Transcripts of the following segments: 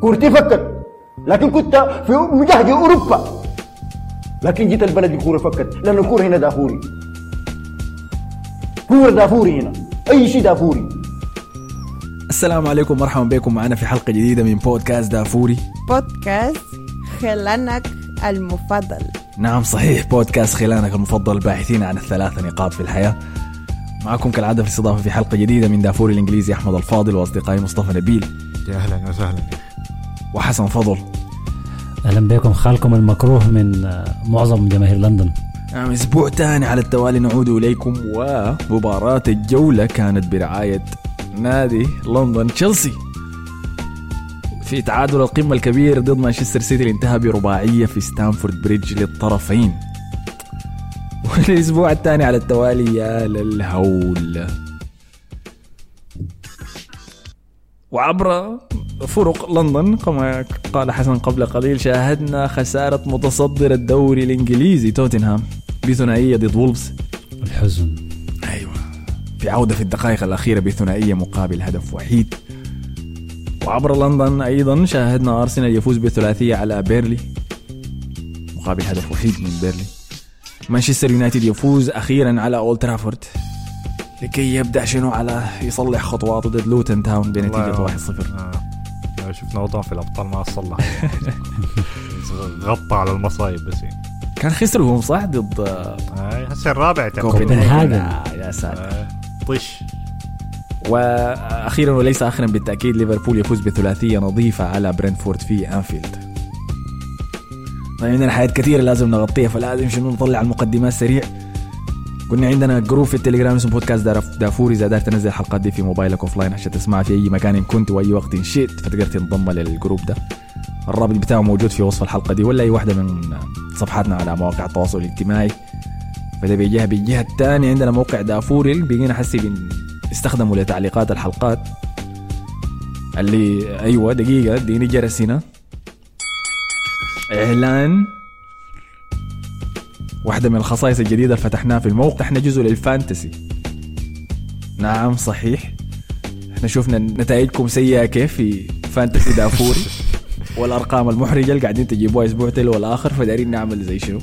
كورتي فكت. لكن كنت في مجهد أوروبا. لكن جيت البلد الكورة فكت. لأن الكورة هنا دافوري. كوره دافوري هنا. أي شيء دافوري. السلام عليكم. مرحبا بكم. معنا في حلقة جديدة من بودكاست دافوري. بودكاست خلانك المفضل. نعم صحيح. بودكاست خلانك المفضل الباحثين عن الثلاث نقاط في الحياة. معكم كالعادة في الاستضافة في حلقة جديدة من دافوري الإنجليزي أحمد الفاضل وأصدقائي مصطفى نبيل. يا أهلا وسهلا. وحسن فضل. أهلا بكم. خالكم المكروه من آه، معظم جماهير لندن. نعم أسبوع تاني على التوالي نعود إليكم ومباراة الجولة كانت برعاية نادي لندن تشيلسي. في تعادل القمة الكبير ضد مانشستر سيتي اللي انتهى برباعية في ستانفورد بريدج للطرفين. والأسبوع الثاني على التوالي يا للهول. وعبر فرق لندن كما قال حسن قبل قليل شاهدنا خسارة متصدر الدوري الإنجليزي توتنهام بثنائية ضد وولفز. الحزن. أيوة. في عودة في الدقائق الأخيرة بثنائية مقابل هدف وحيد. وعبر لندن أيضا شاهدنا أرسنال يفوز بثلاثية على بيرلي. مقابل هدف وحيد من بيرلي. مانشستر يونايتد يفوز أخيرا على أولد ترافورد. لكي يبدأ شنو على يصلح خطواته ضد لوتن تاون بنتيجة 1-0 آه. شفنا وضع في الأبطال ما صلح. غطى على المصايب بس. كان خسروا هم صح؟ ضد آه هسه الرابع كوبنهاجن. آه، يا ساتر. آه، طش. وأخيرا وليس اخرا بالتأكيد ليفربول يفوز بثلاثية نظيفة على برنتفورد في أنفيلد. طيب عندنا حاجات كثيرة لازم نغطيها فلازم شنو؟ نطلع المقدمات سريع. كنا عندنا group في التليجرام اسمه بودكاست دافوري إذا قدرت تنزل الحلقات دي في موبايلك offline عشان تسمعها في أي مكان إن كنت وأي وقت إن شئت فتقدر تنضم لل group ده. الرابط بتاعه موجود في وصف الحلقة دي ولا أي واحدة من صفحاتنا على مواقع التواصل الاجتماعي. فده بيجيها بالجهه الثانية عندنا موقع دافوري بقينا حسي بنستخدمه لتعليقات الحلقات. اللي أيوه دقيقة اديني جرس هنا. إعلان. واحدة من الخصائص الجديدة اللي فتحناها في الموقع. إحنا جزء لل fantasy. نعم صحيح. إحنا شفنا نتائجكم سيئة كيف في fantasy دافوري. والأرقام المحرجة اللي قاعدين تجيبوها أسبوع تلو الآخر فدارين نعمل زي شنو؟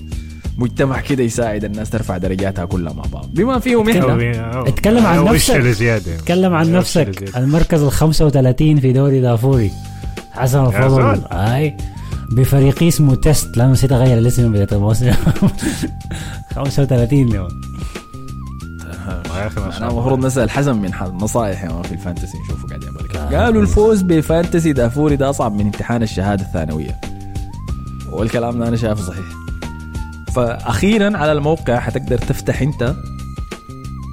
مجتمع كده يساعد الناس ترفع درجاتها كلها مع بعض. بما فيهم إحنا. اتكلم عن نفسك. اللي زيادة؟ تكلم عن نفسك؟ المركز ال 35 في دوري دافوري. حسن الفضل. زول. بفريق اسمه test. لا نسيت أغير الاسم من بداية الموسم. 35 اليوم يا أخي ما شاء أنا المفروض نسأل حسن من نصائح يعني في ال fantasy نشوفه قاعد يعمل. كيف. قالوا الفوز ب fantasy دافوري ده أصعب من امتحان الشهادة الثانوية. والكلام ده أنا شايفه صحيح. فاخيرا على الموقع حتقدر تفتح أنت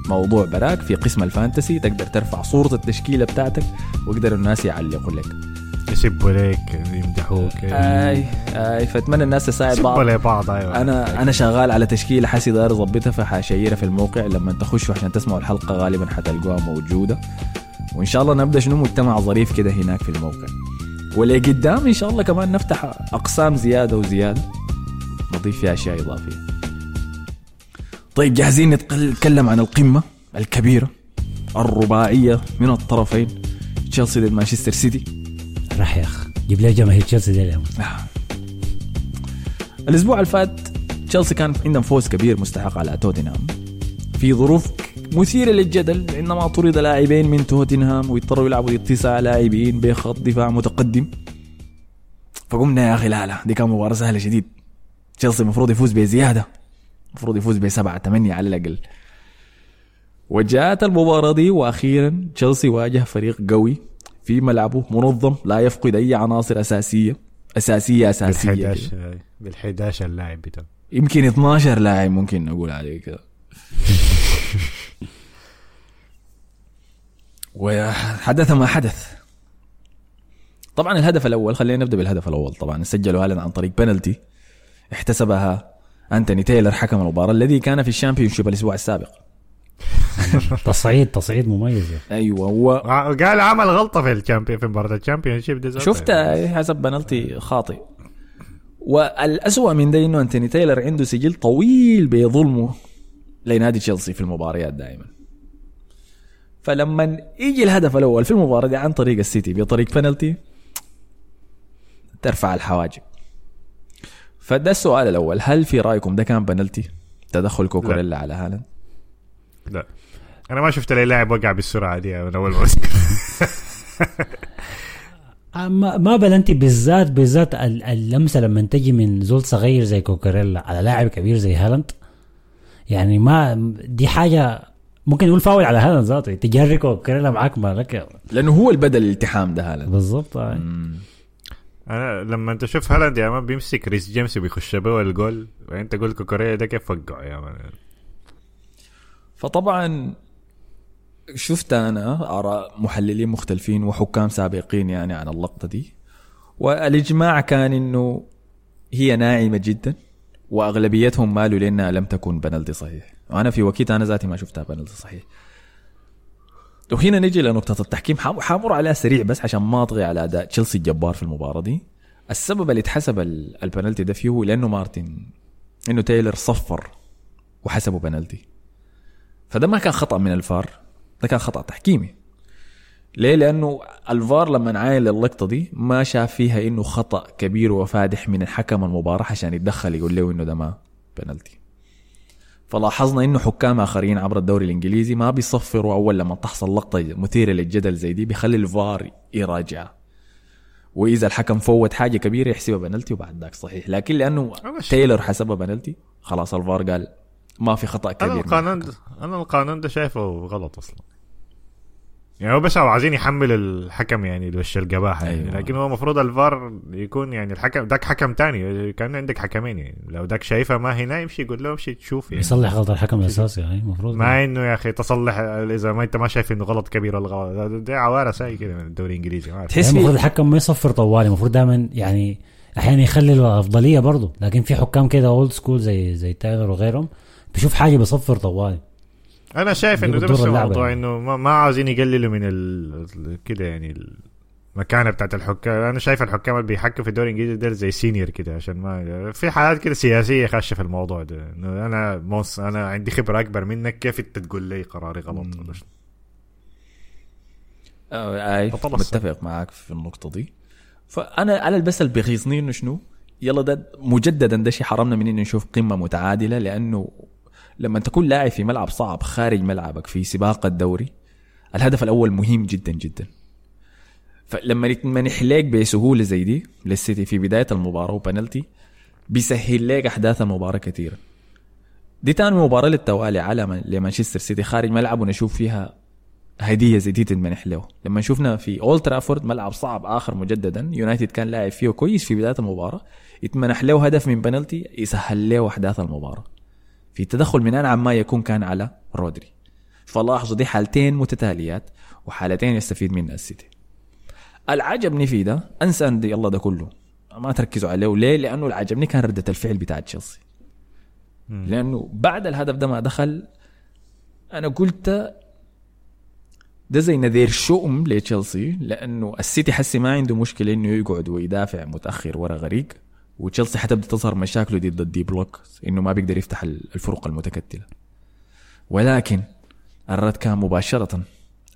موضوع براك في قسم ال fantasy تقدر ترفع صورة التشكيلة بتاعتك ويقدروا الناس يعلقوا لك. يسبوا لك يمدحوك. آي آي فأتمنى الناس تساعد بعض. لبعض أيوه. أنا أنا شغال على تشكيله حسي داير اظبطها فحشيرها في الموقع. لما تخشوا عشان تسمعوا الحلقة غالبا حتلقوها موجودة. وإن شاء الله نبدأ شنو؟ مجتمع ظريف كده هناك في الموقع. ولقدام إن شاء الله كمان نفتح أقسام زيادة وزيادة. نضيف فيها أشياء إضافية. طيب جاهزين نتكلم عن القمة الكبيرة الرباعية من الطرفين. تشيلسي ضد مانشستر سيتي. راح يا اخ جيب لي جماهير تشيلسي دي اليوم الأسبوع اللي فات تشيلسي كان عندهم فوز كبير مستحق على توتنهام. في ظروف مثيرة للجدل عندما طرد لاعبين من توتنهام ويضطروا يلعبوا ضد لاعبين بخط دفاع متقدم. فقمنا يا أخي لا لا دي كانت مباراة سهلة شديد. تشيلسي المفروض يفوز بزيادة. المفروض يفوز بسبعة ثمانية على الأقل. وجاءت المباراة دي وأخيرا تشيلسي واجه فريق قوي. في ملعبه منظم لا يفقد أي عناصر أساسية أساسية أساسية كده. بال11 بال11 اللاعب بتاعه يمكن 12 لاعب ممكن نقول عليه كده. وحدث ما حدث. طبعا الهدف الأول خلينا نبدأ بالهدف الأول طبعا. سجلوا هالاند عن طريق بنالتي احتسبها أنتوني تايلر حكم المباراة الذي كان في ال Championship الأسبوع السابق. تصعيد تصعيد مميز أخي. أيوه هو آه، قال عمل غلطة في ال Champion في مباراة ال Championship. شفت حسب بنالتي خاطئ. والأسوأ من ده انه أنتوني تايلر عنده سجل طويل بظلمه لنادي تشيلسي في المباريات دائما. فلما يجي الهدف الأول في المباراة دي عن طريق السيتي بطريق بنالتي ترفع الحواجب. فده السؤال الأول هل في رأيكم ده كان بنالتي تدخل كوكوريلا على هالاند؟ لا. أنا ما شفت لي لاعب وقع بالسرعة دي من أول موسم آه، ما ما بلنتي بالذات بالذات ال- اللمسة لما تجي من زول صغير زي كوكاريلا على لاعب كبير زي هالاند. يعني ما دي حاجة ممكن نقول فاول على هالاند ذاته تجري كوكاريلا معاك مالك لأنه هو اللي بدا الالتحام ده هالاند. بالضبط آه. أنا لما أنت تشوف هالاند يا man بيمسك ريس جيمس وبيخش به الجول. وأنت تقول كوكوريا ده كيف وقعه يا man؟ فطبعا شفت أنا آراء محللين مختلفين وحكام سابقين يعني عن اللقطة دي والإجماع كان إنه هي ناعمة جدا وأغلبيتهم مالوا لأنها لم تكن بنالتي صحيح. وأنا في وقت أنا ذاتي ما شفتها بنالتي صحيح. وهنا نجي لنقطة التحكيم. حام- حنمر عليها سريع بس عشان ما أطغي على أداء تشيلسي الجبار في المباراة دي. السبب اللي اتحسب ال- البنالتي ده فيه هو لأنه مارتن إنه تايلر صفر وحسبه بنالتي فده ما كان خطأ من الفار ده كان خطأ تحكيمي. ليه؟ لأنه الفار لما عاين للقطة دي ما شاف فيها إنه خطأ كبير وفادح من حكم المباراه عشان يتدخل يقول له إنه ده ما بنالتي فلاحظنا إنه حكام آخرين عبر الدوري الإنجليزي ما بيصفروا أول لما تحصل لقطة مثيرة للجدل زي دي بيخلي الفار يراجعها وإذا الحكم فوت حاجة كبيرة يحسبها بنالتي وبعد ذاك صحيح. لكن لأنه تايلر حسبها بنالتي خلاص الفار قال ما في خطأ كبير أنا القانون. أنا القانون ده شايفه غلط أصلا. يعني هو بس عايزين يحمل الحكم يعني وش القباحه يعني. أيوة. لكن هو المفروض الفار يكون يعني الحكم داك حكم تاني. كان عندك حكمين يعني. لو داك شايفها ما هنا يمشي يقول له امشي تشوف يعني. يصلح غلط الحكم الأساسي يعني المفروض ما إنه يا أخي تصلح إذا ما أنت ما شايف إنه غلط كبير ولا غلط. ده- ده عواره ساي كده من الدوري الإنجليزي ما أعرف. تحس يعني المفروض الحكم ما يصفر طوالي. المفروض دائما يعني أحيانا يخلي الأفضلية برضه. لكن في حكام كده old school زي زي تايلر وغيرهم بيشوف حاجة بيصفر طوالي. أنا شايف إنه ده بس الموضوع يعني. إنه ما, ما عاوزين يقللوا من ال... كده يعني المكانة بتاعت الحكام أنا شايف الحكام اللي بيحكوا في الدوري الانجليزي ده زي senior كده عشان ما في حالات كده سياسية خاشه في الموضوع ده. إنه أنا موس أنا عندي خبرة أكبر منك. كيف أنت تقول لي قراري غلط ولا؟ آه، آي متفق معاك في النقطة دي. فأنا أنا بس اللي بيغيظني إنه شنو؟ يلا ده مجددا ده شيء حرمنا من إنه نشوف قمة متعادلة لأنه لما تكون لاعب في ملعب صعب خارج ملعبك في سباق الدوري الهدف الأول مهم جدا جدا. فلما يتمنح ليك بسهولة زي دي للسيتي في بداية المباراة وبنالتي بيسهل لك أحداث المباراة كثيرا. دي تاني مباراة للتوالي على لمانشستر سيتي خارج ملعب ونشوف فيها هدية زي دي تنمنح له لما شفنا في اولد ترافورد ملعب صعب آخر مجددا يونايتد كان لاعب فيه كويس في بداية المباراة يتمنح له هدف من بنالتي يسهل له أحداث المباراة. في تدخل من أنعم ما يكون كان على رودري. فلاحظوا دي حالتين متتاليات وحالتين يستفيد منها السيتي. العجبني فيه ده أنسى أن يلا ده كله. ما تركزوا عليه. ليه لأنه اللي عجبني كان ردة الفعل بتاع تشيلسي. لأنه بعد الهدف ده ما دخل أنا قلت ده زي نذير شؤم لتشيلسي لأنه السيتي حسي ما عنده مشكلة إنه يقعد ويدافع متأخر ورا غريق. وتشيلسي حتبدأ تظهر مشاكله ضد ال deep block إنه ما بيقدر يفتح الفرق المتكتلة. ولكن الرد كان مباشرة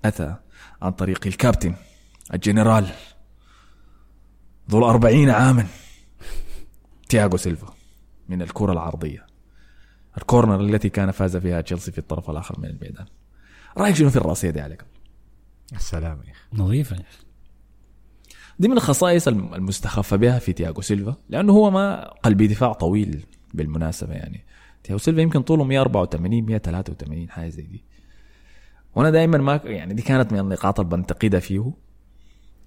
أتى عن طريق الكابتن الجنرال ذو الأربعين عاما تياغو سيلفا من الكرة العرضية. ال corner التي كان فاز فيها تشيلسي في الطرف الآخر من الميدان. رأيك شنو في الراسية دي عليك؟ السلام يا أخي. نظيفة يا أخي. دي من الخصائص الم- المستخفى بها في تياغو سيلفا لأنه هو ما قلبي دفاع طويل بالمناسبة يعني. تياغو سيلفا يمكن طوله 184 183 حاجة زي دي. وأنا دائما ما يعني دي كانت من النقاط اللي بنتقدها فيه.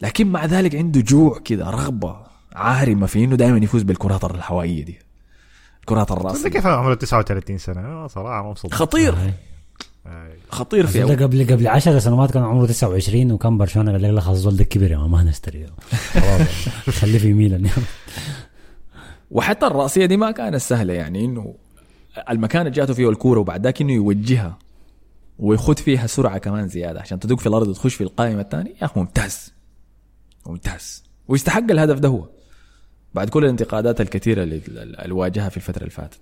لكن مع ذلك عنده جوع كده رغبة عارمة في إنه دائما يفوز بالكرات الهوائية دي. الكرات تصدق الراسيه كيف عمره 39 سنة؟ أنا صراحة مبسوط. خطير. آه. خطير في ده قبل قبل 10 سنوات كان عمره 29 وكان برشلونة قال لك لا خلاص الزول ده كبر يا ما هنشتريه. خلاص. خليه في ميلان. وحتى الرأسية دي ما كانت سهلة يعني إنه المكان اللي جاته فيه الكورة وبعد ذاك إنه يوجهها ويخد فيها سرعة كمان زيادة عشان تدق في الأرض وتخش في القائمة الثانية. يا أخي ممتاز. ممتاز. ويستحق الهدف ده هو. بعد كل الانتقادات الكثيرة اللي واجهها في الفترة اللي فاتت.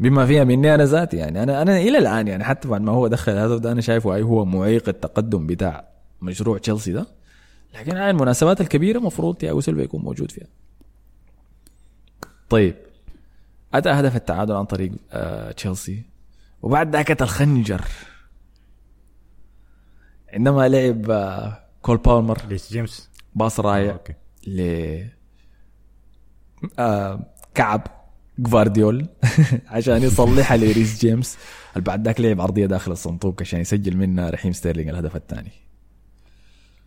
بما فيها مني أنا ذاتي يعني. أنا أنا إلى الآن يعني حتى بعد ما هو دخل الهدف ده أنا شايفه اي هو معيق التقدم بتاع مشروع تشيلسي ده. لكن هاي المناسبات الكبيرة مفروض تياغو سيلفا يكون موجود فيها. طيب أتى هدف التعادل عن طريق آه تشيلسي؟ وبعد ذاك الخنجر. عندما لعب آه كول بالمر. ليس جيمس. باص رايع ل آه كعب. جوارديول عشان يصلحها لريس جيمس. اللي بعد ذاك لعب عرضية داخل الصندوق عشان يسجل منها رحيم ستيرلينج الهدف الثاني؟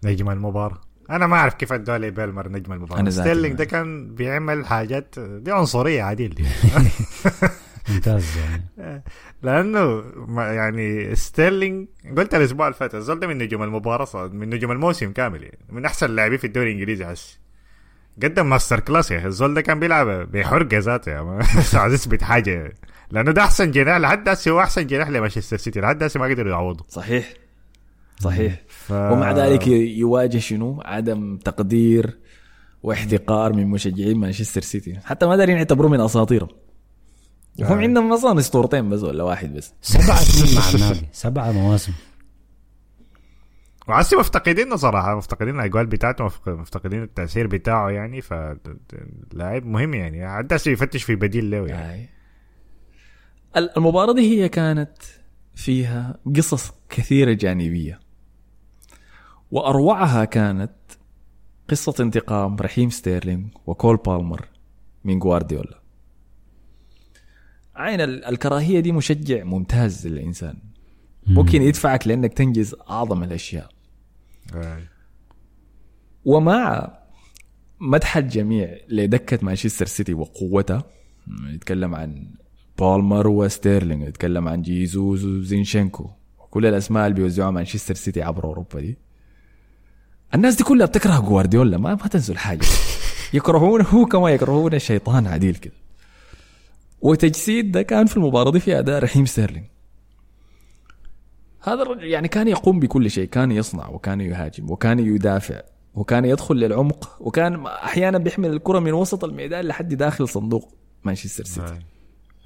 نجم المباراة. أنا ما أعرف كيف أدوا لي بالمر نجم ذاتي ستيرلينج ده كان بيعمل حاجات دي عنصرية عديل دي ممتاز يعني. لأنه ما- يعني ستيرلينج قلت الأسبوع اللي فات الزول ده من نجوم المباراة صار- من نجوم الموسم كامل يعني. من أحسن اللاعبين في الدوري الإنجليزي هسه قدم masterclass يا أخي الزول ده كان بيلعب بحرقه ذاته يا عايز يثبت حاجة لأنه ده أحسن جناح لحد هسه هو أحسن جناح لمانشستر سيتي لحد هسه ما قدروا يعوضوا صحيح. صحيح. ف... ومع ذلك يواجه شنو؟ عدم تقدير واحتقار من مشجعين مانشستر سيتي. حتى ما دارين يعتبروه من اساطيرهم وهم آه. عندهم أصلا أسطورتين بس ولا واحد بس. سنين مع النادي. سبعة مواسم. وعسي مفتقدينه صراحة مفتقدين الأجوال بتاعته مفتقدين التأثير بتاعه يعني ف لاعب مهم يعني. هسه يفتش في بديل له يعني. آي. ال- المباراة دي هي كانت فيها قصص كثيرة جانبية. وأروعها كانت قصة انتقام رحيم ستيرلينج وكول بالمر من جوارديولا عين ال- الكراهية دي مشجع ممتاز للإنسان. ممكن يدفعك لأنك تنجز أعظم الأشياء. ومع مدح الجميع لدكة مانشستر سيتي وقوتها يتكلم عن بالمر وستيرلينج يتكلم عن جيسوس وزينتشينكو وكل الأسماء اللي بيوزعوها مانشستر سيتي عبر أوروبا دي. الناس دي كلها بتكره جوارديولا ما ما تنسوا الحاجة. يكرهونه هو كما يكرهون الشيطان عديل كده. وتجسيد ده كان في المباراة دي في أداء رحيم ستيرلينج هذا الرجل يعني كان يقوم بكل شيء كان يصنع وكان يهاجم وكان يدافع وكان يدخل للعمق وكان أحيانا بيحمل الكرة من وسط الميدان لحد داخل صندوق مانشستر سيتي. آه.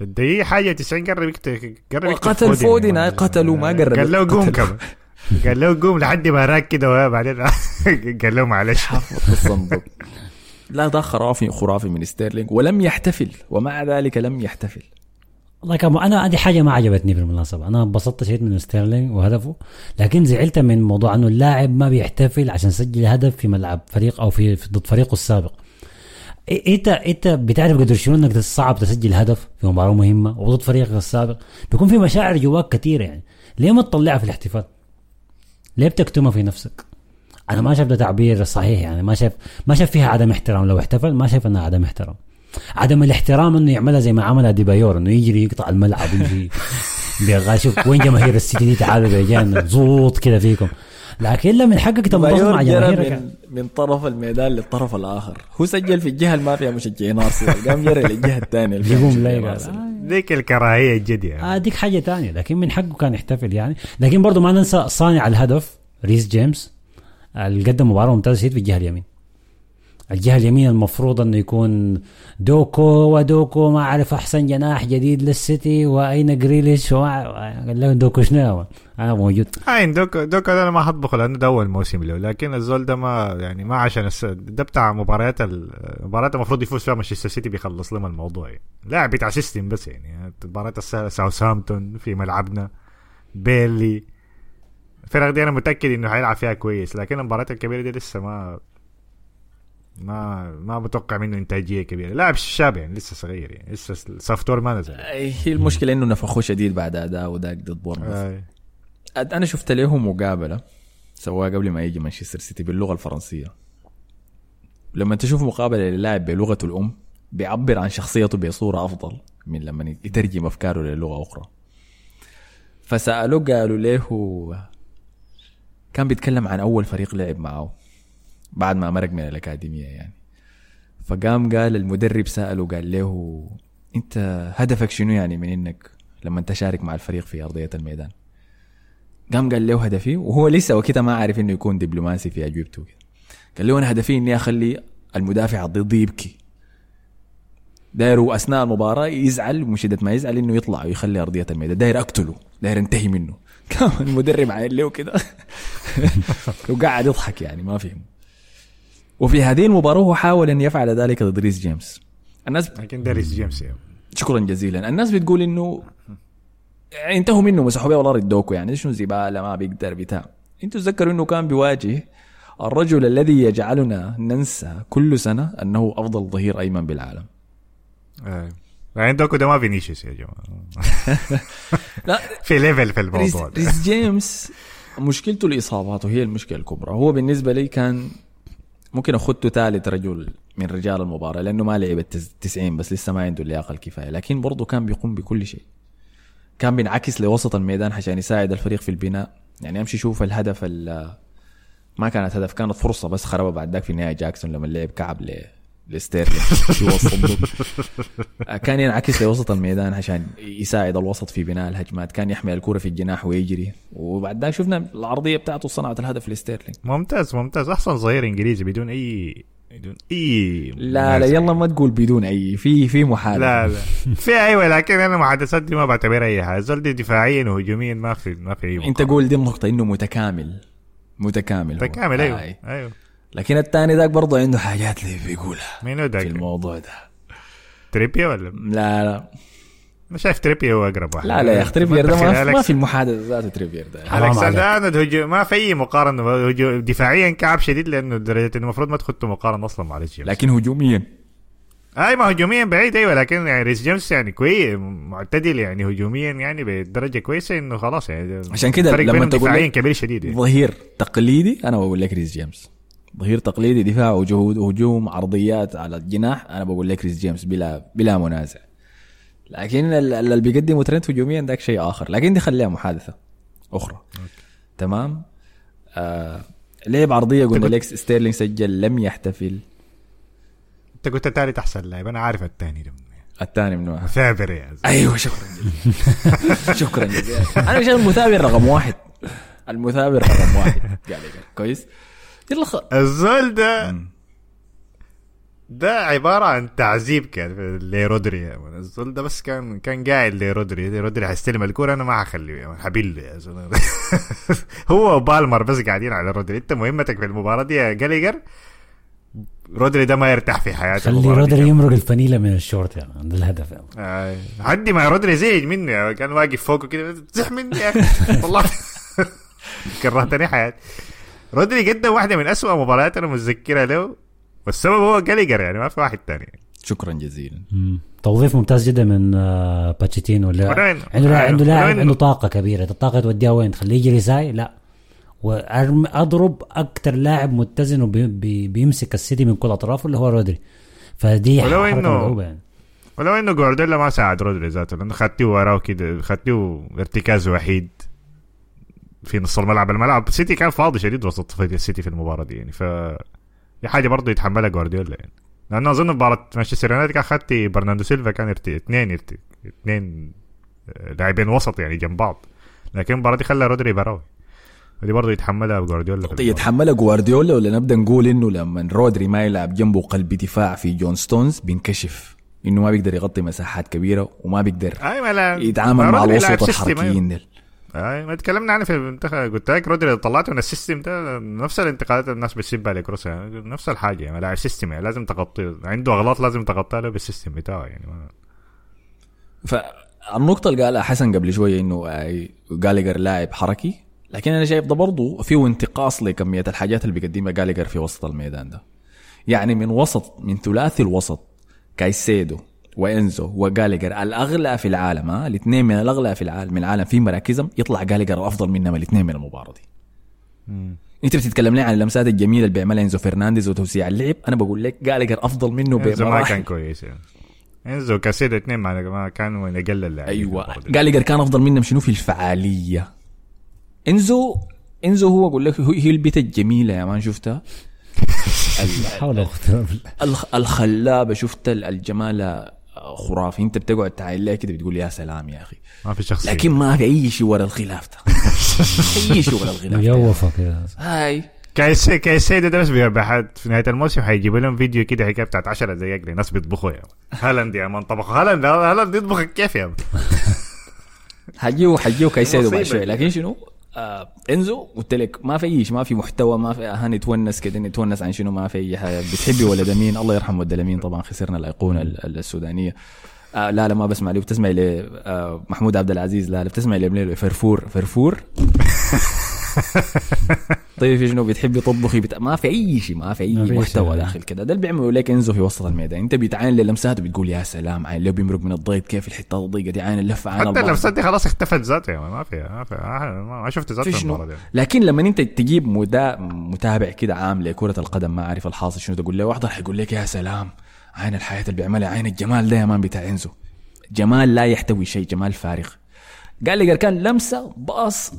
الدقيقة حاجة 90 قرب يكتب قرب وقتل فودن، قتلوا، ما قرب. قال له قوم قتل. كمان. قال له قوم لحد ما راك كده بعدين قال له معلش. حفظ الصندوق. لا ده خرافي خرافي من ستيرلينج ولم يحتفل ومع ذلك لم يحتفل. والله كان أنا هذه حاجة ما عجبتني بالمناسبه أنا انبسطت شيء من ستيرلينج وهدفه لكن زعلت من موضوع إنه اللاعب ما بيحتفل عشان يسجل هدف في ملعب فريق أو في ضد فريقه السابق. انت إنت بتعرف قدر شنو إنك صعب تسجل هدف في مباراة مهمة وضد فريقك السابق؟ بيكون في مشاعر جواك كثيره يعني. ليه ما تطلعها في الاحتفال؟ ليه بتكتمها في نفسك؟ أنا ما شايف ده تعبير صحيح يعني. ما شايف ما شايف فيها عدم احترام. لو احتفل ما شايف إنها عدم احترام. عدم الاحترام إنه يعملها زي ما عملها أديبايور إنه يجري يقطع الملعب ويجي شوف وين جماهير السيتي دي؟ تعالوا بيجانا زوط كده فيكم. لكن إلا من حقك تنبسط مع جماهيرك. من, من طرف الميدان للطرف الآخر. هو سجل في الجهة اللي ما فيها مشجعين ارسنال قام جرى للجهة الثانية. اللي فيها يقوم مشجعين لا أرسنال. قال ديك الكراهية الجد يعني آه ديك حاجة تانية لكن من حقه كان يحتفل يعني. لكن برضه ما ننسى صانع الهدف ريس جيمس اللي قدم مباراة ممتازة شديد في الجهة اليمين. الجهة اليمين المفروض إنه يكون دوكو ودوكو ما أعرف أحسن جناح جديد للسيتي وأين جريليش؟ وما- قال له دوكو شنو؟ أنا موجود. هاي دوكو دوكو أنا ما حطبخه لأنه ده أول موسم له. لكن الزول ده ما يعني ما عشان الس... ده بتاع مباريات ال- المباريات المفروض يفوز فيها مانشستر سيتي بيخلص لهم الموضوع يعني. لاعب بتاع system بس يعني. مباريات ساوثهامبتون في ملعبنا. بيرنلي الفرق دي أنا متأكد إنه حيلعب فيها كويس لكن المباريات الكبيرة دي لسه ما ما ما متوقع منه إنتاجية كبيرة. لاعب شاب يعني لسه صغير يعني لسه ال software ما نزل. هي المشكلة إنه نفخوه شديد بعد أداء وداك ضد بورنموث. أنا شفت له مقابلة سواها قبل ما يجي مانشستر سيتي باللغة الفرنسية. لما تشوف مقابلة للاعب بلغته الأم بيعبر عن شخصيته بصورة أفضل من لما يترجم أفكاره للغة أخرى. فسألوه قالوا له كان بيتكلم عن أول فريق لعب معه. بعد ما مرق من الأكاديمية يعني. فقام قال المدرب سأله قال له أنت هدفك شنو يعني من إنك لما تشارك مع الفريق في أرضية الميدان؟ قام قال له هدفي وهو لسه وكده ما عارف إنه يكون دبلوماسي في أجوبته قال له أنا هدفي إني أخلي المدافع ضدي يبكي داير أثناء المباراة يزعل من شده ما يزعل إنه يطلع ويخلي أرضية الميدان. داير أقتله داير انتهي منه. كان المدرب عايل له كده. وقاعد يضحك يعني ما فهم وفي هذه المباراة هو حاول أن يفعل ذلك ضد ريس جيمس. الناس لكن داريس جيمس يعني. شكرا جزيلا. الناس بتقول إنه يعني انتهوا منه مسحوا بيه والله ردوكوا يعني. شنو زبالة؟ ما بيقدر بتاع. أنتوا تذكروا إنه كان بيواجه الرجل الذي يجعلنا ننسى كل سنة أنه أفضل ظهير أيمن بالعالم. آه. عندكم ده ما فينيسيوس يا جماعة. لا في level في ريس, الموضوع ده. ريس جيمس مشكلته الإصابات وهي المشكلة الكبرى. هو بالنسبة لي كان ممكن اخذته ثالث رجل من رجال المباراة لأنه ما لعب التس- 90 بس لسه ما عنده اللياقة الكفاية لكن برضه كان بيقوم بكل شيء. كان بينعكس لوسط الميدان عشان يساعد الفريق في البناء. يعني أمشي شوف الهدف ال- ما كانت هدف كانت فرصة بس خربها بعد ذاك في النهاية جاكسون لما لعب كعب لستيرلينج في وسط الضد كان ينعكس لوسط الميدان عشان يساعد الوسط في بناء الهجمات. كان يحمل الكرة في الجناح ويجري. وبعد ذاك شفنا العرضية بتاعته صنعت الهدف لستيرلينج ممتاز ممتاز. أحسن ظهير إنجليزي بدون أي بدون أي لا لا. يلا ما تقول بدون أي في في محاولة لا لا. في أيوه لكن أنا المحادثات دي ما بعتبرها أي حاجة. زول دي دفاعيا وهجوميا ما في ما في أي أنت قول دي النقطة إنه متكامل. متكامل. متكامل أيوه. آي. أيوه. لكن الثاني ذاك برضه عنده حاجات اللي بيقولها مين هو في ذاك الموضوع ده. تريبيير ولا؟ لا لا. أنا شايف تريبيير هو أقرب واحد. لا لا يا أخي تريبيير ده ما, ما في المحادثة ذاته تريبيير ده. الكسندر. ارنولد هجو ما في أي مقارنة. هجو دفاعيا كعب شديد لأنه درجة إنه المفروض ما تخطوا مقارنة أصلا مع ريس جيمس. لكن هجوميا. أي ما هجوميا بعيد أيوه لكن يعني ريس جيمس يعني كويس معتدل يعني هجوميا يعني بدرجة كويسة إنه خلاص يعني عشان كده لما تقول دفاعيا كبير شديد يعني. ظهير تقليدي أنا بقول لك ريس جيمس. ظهير تقليدي دفاع وجهود هجوم عرضيات على الجناح. أنا بقول لك ريس جيمس بلا بلا منازع. لكن ال- ال- اللي بيقدمه ترنت هجوميا ذاك شيء آخر. لكن دي خليها محادثة أخرى. تمام؟ آه لعب عرضية قلنا لك ستيرلينج سجل لم يحتفل. أنت قلت الثالث احسن لاعب أنا عارف الثاني ده الثاني من واحد مثابر يا زلمة. أيوه شكرا جزيلا. شكرا جزيلا. أنا شايف المثابر رقم واحد. المثابر رقم واحد. قال كويس. يلا خ... الزول ده ده عبارة عن تعذيب كان لرودري. الزول ده بس كان كان قاعد لرودري. رودري حيستلم الكورة أنا ما حخليه مان. حبيل هو وبالمر بس قاعدين على رودري. أنت مهمتك في المباراة دي يا جاليجر رودري ده ما يرتاح في حياته. خلي رودري كان. يمرق الفنيله من الشورت يعني عند الهدف يعني. آه. عدي مع رودري زهج مني. يعني كان واقف فوقه كده. زح مني يا أخي. طلعت كرهتني حياتي. رودري قدم واحدة من أسوأ مباريات أنا متذكرها له والسبب هو جاليجر يعني ما في واحد تاني. شكرا جزيلا. توظيف ممتاز جدا من آه، بوتشيتينو. عنده لاعب عنده لاعب عنده طاقة كبيرة. الطاقة توديها وين؟ تخليه يجري ساي؟ لا. وارم أضرب أكثر لاعب متزن وبيمسك السيتي من كل أطرافه اللي هو رودري. فدي ولو ملعوبه يعني. ولو إنه جوارديولا ما ساعد رودري ذاته لأنه خدتيه وراه كده خدتيه ارتكاز وحيد. في نص الملعب. الملعب السيتي كان فاضي شديد وسط في السيتي في المباراة دي يعني ف دي حاجة برضه يتحملها جوارديولا يعني. لأنه أظن مباراة مانشستر يونايتد كان خدت برناردو سيلفا كان ارت... اثنين ارت... اثنين آه، لاعبين وسط يعني جنب بعض. لكن المباراة دي خلى رودري براوي. ودي برضه يتحملها جوارديولا. يتحملها جوارديولا ولا نبدأ نقول إنه لما رودري ما يلعب جنبه قلب دفاع في جون ستونز بينكشف؟ إنه ما بيقدر يغطي مساحات كبيرة وما بيقدر ما لا. يتعامل مع الوسط. الحركيين اي ما تكلمنا عنه في المنتخب قلت لك رودري طلعته من ال system ده نفس الانتقادات اللي الناس بتسيب على كروس يعني نفس الحاجة يعني لاعب system يعني لازم تغطي عنده أغلاط لازم تغطيها له بال system بتاعه يعني. ما. فالنقطة اللي قالها حسن قبل شوية إنه آي جالجر لاعب حركي. لكن أنا شايف ده برضه فيه انتقاص لكمية الحاجات اللي بيقدمها جالجر في وسط الميدان ده. يعني من وسط من ثلاثي الوسط كايسيدو وإنزو وجالجر الأغلى في العالم ها؟ الاثنين من الأغلى في العالم من العالم في مراكزهم يطلع جالجر الافضل منهم الاثنين من المباراة دي. انت بتتكلم لي عن اللمسات الجميلة اللي بيعملها إنزو فرنانديز وتوسيع اللعب؟ أنا بقول لك جالجر أفضل منه إنزو ما بمراحل. كان كويس يعني. إنزو كاسيدو اثنين مع ما كانوا من أقل اللاعبين أيوه. جالجر كان أفضل منهم شنو في الفعالية؟ إنزو إنزو هو أقول لك هو- هي البيت الجميلة يا مان شفتها؟ حول ولا قوة إلا بالله. الخ- الخلابة شفت ال- الجمال خرافي. انت بتقعد تعاين لها كده؟ بتقول يا سلام يا أخي. ما في شخصية. لكن ما في أي شيء ورا الغلاف ده أي شيء ورا الغلاف ده. مجوفه كده هاي. كايسي كايسيدو ده بس في نهاية الموسم حيجيبوا لهم فيديو كده حكاية بتاعت 10 دقائق لناس بيطبخوا يا. هالاند يا مان طبخ. هالاند هالاند يطبخ كيف يا حجيو حجيو كايسيدو بعد شوي. لكن شنو؟ آه انزو قلت لك ما في اي شيء ما في محتوى ما في اهاني نتونس كده نتونس عن شنو ما في أي حاجة. بتحبي ولد أمين؟ الله يرحم ولد امين طبعا خسرنا الأيقونة ال- السودانية. آه لا لا ما بسمع له. بتسمعي ل آه محمود عبد العزيز. لا لا بتسمعي لمليلو فرفور فرفور. طيب في شنو بتحبي تطبخي بت... ما في أي شيء ما في أي ما محتوى شيء. داخل كده ده اللي بيعملوا لك انزو في وسط الميدان أنت بتعاين للمسات وبتقول يا سلام عين لو بيمرق من الضيق كيف الحته الضيقه دي عين اللفة عين حتى. اللمسات دي خلاص اختفت ذاتها يعني ما في ما في ما شفت ذاتها. لكن لما أنت تجيب مدا... متابع كده عام لكرة القدم ما عارف الحاصل شنو تقول له واحد حيقول لك يا سلام عين الحياة اللي بيعملها عين الجمال ده يا man بتاع إنزو جمال لا يحتوي شيء جمال فارغ قال لي كان لمسة باص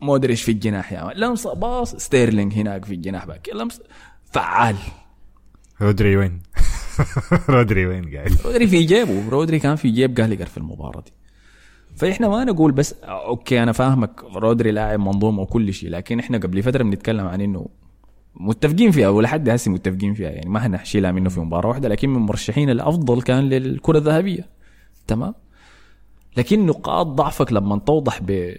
مودريش في الجناح يا لمسه باص ستيرلينج هناك في الجناح back لمسه فعال. رودري وين؟ رودري وين قاعد؟ رودري في جيبه. رودري كان في جيب جالجر في المباراة دي. فإحنا ما نقول بس okay أنا فاهمك رودري لاعب منظومه وكل شيء لكن إحنا قبل فترة بنتكلم عن إنه متفقين فيها ولحد هسه متفقين فيها. يعني ما حنشيلها منه في مباراة واحدة لكن من المرشحين الأفضل كان للكرة الذهبية. تمام؟ لكن نقاط ضعفك لما توضح ب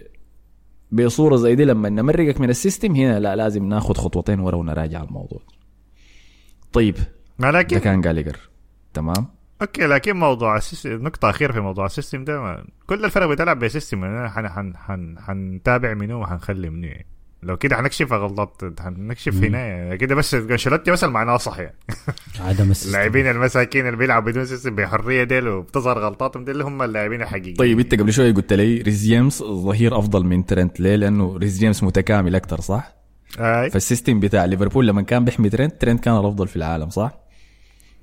بصورة زي دي لما نمرقك من ال system هنا لا لازم ناخذ خطوتين ورا ونراجع الموضوع طيب ما ده لكن كان جالجر تمام okay لكن موضوع ال system نقطة أخيرة في موضوع ال system ده ما. كل الفرق بتلعب ب system يعني حن حن حن حنتابع منو وحنخلي منو يعني. لو كده حنكشف غلطات حنكشف هنا. كده بس انشيلوتي مثلا معناه صح يعني عدم ال system. اللاعبين المساكين اللي بيلعبوا بدون سيستم بحرية ديل وبتظهر غلطاتهم دي اللي هم اللاعبين الحقيقيين طيب انت قبل شوية قلت لي ريز جيمس ظهير أفضل من ترنت ليه؟ لأنه ريز جيمس متكامل أكثر صح؟ آه. فال system بتاع ليفربول لما كان بيحمي ترنت ترنت كان الأفضل في العالم صح؟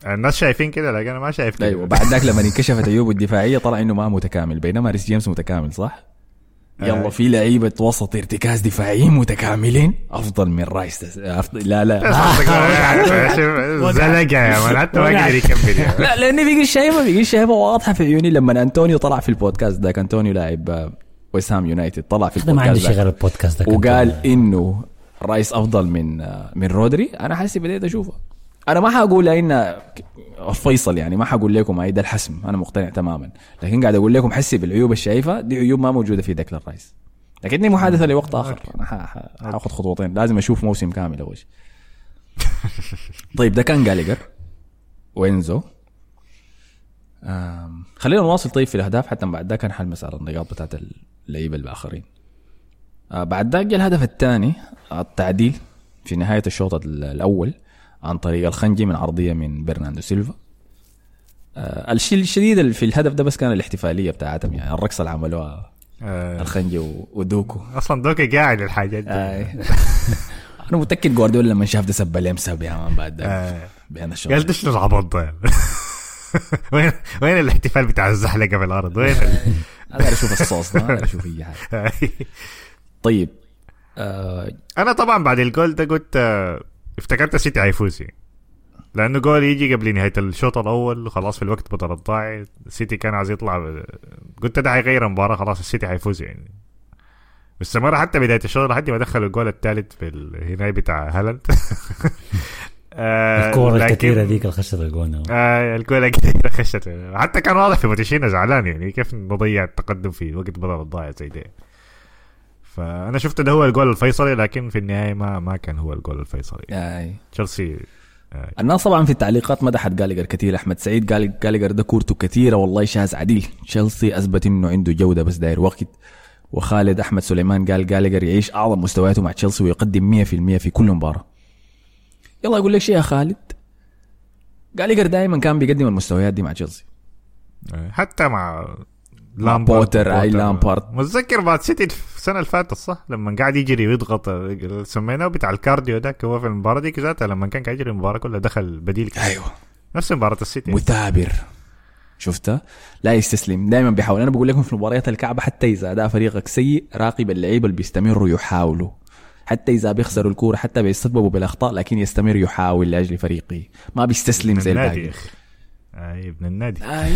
الناس شايفين كده لكن أنا ما شايف كده أيوه بعد ذاك لما انكشفت عيوبه الدفاعية طلع إنه ما متكامل بينما ريس جيمس متكامل صح؟ يلا آه. في لعيبة وسط ارتكاز دفاعيين متكاملين؟ أفضل من رايس. تس- أفضل لا لا. زلقة يا man. حتى ما قدر يكمل يعني. لا لاني بيجي شايفة بيجي شايفة واضحة في عيوني لما أنطونيو طلع في البودكاست ذاك. أنطونيو لاعب ويست هام يونايتد طلع في أنا ما عندي البودكاست شيء غير البودكاست وقال إنه رايس أفضل من من رودري. أنا حاسس بديت أشوفه. أنا ما حقول ان فيصل يعني ما حقول لكم أي ده الحسم أنا مقتنع تماما. لكن قاعد أقول لكم حسي بالعيوب الشايفة دي عيوب ما موجودة في ديكلان رايس. لكن دي محادثه لوقت آخر. أنا حأخذ خطوتين. لازم أشوف موسم كامل أول شيء طيب ده كان جالجر وينزو. خلينا نواصل طيب في الأهداف حتى بعد ده كان حلمس على النقاط بتاعت اللعيبة الآخرين. آه، بعد ذاك جاء الهدف الثاني التعديل في نهاية الشوط ال- الأول. عن طريق أكانجي من عرضية من برناردو سيلفا. آه، الشيء الشديد في الهدف ده بس كان الاحتفالية بتاعتهم يعني الرقصة اللي عملوها آه، أكانجي ودوكو. أصلا دوكو قاعد الحاجات دي. آه. أنا متأكد جوارديولا لما شاف ده سب عليهم سب يا man بعد ده آه. بين الشوط قال شنو العبط ده. وين وين الاحتفال بتاع الزحلقة في الأرض؟ وين أنا أشوف الصوص ده أنا أشوف أي حاجة. طيب آه. أنا طبعا بعد الجول ده قلت آه، افتكرت السيتي هيفوز يعني. لأنه جول يجي قبل نهاية الشوط الأول وخلاص في الوقت بدل الضايع. السيتي كان عايز يطلع ب- قلت ده هيغير المباراة خلاص السيتي هيفوز يعني. واستمر حتى بداية الشوط لحد ما دخل الجول الثالث في الهناي بتاع هالاند. آه، الكورة لكن- الكثيرة ديك اللي خشت الجون. آه الكورة كده خشت. حتى كان واضح في موتيشينا زعلان يعني كيف نضيع التقدم في وقت بدل الضايع زي ده. فأنا شفت ده هو الجول الفيصلي لكن في النهاية ما ما كان هو الجول الفيصلي. آه. تشيلسي آه، الناس طبعا في التعليقات مدحت جالجر كثير أحمد سعيد قال جالجر ده كورته كثيره والله شاز عديل. تشيلسي أثبت إنه عنده جودة بس داير وقت. وخالد أحمد سليمان قال جالجر يعيش أعظم مستوياته مع تشيلسي ويقدم 100% في كل مباراة. يلا أقول لك شيء يا خالد. جالجر دائما كان بيقدم المستويات دي مع تشيلسي. آه، حتى مع بوتر، أي لامبارد. متذكر بعد سيتي السنة اللي فاتت صح؟ لما قاعد يجري ويضغط سميناه بتاع ال cardio ده هو في المباراة دي ذاتها لما كان قاعد يجري المباراة كلها دخل بديل كده. أيوه. نفس مباراة السيتي. مثابر. شفتها لا يستسلم. دائما بيحاول. أنا بقول لكم في مباريات الكعبة حتى إذا أداء فريقك سيء راقب اللعيبه اللي بيستمروا يحاولوا حتى إذا بيخسروا الكورة حتى بيسببوا بالأخطاء لكن يستمر يحاول لأجل فريقه ما بيستسلم زي الباقي. أي ابن النادي. آي.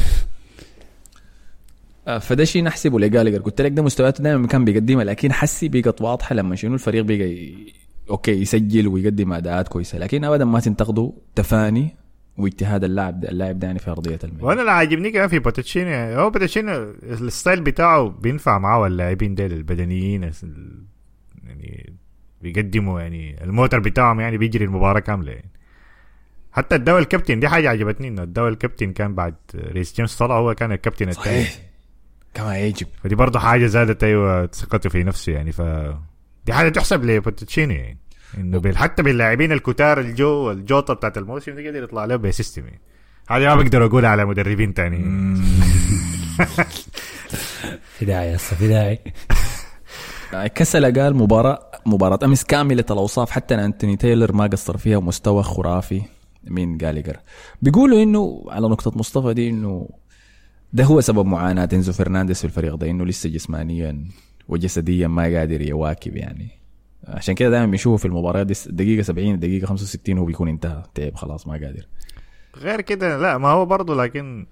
آه، فده شيء نحسبه لجالجر قلت لك ده مستوياته دائما كان بيقدمها لكن حسي بقت واضحة لما شنو الفريق بقى ي... okay يسجل ويقدم أداءات كويسة. لكن ابدا ما تنتقدوا تفاني واجتهاد اللاعب ده اللاعب ده يعني في أرضية الميدان وأنا اللي عاجبني كمان في بوتشيتينو هو بوتشيتينو ال style بتاعه بينفع معاه اللاعبين ديل البدنيين ال- يعني بيقدموا يعني الموتر بتاعهم يعني بيجري المباراة كاملة يعني. حتى الدواء الكابتن دي حاجة عجبتني إنه الدواء الكابتن كان بعد ريس جيمس طلع هو كان الكابتن الثاني. كما يجب. فدي برضه حاجة زادت أيوه ثقته في نفسه يعني ف دي حاجة تحسب لبوتشيتينو يعني إنه بال... حتى باللاعبين الكتار الجو الجوطة بتاعت الموسم دي قدر يطلع له ب system يعني. هذه ما بقدر اقولها على مدربين تانيين. في داعي هسه في داعي كسل قال مباراة مباراة أمس كاملة الأوصاف حتى أنتوني تايلر ما قصر فيها مستوى خرافي. من جاليجر بيقولوا إنه على نقطة مصطفى دي إنه ده هو سبب معاناة إنزو فرنانديز في الفريق ده إنه لسه جسمانيا وجسديا ما قادر يواكب يعني. عشان كده دائما بنشوفه في المباريات دي الدقيقة 70 الدقيقة 65 هو بيكون انتهى تعب خلاص ما قادر. غير كده لا ما هو برضه لكن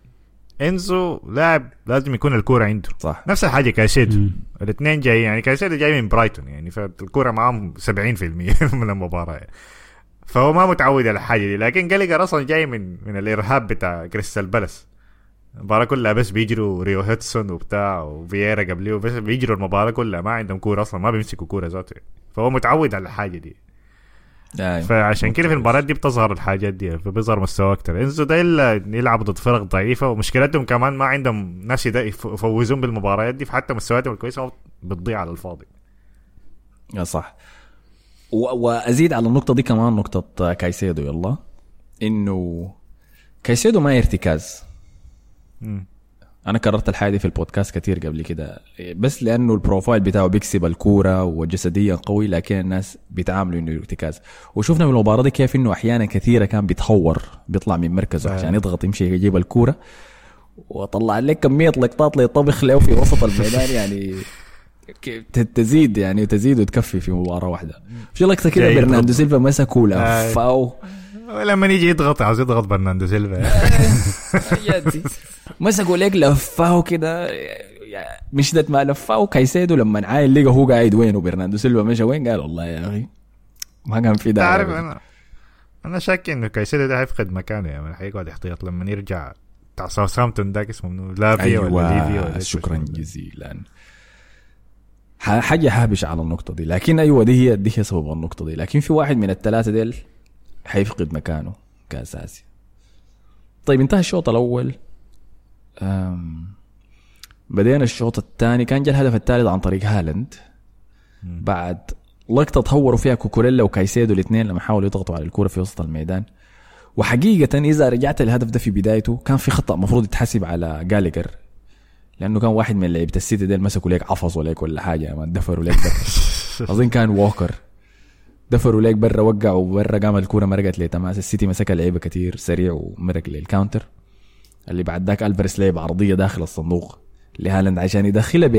إنزو لاعب لازم يكون الكورة عنده. صح. نفس الحاجة كايسيدو. مم. الاثنين جاي يعني كايسيدو جاي من برايتون يعني فالكورة معاهم 70% من المباراة. يعني. فهو ما متعود على الحاجة دي. لكن جاليجر أصلا جاي من من الإرهاب بتاع كريستال بالاس. المباراه كلها بس بيجروا روي هودجسون وبتاع وفييرا قبليه بس بيجروا المباراة كلها ما عندهم كورة أصلا ما بيمسكوا كورة ذاته. فهو متعود على الحاجة دي. أيوة. فعشان كده في المباريات دي بتظهر الحاجات دي فبيظهر مستوى أكتر. إنزو ده الا يلعبوا ضد فرق ضعيفة ومشكلتهم كمان ما عندهم ناس يفوزون بالمباريات دي فحتى مستوياتهم الكويسة بتضيع على الفاضي. يا صح. و- وأزيد على النقطة دي كمان نقطة كايسيدو يلا. إنه كايسيدو ما ارتكاز أنا كررت الحاجة دي في البودكاست كتير قبل كده بس لأنه ال profile بتاعه بيكسب الكورة وجسديا قوي لكن الناس بيتعاملوا إنه ارتكاز. وشفنا في المباراة دي كيف إنه أحيانا كثيرة كان بيتهور بيطلع من مركزه عشان يضغط يمشي يجيب الكورة. وطلع لك كمية لقطات ليطبخ له في وسط الميدان يعني تزيد يعني تزيد وتكفي في مباراة واحدة. في لقطة كده. برناردو سيلفا مسكه آه. ولما يجي يضغط عاوز يضغط برناندو سيلفا. مسكوا ليك لفاه كده شدة ما لفاه كايسيدو لما عاين لقى هو قاعد وين وبرناردو سيلفا مشى وين؟ قال والله يا أخي ما كان في داعي. تعرف أنا أنا شاك إنه كايسيدو ده حيفقد مكانه يعني حيقعد احتياط لما يرجع بتاع ساوثهامبتون ذاك اسمه منو؟ لافيا ولا ليفيا ولا إيش شكرا. جزيلا. ح- حاجة هابش على النقطة دي. لكن أيوه دي هي دي هي سبب النقطة دي. لكن في واحد من الثلاثة ديل حيفقد مكانه كأساسي. طيب انتهى الشوط الأول. أم بدينا الشوط الثاني كان جاء الهدف الثالث عن طريق هالاند. بعد لقطة تهوروا فيها كوكوريلا وكايسيدو الاثنين لما حاولوا يضغطوا على الكرة في وسط الميدان. وحقيقة إذا رجعت الهدف ده في بدايته كان في خطأ مفروض يتحسب على جالجر لأنه كان واحد من لعيبة السيتي ديل مسكوا ليك عفصوا ليك ولا حاجة ما دفروا ليك. برا أظن كان ووكر. دفروا ليك برا وقعوا برا قام الكورة مرقت لتماس السيتي مسك لعيبة كتير سريع ومرق لل counter. اللي بعد ذاك ألفاريز لعب عرضية داخل الصندوق لهالاند عشان يدخلها ب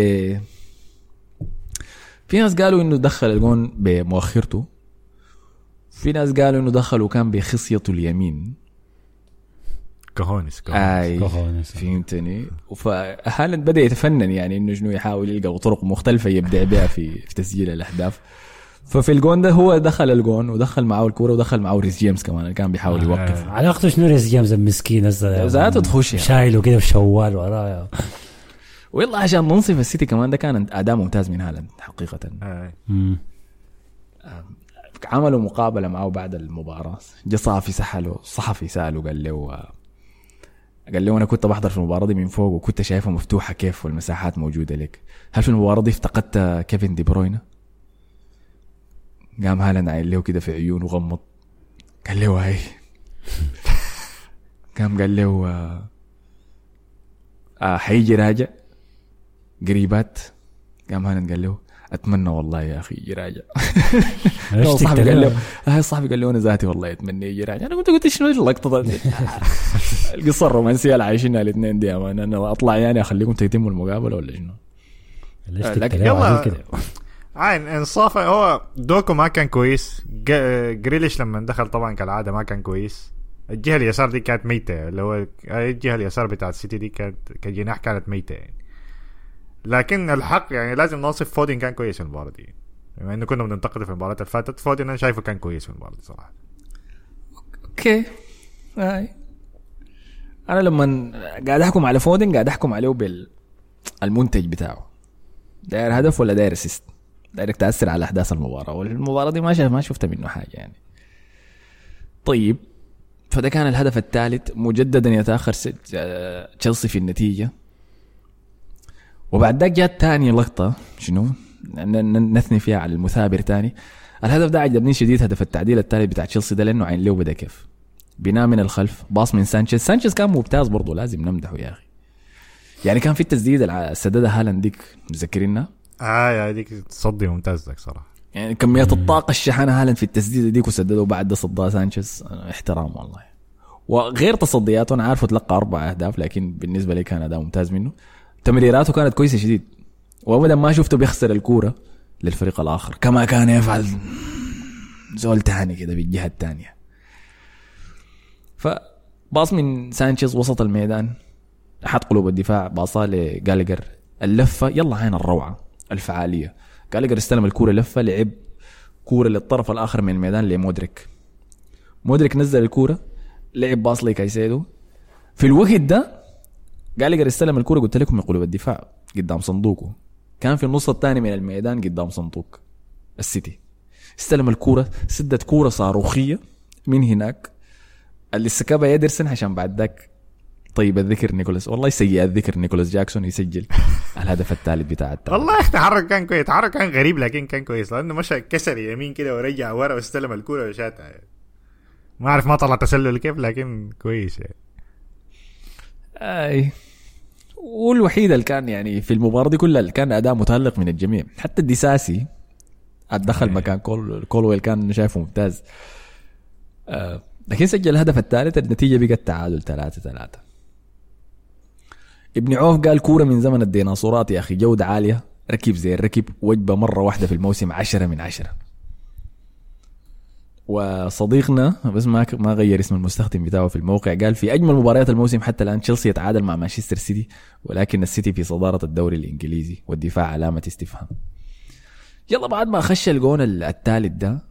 في ناس قالوا إنه دخل الجون بمؤخرته. في ناس قالوا إنه دخل وكان بخصيته اليمين. كهونس كهونس. فهمتني؟ فهالاند بدأ يتفنن يعني إنه شنو يحاول يلقى طرق مختلفة يبدع بها في في تسجيل الأهداف. ففي الجون ده هو دخل الجون ودخل معه الكورة ودخل معه ريس جيمس كمان اللي كان بيحاول يوقف علاقته شنو ريس جيمس المسكين هسه ذاته تخش يعني. شايله كده في شوال وراه ويلا عشان ننصف السيتي كمان ده كان أداء ممتاز من هالاند حقيقة آي. مم. عملوا مقابلة معه بعد المباراة جا صحفي سحله صحفي سأله قال له قال له أنا كنت بحضر في المباراة دي من فوق وكنت شايفها مفتوحة كيف والمساحات موجودة لك هل في المباراة دي افتقدت كيفن دي بروينا قام هالاند عايل له كده في عيونه وغمض قال له هاي. قام قال له آه، آه حيجي راجع. قريبات. قام هالاند قال له أتمنى والله يا أخي يجي راجع. صاحبي قال له. هاي صاحبي قال له أنا ذاتي والله أتمنى يجي راجع. أنا قلت قلت شنو اللقطة القصة الرومانسية اللي عايشينها الاثنين دي أنا أطلع يعني أخليكم تتموا المقابله ولا شنو؟ لكن الكلام يلا. عين انصاف هو دوكو ما كان كويس. جريليش لما دخل طبعا كالعادة ما كان كويس. الجهة اليسار دي كانت ميتة. اللي هو الجهة اليسار بتاعت السيتي دي كانت كجناح كانت ميتة يعني. لكن الحق يعني لازم نوصف فودين كان كويس في المباراة دي. بما إنه كنا بننتقده في المباراة اللي فاتت فودين أنا شايفه كان كويس في المباراة دي صراحة. okay. هاي أنا لما قاعد أحكم على فودن قاعد أحكم عليه بالمنتج بتاعه. داير هدف ولا داير assist دايرك تأثر على أحداث المباراة والمباراة دي ما شف ما شفت منه حاجة يعني. طيب فده كان الهدف الثالث مجددا يتأخر تشيلسي في النتيجة. وبعد ذاك جات ثاني لقطة شنو؟ نثني فيها على المثابر تاني. الهدف ده عجبني شديد هدف التعديل الثالث بتاع تشيلسي ده لأنه عاين له بدا كيف. بناء من الخلف pass من سانشيز. سانشيز كان ممتاز برضه لازم نمدحه يا أخي. يعني كان في التسديد اللي سددها هالاند ديك متذكرينها؟ يا هذيك تصدي ممتاز لك صراحة. يعني كمية الطاقة الشحنة هالاند في التسديدة ديك وسدده بعد ده صدها سانشيز. آه، احترام والله. وغير تصدياته أنا عارفه تلقى أربع أهداف لكن بالنسبة لي كان أداء ممتاز منه. تمريراته كانت كويسة شديد. وأبدا ما شفته بيخسر الكورة للفريق الآخر. كما كان يفعل زول تاني كده بالجهة الثانية ف pass من سانشيز وسط الميدان خط قلوب الدفاع باصاه لجالجر. اللفة يلا عاين الروعة. الفعالية. جالجر استلم الكورة لفة لعب كورة للطرف الآخر من الميدان لمودريك. مودريك نزل الكورة لعب pass لكايسيدو. في الوقت ده جالجر استلم الكورة قلت لكم من قلوب الدفاع قدام صندوقه. كان في النص الثاني من الميدان قدام صندوق السيتي. استلم الكورة سدد كورة صاروخية من هناك. اللي سكبها إيدرسون عشان بعد ذاك طيب الذكر نيكولاس. والله سيء الذكر نيكولاس جاكسون يسجل. الهدف الثالث بتاع التعادل. والله يا أخي تحرك كان كويس. تحرك كان غريب لكن كان كويس. لأنه مشى كسر يمين كده ورجع ورا واستلم الكورة وشاتها يعني. ما أعرف ما طلع تسلل كيف لكن كويس يعني. أي. والوحيد اللي كان يعني في المباراة دي كلها اللي كان أداء متألق من الجميع. حتى ديساسي دخل مكان كول كولويل كان شايفه ممتاز. آه لكن سجل الهدف الثالث النتيجة بقت تعادل 3 3 ابن عوف قال كورة من زمن الديناصورات يا أخي جودة عالية ركب زي الركب وجبة مرة واحدة في الموسم عشرة من عشرة. وصديقنا بس ما ما غير اسم المستخدم بتاعه في الموقع قال في أجمل مباريات الموسم حتى الآن تشيلسي يتعادل مع مانشستر سيتي ولكن السيتي في صدارة الدوري الإنجليزي والدفاع علامة استفهام. يلا بعد ما خش الجون الثالث ده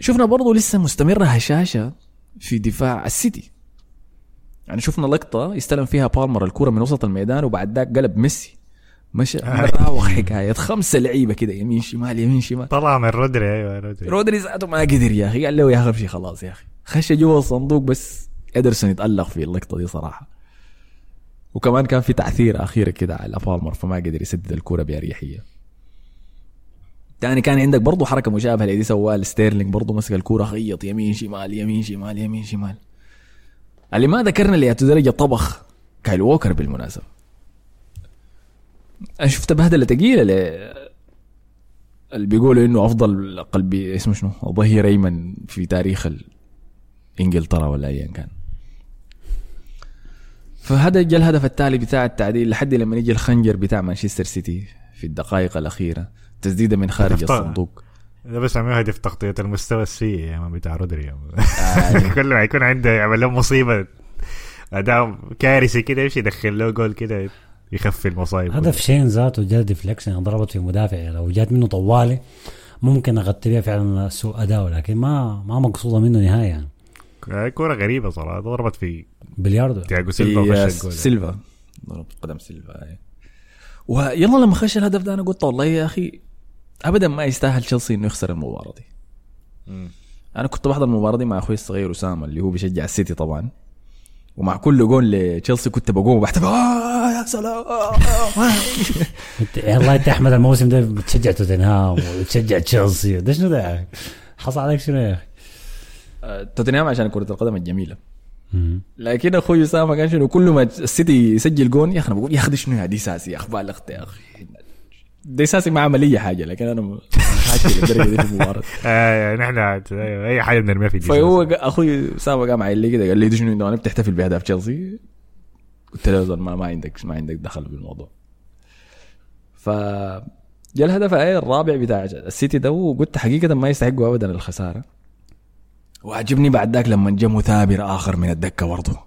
شفنا برضه لسه مستمرة هشاشة في دفاع السيتي. يعني شفنا لقطة يستلم فيها بالمر الكرة من وسط الميدان وبعد ذاك قلب ميسي. مشى مراوغ حكايه خمسة لعيبة كده يمين شمال يمين شمال. طلع من رودري أيوه رودري. رودري ذاته ما قدر يا أخي. قال له يا أخي خلاص يا أخي. خش جوا الصندوق بس إدرسون يتألق في اللقطة دي صراحة. وكمان كان في تعثير اخيره كده على بالمر فما قدر يسدد الكوره بأريحية. تاني كان عندك برضه حركة مشابهة لدي سواها ستيرلينج برضه مسك الكوره خيط يمين شمال يمين شمال يمين شمال. اللي ما ذكرنا اللي درجه طبخ كايل ووكر بالمناسبة. أنا شفت بهدلة ثقيلة ل اللي بيقولوا إنه أفضل قلبي اسمه شنو؟ ظهير أيمن في تاريخ ال- إنجلترا ولا ايا كان. فهذا جا الهدف التالي بتاع التعديل لحد لما يجي الخنجر بتاع مانشستر سيتي في الدقائق الأخيرة تسديدة من خارج. الصندوق. ده بس عملوا هدف تغطيه المستوى السيء يا man بتاع رودري آه. كل ما يكون عنده يعمل له مصيبة أداء كارثي كده يمشي يدخل له جول كده يخفي المصايب هدف شين ذاته جا deflection ضربت في مدافع. لو جات منه طوالي ممكن اغطي بها فعلا سوء اداء لكن ما ما مقصودة منه نهايه يعني آه، كورة غريبة صراحة ضربت في بلياردو. تياجو سيلفا سيلفا. ضرب قدم سيلفا أي. ويلا لما خش الهدف ده أنا قلت والله يا أخي ابدا ما يستاهل تشيلسي إنه يخسر المباراة دي. أنا كنت بحضر المباراة دي مع أخوي الصغير أسامة اللي هو بيشجع السيتي طبعا ومع كل جول لتشيلسي كنت بقوم وبحتفل آه يا سلام والله انت أحمد الموسم ده بتشجع توتنهام وتشجع تشيلسي ده شنو ده؟ حصل عليك شنو يا أخي؟ آه، توتنهام عشان كرة القدم الجميلة مم. لكن أخوي أسامة كان شنو كل ما السيتي يسجل جون يا أخي أنا بقول يا أخي شنو يا دي ساسي يا أخي بالغت يا أخي دي ساسي ما عمل اي حاجة لكن أنا م- للدرجه دي في المباراه آه نحن اي حاجة بنرميها في فهو أخوي اسامه قام عيل لي كده قال لي شنو أنت بتحتفل بأهداف تشيلسي؟ قلت له ما, ما عندك ما عندك دخل بالموضوع ف جاء الهدف إيه الرابع بتاع السيتي ده وقلت حقيقة ما يستحقوا ابدا الخسارة. وعجبني بعد ذاك لما جاء مثابر آخر من الدكة برضه.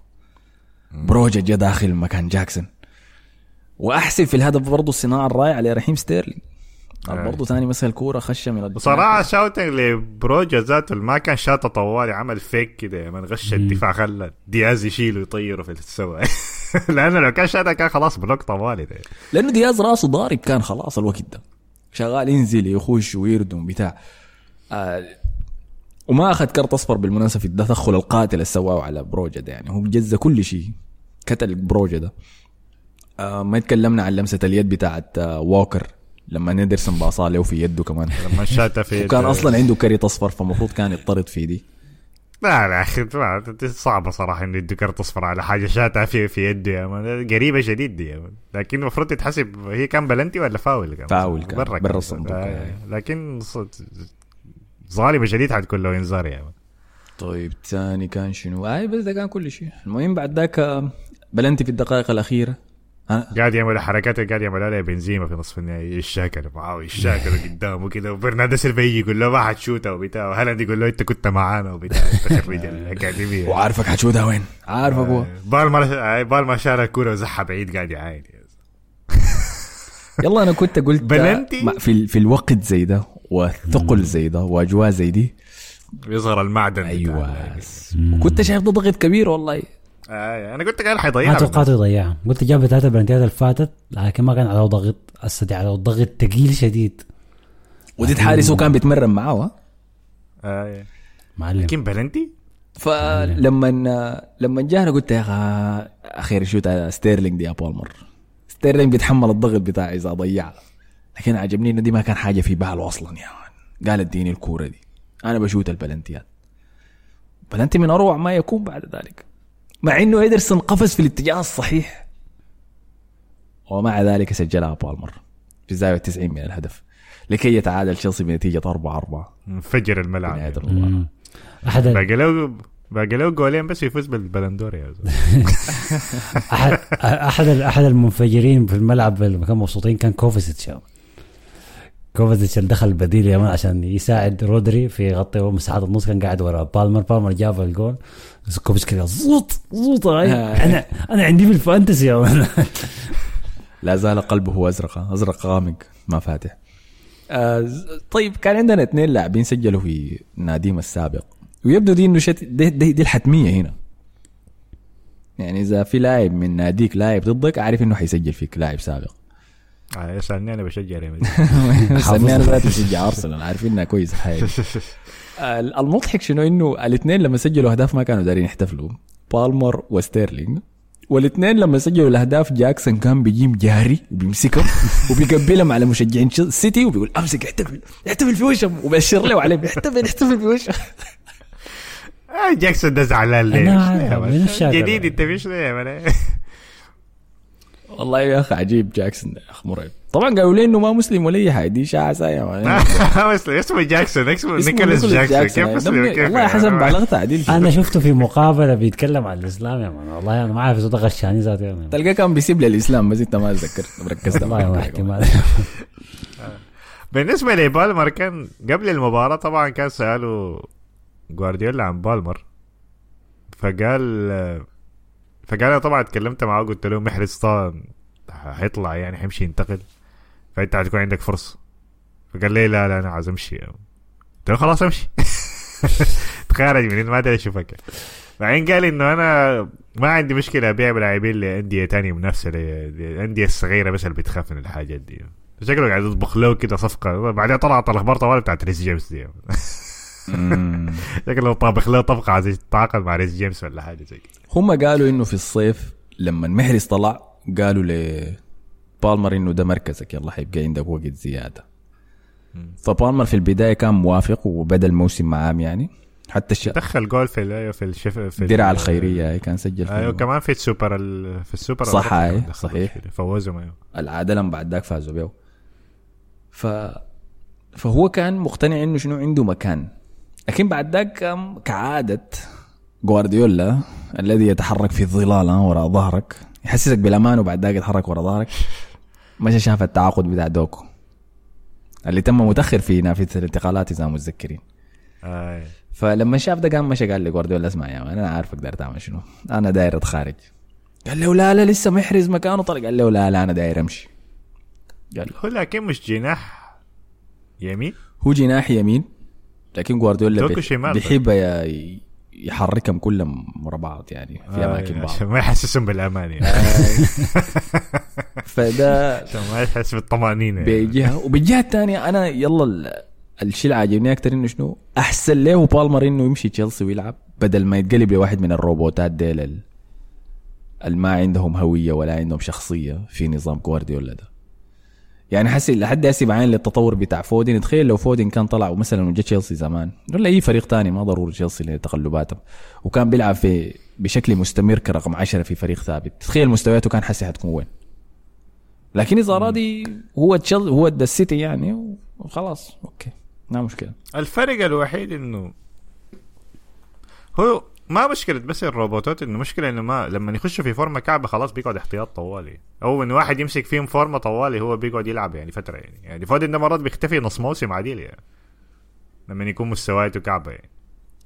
بروجا جاء داخل مكان جاكسون. واحسن في الهدف برضه الصناعه الرائعة لرحيم ستيرلينج. آه. برضه ثاني مسك الكوره خش من الدفاع. بصراحه شاوتنج لبروجا ذاته ما كان شاطه طوالي عمل فيك كده من غش الدفاع خلى دياز يشيله ويطيره في السوا لأنه لو كان شاطها كان خلاص block طوالي ده لأنه دياز رأسه ضارب كان خلاص الوقت ده. شغال ينزل يخش ويردم بتاع. آه وما أخذ كرت أصفر بالمناسبة في التدخل القاتل اللي سواه على بروجا ده يعني هو جز كل شيء. قتل بروجا ده. آه ما تكلمنا عن لمسة اليد بتاعت آه ووكر لما إيدرسون باصاه له في يده كمان. لما شاتا في وكان أصلا عنده كرت اصفر فالمفروض كان يطرد في دي. لا لا أخي صعبة صراحة إنه يدوا كرت اصفر على حاجة شاتها في في يده يا man. قريبة شديد دي يا man. لكن المفروض تتحسب هي كان بلنتي ولا فاول كان؟ فاول كان، برا برا الصندوق، آه، آه. لكن ظالمة شديد حتكون له انذار يا man. طيب ثاني كان شنو؟ اي بس ده كان كل شيء. المهم بعد ذاك آه، بلنتي في الدقائق الأخيرة. قاعد يعمل حركات اللي قاعد يعملها لها بنزيما في نصف النهائي. الشاكر معاه الشاكر قدامه كده. وبرناردو سيلفا يجي يقول له ما حتشوتها وبتاع وهالاند يقول له أنت كنت معانا وبتاع أنت خريج الأكاديمية. وعارفك حتشوتها وين؟ عارفك هو. بالما بالما شال الكورة وزحها بعيد قاعد يعاين. يلا أنا كنت قلت بلنتي؟ في في الوقت زي ده وثقل زي ده وأجواء زي دي. يظهر المعدن أيوه. وكنت شايف ده ضغط كبير والله. آه أنا قلت قال ما حيضيعها توقعت يضيعها قلت جاب ثلاثة بلنتيات اللي فاتت لكن ما كان عليه ضغط هسه عليه ضغط ثقيل شديد. وديت حارس هو كان بيتمرن معاه ها؟ آه. معلم. لكن بلنتي؟ فلما لما جانا قلت يا أخي أخير شوت على ستيرلينج دي يا بالمر ستيرلينج بيتحمل الضغط بتاعي إذا ضيعها لكن عجبني إنه دي ما كان حاجة في باله أصلا يا man. قال اديني الكورة دي. أنا بشوت البلنتيات. بلنتي من أروع ما يكون بعد ذلك. مع إنه إيدرسون قفز في الاتجاه الصحيح. ومع ذلك سجلها بالمر في زاوية 90 من الهدف. لكي يتعادل تشيلسي بنتيجة 4 4 انفجر الملعب. احد باقي له باقي له جولين بس يفوز بالبالون دور يا. احد أحد أحد المنفجرين في الملعب اللي كانوا مبسوطين كان كوفيسيتش يا مان. كوفيسيتش اللي دخل بديل يا مان عشان يساعد رودري في يغطي مساحات النص كان قاعد ورا. بالمر بالمر جاب الجول. بس كوفيسيتش كده زوط زوط هاي. أنا أنا عندي في الفانتسي لا زال قلبه أزرق أزرق غامق ما فاتح. آه طيب كان عندنا اثنين لاعبين سجلوا في ناديم السابق. ويبدو دي إنه شت... دي, دي, دي الحتمية هنا. يعني إذا في لاعب من ناديك لاعب ضدك عارف إنه حيسجل فيك لاعب سابق. آه يسألني أنا بشجع ريال مدريد. أنا بشجع أرسنال عارفين إنها كويسة. آه، المضحك شنو؟ إنه الاثنين لما سجلوا أهداف ما كانوا دارين يحتفلوا. بالمر وستيرلينج والاثنين لما سجلوا الأهداف جاكسون كان بيجيهم جاري وبيمسكهم وبيقبلهم على مشجعين سيتي وبيقول أمسك احتفل احتفل في وشهم. وبشر له عليهم احتفل احتفل في وشهم. آه جاكسون ده زعلان ليه؟ جديد انت مش ليه؟ والله يا أخي عجيب جاكسون يا اخ مرعب طبعا قالوا لي إنه ما مسلم ولا أي حاجة دي إشاعة سايه. بس اسمه جاكسون اسمه نيكولاس جاكسون كيف يعني. مسلم كيف والله حسن بلغت عديل أنا شفته في مقابلة بيتكلم عن الإسلام يا man والله أنا ما عارف إذا ده غشاني ذاته. تلقاه كان بيسيب للاسلام بس أنت ما تذكرت مركزت والله. احتمال بالنسبة لبالمر كان قبل المباراة طبعا كان سألوا جوارديولا عن بالمر فقال فقال أنا طبعا اتكلمت معاه قلت له محرز طبعا حيطلع يعني حيمشي ينتقل. فانت حتكون عندك فرصة. فقال لي لا لا أنا عايز أمشي. قلت له خلاص أمشي. تخرج من ما أدري اشوفك بعدين قال إنه أنا ما عندي مشكلة أبيع لاعبين لأندية تانية منافسة للانديه الصغيره بس اللي بتخاف من الحاجات دي. شكله قاعد يطبخ له كده صفقة. بعدين طلعت الاخبار طوال بتاعت ريس جيمس دي. شكله طابخ له طبخة عايز يتعاقد مع ريس جيمس ولا حاجة زي كده. هم قالوا إنه في الصيف لما المحرز طلع قالوا لبالمر إنه ده مركزك يلا حيبقى عندك وقت زيادة. فبالمر في البداية كان موافق وبدا الموسم معاه يعني. حتى الش... دخل جول في ال- في الشف في ال- الدرع الخيرية هي كان سجل فيه. أيوه كمان في السوبر ال... في السوبر صح، دخل صحيح. فوزهم أيوه العادة لما بعد ذاك فازوا بيه ف فهو كان مقتنع إنه شنو؟ عنده مكان. لكن بعد ذاك كعادة جوارديولا الذي يتحرك في الظلال وراء ظهرك. يحسسك بالأمان وبعد ذاك يتحرك وراء ظهرك. مشى شاف التعاقد بتاع دوكو اللي تم متأخر في نافذة الانتقالات إذا متذكرين. آه. فلما شاف ده قام مشى قال لجوارديولا اسمع يا مان أنا عارفك داير تعمل شنو. أنا داير أتخارج. قال له لا لا لسه محرز مكانه طلع. قال له لا لا أنا داير أمشي. قال له. هو لكن مش جناح يمين؟ هو جناح يمين لكن جوارديولا بيحب يحركهم كلهم ورا بعض يعني في آه، أماكن بعض. عشان ما يحسسهم بالأمان يعني. فده عشان ما يحس بالطمأنينة يعني. بجهه وبالجهه الثانية أنا يلا ال- الشيء اللي عاجبني أكثر إنه شنو؟ أحسن له بالمر إنه يمشي تشيلسي ويلعب بدل ما يتقلب لواحد من الروبوتات ديل ال- اللي ما عندهم هوية ولا عندهم شخصية في نظام جوارديولا ده. يعني حسي لحد هسه بعين للتطور بتاع فودن تخيل لو فودن كان طلع مثلا وجا تشيلسي زمان. ولا أي فريق تاني ما ضروري تشيلسي لتقلباته وكان بيلعب في بشكل مستمر كرقم عشرة في فريق ثابت. تخيل مستوياته كان حسي حتكون وين. لكن إذا راضي هو تشيل هو ده السيتي يعني وخلاص. okay. ما مشكلة. الفرق الوحيد إنه هو ما مشكلة بس الروبوتات إنه مشكلة إنه ما لما يخشوا في فورمة كعبة خلاص بيقعد احتياط طوالي. أو إنه واحد يمسك فيهم فورمة طوالي هو بيقعد يلعب يعني فترة يعني. يعني فودن ده مرات بيختفي نص موسم عديل يعني لما يكون مستوياته كعبة يعني.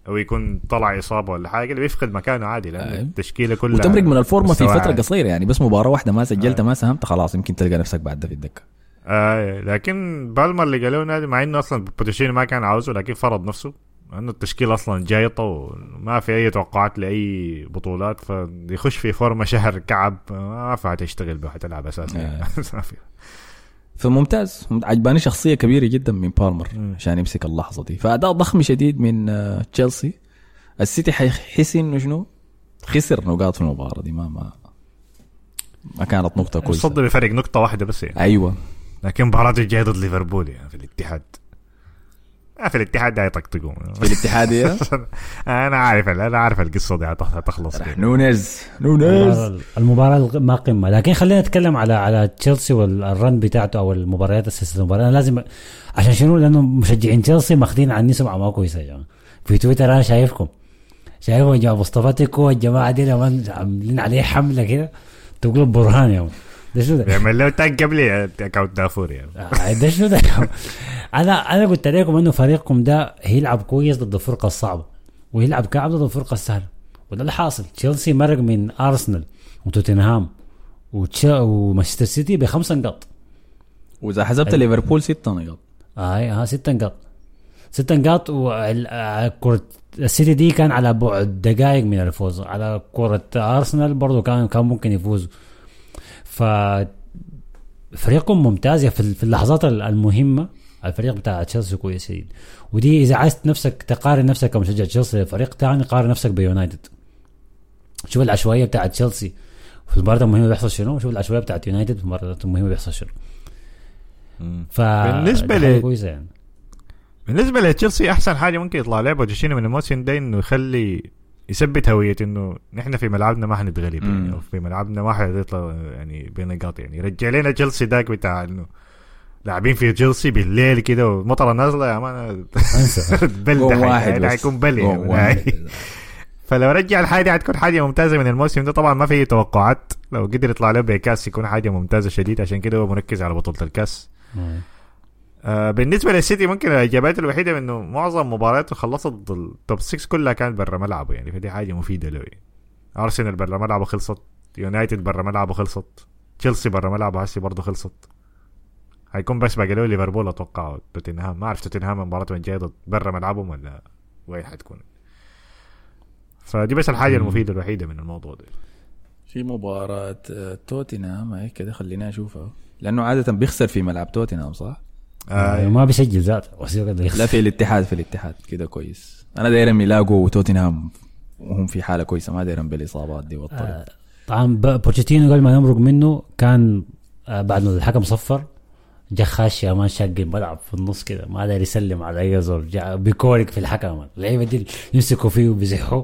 أو يكون طلع إصابة ولا حاجة اللي بيفقد مكانه عادي لأن أيوة. التشكيلة كلها وتمرق من الفورمة في فترة. قصيرة يعني. بس مباراة واحدة ما سجلت ما ساهمت خلاص يمكن تلقى نفسك بعد ده في الدكة. آه لكن بالمر اللي قالوا نادي مع إنه أصلا بوتشيتينو ما كان عاوزه لكن فرض نفسه. انه التشكيله أصلا جايطة وما في أي توقعات لأي بطولات فيخش في فورمة شهر كعب ما في حتشتغل به حتلعب أساسا. آه. ما في. فممتاز. عجباني شخصية كبيرة جدا من بالمر. عشان يمسك اللحظة دي. فأداء ضخم شديد من آه، تشيلسي. السيتي حيحس انه شنو خسر نقاط في المباراة دي ما ما ما كانت نقطة كويسة. صد بفرق نقطة واحدة بس يعني. أيوه. لكن مباراته الجاية ضد ليفربول يعني في الاتحاد. في الاتحاد ده يطقطقوا في الاتحاديه أنا عارف أنا عارف القصة دي هتخلص كده. نونيز نونيز. الغ- ما قمة. لكن خلينا نتكلم على على تشيلسي وال run بتاعته أو المباريات السلسلة المباراة. أنا لازم عشان شنو؟ لأنه مشجعين تشيلسي ماخذين عني سمعة ما كويسة يا جماعة في تويتر أنا شايفكم. شايفهم يا جماعة مصطفى تيكو الجماعة دي عاملين عليه حملة كده تقول برهان يا man. ده؟ شو ده؟ بيعمل له tag قبل account دافور يعني. آه، ده شو ده؟ أنا أنا قلت لكم إنه فريقكم ده هيلعب كويس ضد الفرقه الصعبه ويلعب كعب ضد الفرقه السهله وده اللي حاصل. تشيلسي مرق من أرسنال وتوتنهام وتشا ومانشستر سيتي بخمس نقاط. وإذا حسبت ليفربول ست نقاط. هاي ها ست نقاط. ست نقاط وكرة السيتي دي كان على بعد دقائق من الفوز. على كرة أرسنال برضو كان كان ممكن يفوزوا ف فريقهم ممتاز في في اللحظات المهمة الفريق بتاع تشيلسي كويس جدا. ودي إذا عايز نفسك تقارن نفسك كمشجع تشيلسي فريق ثاني قارن نفسك بيونايتد. شوف العشوائية بتاعت تشيلسي في المباراة المهمة بيحصل شنو؟ شوف العشوائية بتاعت يونايتد في المباراة المهمة بيحصل شنو. ف حاجة ل- كويسة يعني. بالنسبة لتشيلسي أحسن حاجة ممكن يطلع لها بوتشيتينو من الموسم ده إنه يخلي يثبت هوية إنه نحن في ملعبنا ما حنتغلب يعني. أو في ملعبنا ما حنطلع يعني بنقاط يعني رجع لنا تشيلسي داك بتاع إنه لاعبين في تشيلسي بالليل كده ومطره نازله يا man بل ده بس. حيكون بل جون يعني. واحد. فلو رجع الحاجة دي حتكون حاجة ممتازة من الموسم ده طبعا ما في توقعات لو قدر يطلع له بكاس يكون حاجة ممتازة شديد عشان كده هو مركز على بطولة الكاس بالنسبة للسيتي ممكن الإجابات الوحيدة إنه معظم مبارياته خلصت ضد ال top 6 كلها كانت برا ملعبه يعني فدي حاجة مفيدة له يعني. ارسنال برا ملعبه خلصت يونايتد برا ملعبه خلصت تشيلسي برا ملعبه هسي برضه خلصت. هيكون بس باقي له ليفربول أتوقع توتنهام. ما أعرف توتنهام مباراته الجايه ضد برا ملعبهم ولا وين حتكون. فدي بس الحاجة المفيدة الوحيدة من الموضوع ده. في مباراة آه، توتنهام هيك كده خلينا أشوفها. لأنه عادة بيخسر في ملعب توتنهام صح؟ آه ما بيسجل ذاته. لا في الاتحاد في الاتحاد كده كويس أنا دايرهم يلاقوا توتنهام وهم في حالة كويسة ما دايرهم بالإصابات دي والطريق آه، طبعا بوتشيتينو قبل ما يمرق منه كان آه، بعد ما الحكم صفر جا خاش يا man شاق الملعب في النص كده ما داير يسلم على أي زول بيكورك في الحكم. اللعيبة دي يمسكوا فيه وبيزحوا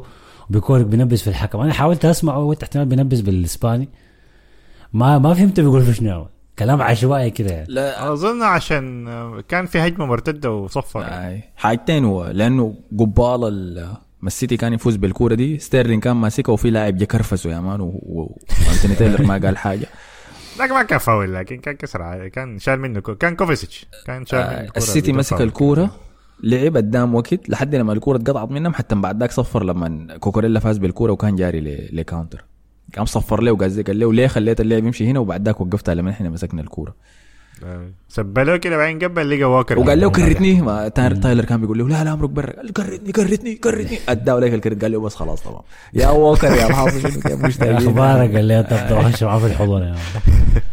وبيكورك بينبز في الحكم أنا حاولت أسمعه احتمال بينبز بالإسباني ما ما فهمت بيقول في شنو. كلام عشوائي كده يعني لا أظن عشان كان في هجمة مرتدة وصفر آي. حاجتين هو لأنه قبال ال- ما السيتي كان يفوز بالكورة دي ستيرلينج كان ماسكها وفي لاعب جا كرفسه يا man وأنتوني تايلور ما قال حاجة لكن ما كان فاول لكن كان كسر عادي. كان شال منه كو. كان كوفيسيتش كان شال منه آه كورة السيتي مسك. الكورة لعب قدام وقت لحد لما الكورة اتقطعت منهم حتى بعد ذاك صفر لما كوكوريلا فاز بالكورة وكان جاري ل counter قام صفر له وقال قال له ليه خليت اللعب يمشي هنا وبعد ذاك وقفتها لما إحنا مسكنا الكورة. آه. سبله كده بعدين قبل لقى واكر. وقال له كرتني ما تاير- تايلر كان بيقول له لا لا أمرك برا قال له كرتني كرتني كرتني. اداه لك الكرت قال له بس خلاص طبعا يا ووكر يا محافظ شنو يا مشتاقين أخبارك قال لي أنت بتوحش معاه في الحضن يا.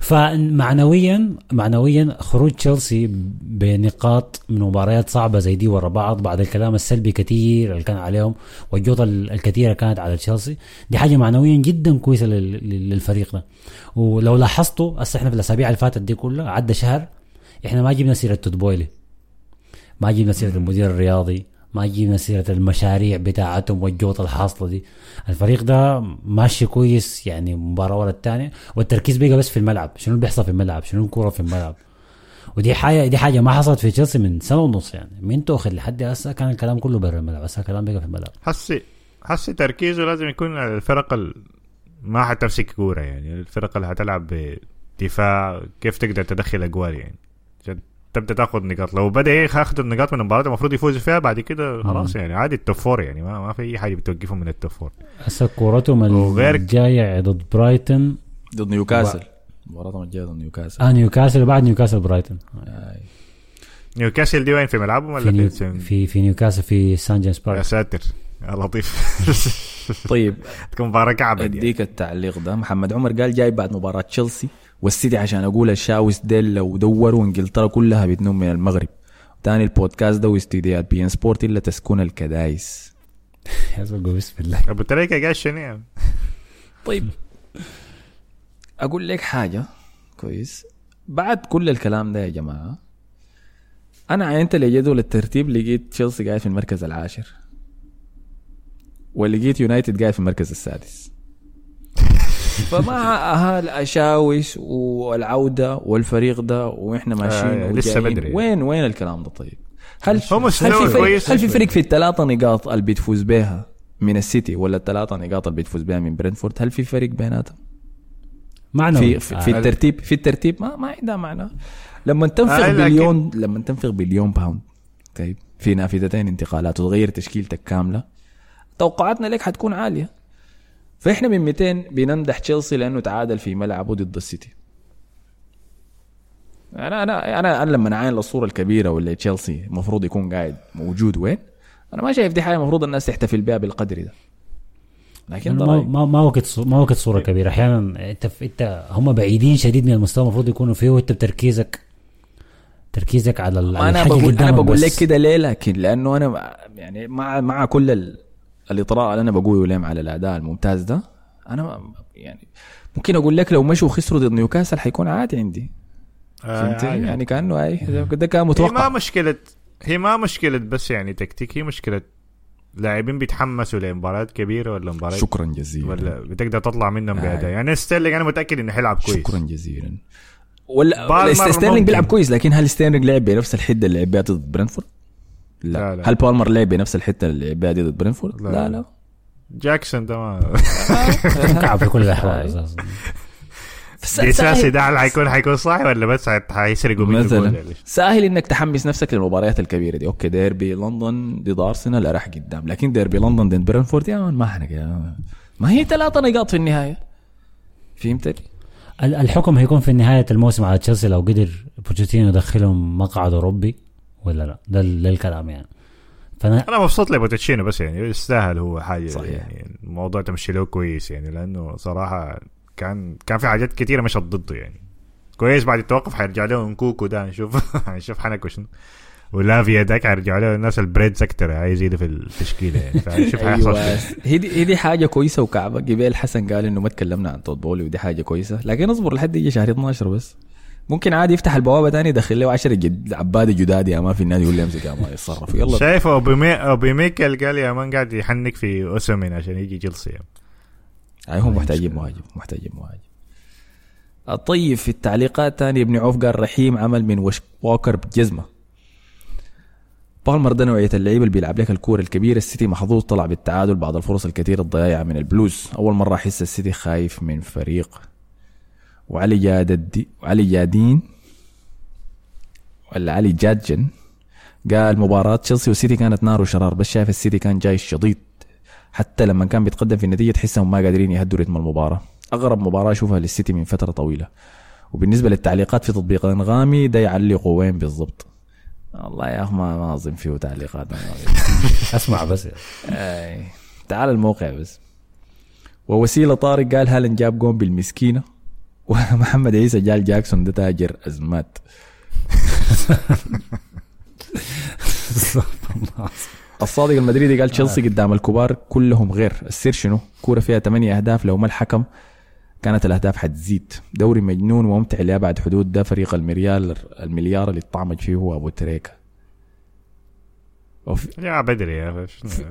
فمعنويا معنويا خروج تشيلسي بنقاط من مباريات صعبة زي دي ورا بعض. بعد الكلام السلبي كثير اللي كان عليهم والجوطة ال- الكثيرة كانت على تشيلسي. دي حاجة معنويا جدا كويسة لل- لل- للفريق ده. ولو لاحظتوا هسه إحنا في الأسابيع اللي فاتت دي كلها عدى شهر إحنا ما جبنا سيرة توت بويلي. ما جبنا سيرة المدير الرياضي. ما جبنا سيره المشاريع بتاعتهم والجوطه الحاصلة دي. الفريق ده ماشي كويس يعني مباراة ورا الثانية والتركيز بقى بس في الملعب شنو اللي بيحصل في الملعب شنو الكورة في الملعب. ودي حاجة دي حاجة ما حصلت في تشيلسي من سنة ونص يعني. من توخل لحد هسه كان الكلام كله برا الملعب هسه الكلام بقى في الملعب. حسي حسي تركيزه لازم يكون على الفرق ال... ما حتمسك كورة يعني. الفرق اللي هتلعب بدفاع كيف تقدر تدخل أجوال يعني؟ تبدا تاخذ نقاط. لو بدأ ياخذ النقاط من المباراه المفروض يفوز فيها بعد كده خلاص يعني عادي ال top four يعني ما, ما في أي حاجة بتوقفهم من التوب فور هسه كورتهم وغير- الجاية ضد برايتون ضد نيوكاسل. مباراتهم الجاية ضد نيوكاسل. آه نيوكاسل وبعد نيوكاسل برايتون آي. نيوكاسل دي وين في ملعبهم ولا في, في, نيو في, نيوكاسل في سان جيمس يا بارك ساتر يا لطيف. طيب. تكون مباراة كعبة دي. أديك التعليق ده. محمد عمر قال جاي بعد مباراة تشيلسي. والسيتي عشان أقول الأشاوس ديل لو دوروا إنجلترا كلها بتنوم من المغرب. تاني البودكاست ده واستديوهات بي إن سبورت إلا تسكن الكدايس. يا بسم الله. ابو تريكه قال شنو يعني؟ طيب. أقول لك حاجة كويس. بعد كل الكلام ده يا جماعة أنا عينت لجدول الترتيب لقيت تشيلسي قاعد في المركز العاشر ولقيت يونايتد قاعد في المركز السادس. فمع الأشاوس والعودة والفريق ده وإحنا ماشيين آه، لسه وجايين، بدري. وين وين الكلام ده طيب؟ هل هل في فريق هل في. فريق في الثلاثة نقاط اللي بتفوز بها من السيتي ولا الثلاثة نقاط اللي بتفوز بها من برينفورد هل في فريق بيناتهم؟ معنوي في في, في آه. الترتيب في الترتيب ما ما عندها معنى لما تنفق آه، بليون لما تنفق billion pound طيب في نافذتين انتقالات وتغير تشكيلتك كاملة توقعاتنا لك حتكون عالية فإحنا من 200 بنمدح تشيلسي لأنه تعادل في ملعبه ضد السيتي أنا أنا أنا أنا لما أعاين الصورة الكبيرة واللي تشيلسي المفروض يكون قاعد موجود وين أنا ما شايف دي حاجة المفروض الناس تحتفل بها بالقدر ده لكن ما. ما ما وقت ما وقت صورة كبيرة أحيانا أنت أنت هم بعيدين شديد من المستوى المفروض يكونوا فيه وأنت بتركيزك تركيزك على ال- على أنا بقول أنا بقول لك. كده ليه لكن لأنه أنا يعني مع مع كل الإطراء اللي أنا بقوله لهم على الأداء الممتاز ده أنا ما- يعني ممكن أقول لك لو مشوا خسروا ضد نيوكاسل حيكون عادي عندي. فهمت؟ آه، يعني كأنه اي ده كان هي ما متوقع مشكلة هي ما مشكلة بس يعني تكتيك هي مشكلة لاعبين بيتحمسوا لمباريات كبيرة ولا مباريات شكرا جزيلا. ولا بتقدر تطلع منهم آه. بأداء يعني ستيرلينج أنا متأكد إنه حيلعب كويس. شكرا جزيلا. ولا ستيرلينج. بيلعب كويس لكن هل ستيرلينج لعب بنفس الحدة اللي لعب بها ضد برينفورد؟ لا. لا، لا. هل بالمر لعب بنفس الحدة اللي لعب بها دي ضد برينفورد؟ لا، لا لا. جاكسون ده ما كعب في كل الأحوال أساسا ديساسي ده هل حيكون حيكون صح ولا بس حي- حيسرقوا منه مثلا؟ سهل إنك تحمس نفسك للمباريات الكبيرة دي okay ديربي لندن ضد أرسنال راح قدام لكن ديربي لندن ضد برنفورد يا ما حنق. ما هي ثلاثة نقاط في النهاية فهمتني؟ ال- الحكم هيكون في نهاية الموسم على تشيلسي لو قدر بوتشيتينو يدخلهم مقعد أوروبي ولا لا؟ ده, ال- ده الكلام يعني. فأنا أنا مبسوط لبوتشيتينو بس يعني يستاهل هو حاجة صحيح. يعني الموضوع تمشي له كويس يعني لأنه صراحة كان كان في حاجات كثيره مشت ضده يعني. كويس بعد التوقف حيرجع له نكوكو ده نشوف نشوف حنكو شنو. ولافيا داك حيرجع له الناس البريد سكتر هيزيدوا في التشكيله يعني فنشوف حيحصل أيوه. شنو. هي دي هي دي حاجة كويسة وكعبة. جبال حسن قال إنه ما تكلمنا عن تود بولي ودي حاجة كويسة. لكن اصبر لحد يجي شهر 12 بس. ممكن عادي يفتح البوابة تاني يدخل له 10 جد عباده جداد يا ما في النادي يقول لي امسك يا ما يتصرف. يلا. شايف اوبيمي اوبيميكل قال يا مان قاعد يحنك في أوسمين عشان يجي تشيلسي يعني. هم محتاجين مهاجم محتاجين مهاجم. طيب في التعليقات تاني ابن عوف قال رحيم عمل من وش ووكر بجزمة. بالمر ده نوعيه اللعيبة اللي بيلعب لك الكورة الكبيرة السيتي محظوظ طلع بالتعادل بعد الفرص الكثيرة الضايعه من البلوز. أول مرة أحس السيتي خايف من فريق. وعلي جاد وعلي جادين ولا علي جادجن قال مباراة تشيلسي والسيتي كانت نار وشرار بس شايف السيتي كان جاي شديد. حتى لما كان بيتقدم في النتيجة تحسهم ما قادرين يهدوا رتم المباراة. أغرب مباراة أشوفها للسيتي من فترة طويلة. وبالنسبة للتعليقات في تطبيق أنغامي ده يعلقوا وين بالضبط؟ والله يا أخي ما أظن فيه تعليقات. أسمع بس. تعال الموقع بس. ووسيلة طارق قال هالاند جاب جون بالمسكينة. ومحمد عيسى جال جاكسون ده تاجر ازمات الصادق المدريدي قال تشيلسي قدام الكبار كلهم غير. السر شنو؟ كورة فيها ثمانية أهداف لو ما الحكم كانت الأهداف حتزيد. دوري مجنون وممتع لابعد حدود ده فريق المليار المليار اللي اتطعمج فيه هو أبو تريكة. يا بدري يا؟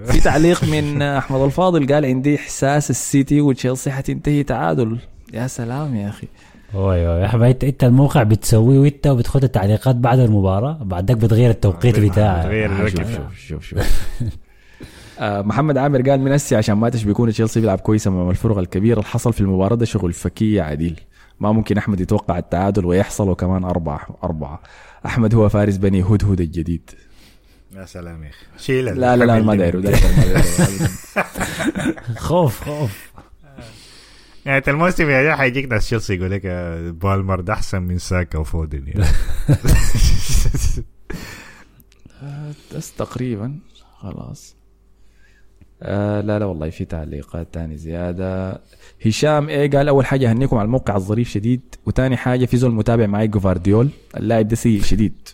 في تعليق من أحمد الفاضل قال عندي إحساس السيتي وتشيلسي حتنتهي تعادل. يا سلام يا أخي. أوي أوي. يا حبيبي انت أنت الموقع بتسويه وإنت وبتخد التعليقات بعد المباراة؟ بعدك بتغير التوقيت بتاعك. تغير آه، الركب. شوف شوف شوف شوف. آه، محمد عامر قال من هسه عشان ما تشبكون تشيلسي بيلعب كويس أمام الفرق الكبيرة. اللي حصل في المباراة ده شغل فكيه عديل. ما ممكن أحمد يتوقع التعادل ويحصل وكمان أربعة أربعة. أحمد هو فارس بني هدهد الجديد. يا سلام يا أخي. شيل لا لا لا ما دايره خوف خوف. يعني انت الموسم يا جماعة حيجيك ناس تشيلسي يقول لك آه، بالمر ده أحسن من ساكا وفودن يعني. بس تقريبا خلاص. آه لا لا والله في تعليقات تاني زيادة. هشام إيه قال أول حاجة هنيكم على الموقع الظريف شديد. وتاني حاجة في زول متابع معي جوفارديول اللاعب ده سيء شديد.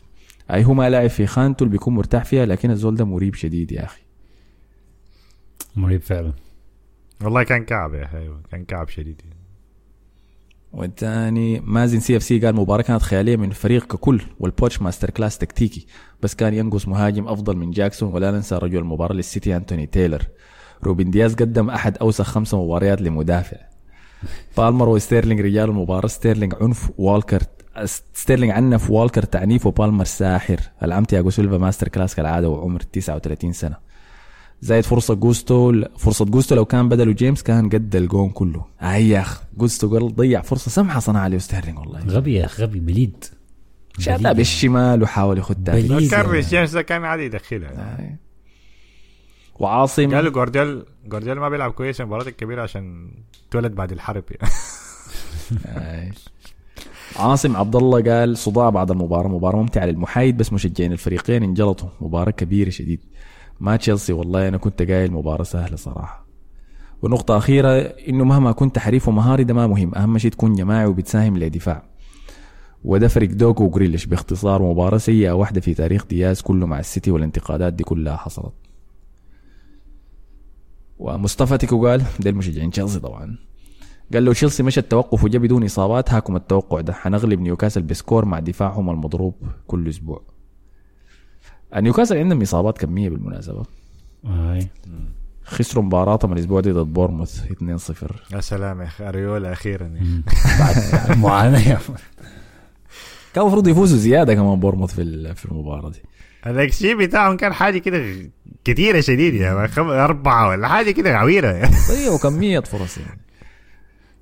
أي هو ما لاعب في خانته اللي بيكون مرتاح فيها لكن الزول ده مريب شديد يا أخي. مريب فعلا. والله كان كعب يا أيوه كان كعب شديد. يعني. والتاني مازن CFC قال مباراة كانت خيالية من الفريق ككل والبوتش masterclass تكتيكي. بس كان ينقص مهاجم أفضل من جاكسون ولا ننسى رجل المباراة للسيتي أنتوني تايلر. روبن دياز قدم أحد أوسخ خمسة مباريات لمدافع. بالمر وستيرلينج رجال المباراة. ستيرلينج عنف والكر ستيرلينج عنف والكر تعنيف وبالمر ساحر. العم تياجو سيلفا masterclass كالعادة وعمر 39 سنة. زايد فرصة جوستو فرصة جوستو لو كان بدله جيمس كان قد الجون كله اي يا اخ جوستو قال ضيع فرصة سمحة صنعها له ستيرلينج والله غبي يا أخي غبي بليد بليد. بالشمال وحاول يخدها فيه. بليد. جيمس ده كان عادي يدخلها آي. وعاصم قالوا جوارديول جوارديول ما بيلعب كويس في المباريات الكبيرة عشان تولد بعد الحرب يعني. عاصم عبد الله قال صداع بعد المباراة مباراة ممتعة للمحايد بس مشجعين الفريقين انجلطوا مباراة كبيرة شديد ما تشيلسي والله أنا كنت قايل مباراة سهلة صراحة. ونقطة أخيرة إنه مهما كنت حريف ومهاري ده ما مهم. أهم شيء تكون جماعي وبتساهم لدفاع. وده فريق دوكو وجريليش باختصار مباراة سيئة واحدة في تاريخ دياز كله مع السيتي والانتقادات دي كلها حصلت. ومصطفى تيكو قال ده المشجعين تشيلسي طبعا. قال لو تشيلسي مشى التوقف وجا بدون إصابات هاكم التوقع ده. حنغلب نيوكاسل ب score مع دفاعهم المضروب كل أسبوع. نيوكاسل عندهم إصابات كمية بالمناسبة. اي خسروا مباراتهم الأسبوع دي ضد بورنموث 2-0 يا سلام يا أخي أريولا أخيرا. بعد معاناة يا كان المفروض يفوزوا زيادة كمان بورنموث في ال- في المباراة دي. الاكس بتاعهم كان حاجة كده كتيرة شديد يا خم... أربعة ولا حاجة كده عويرة يعني. ضيعوا كميه فرص يعني.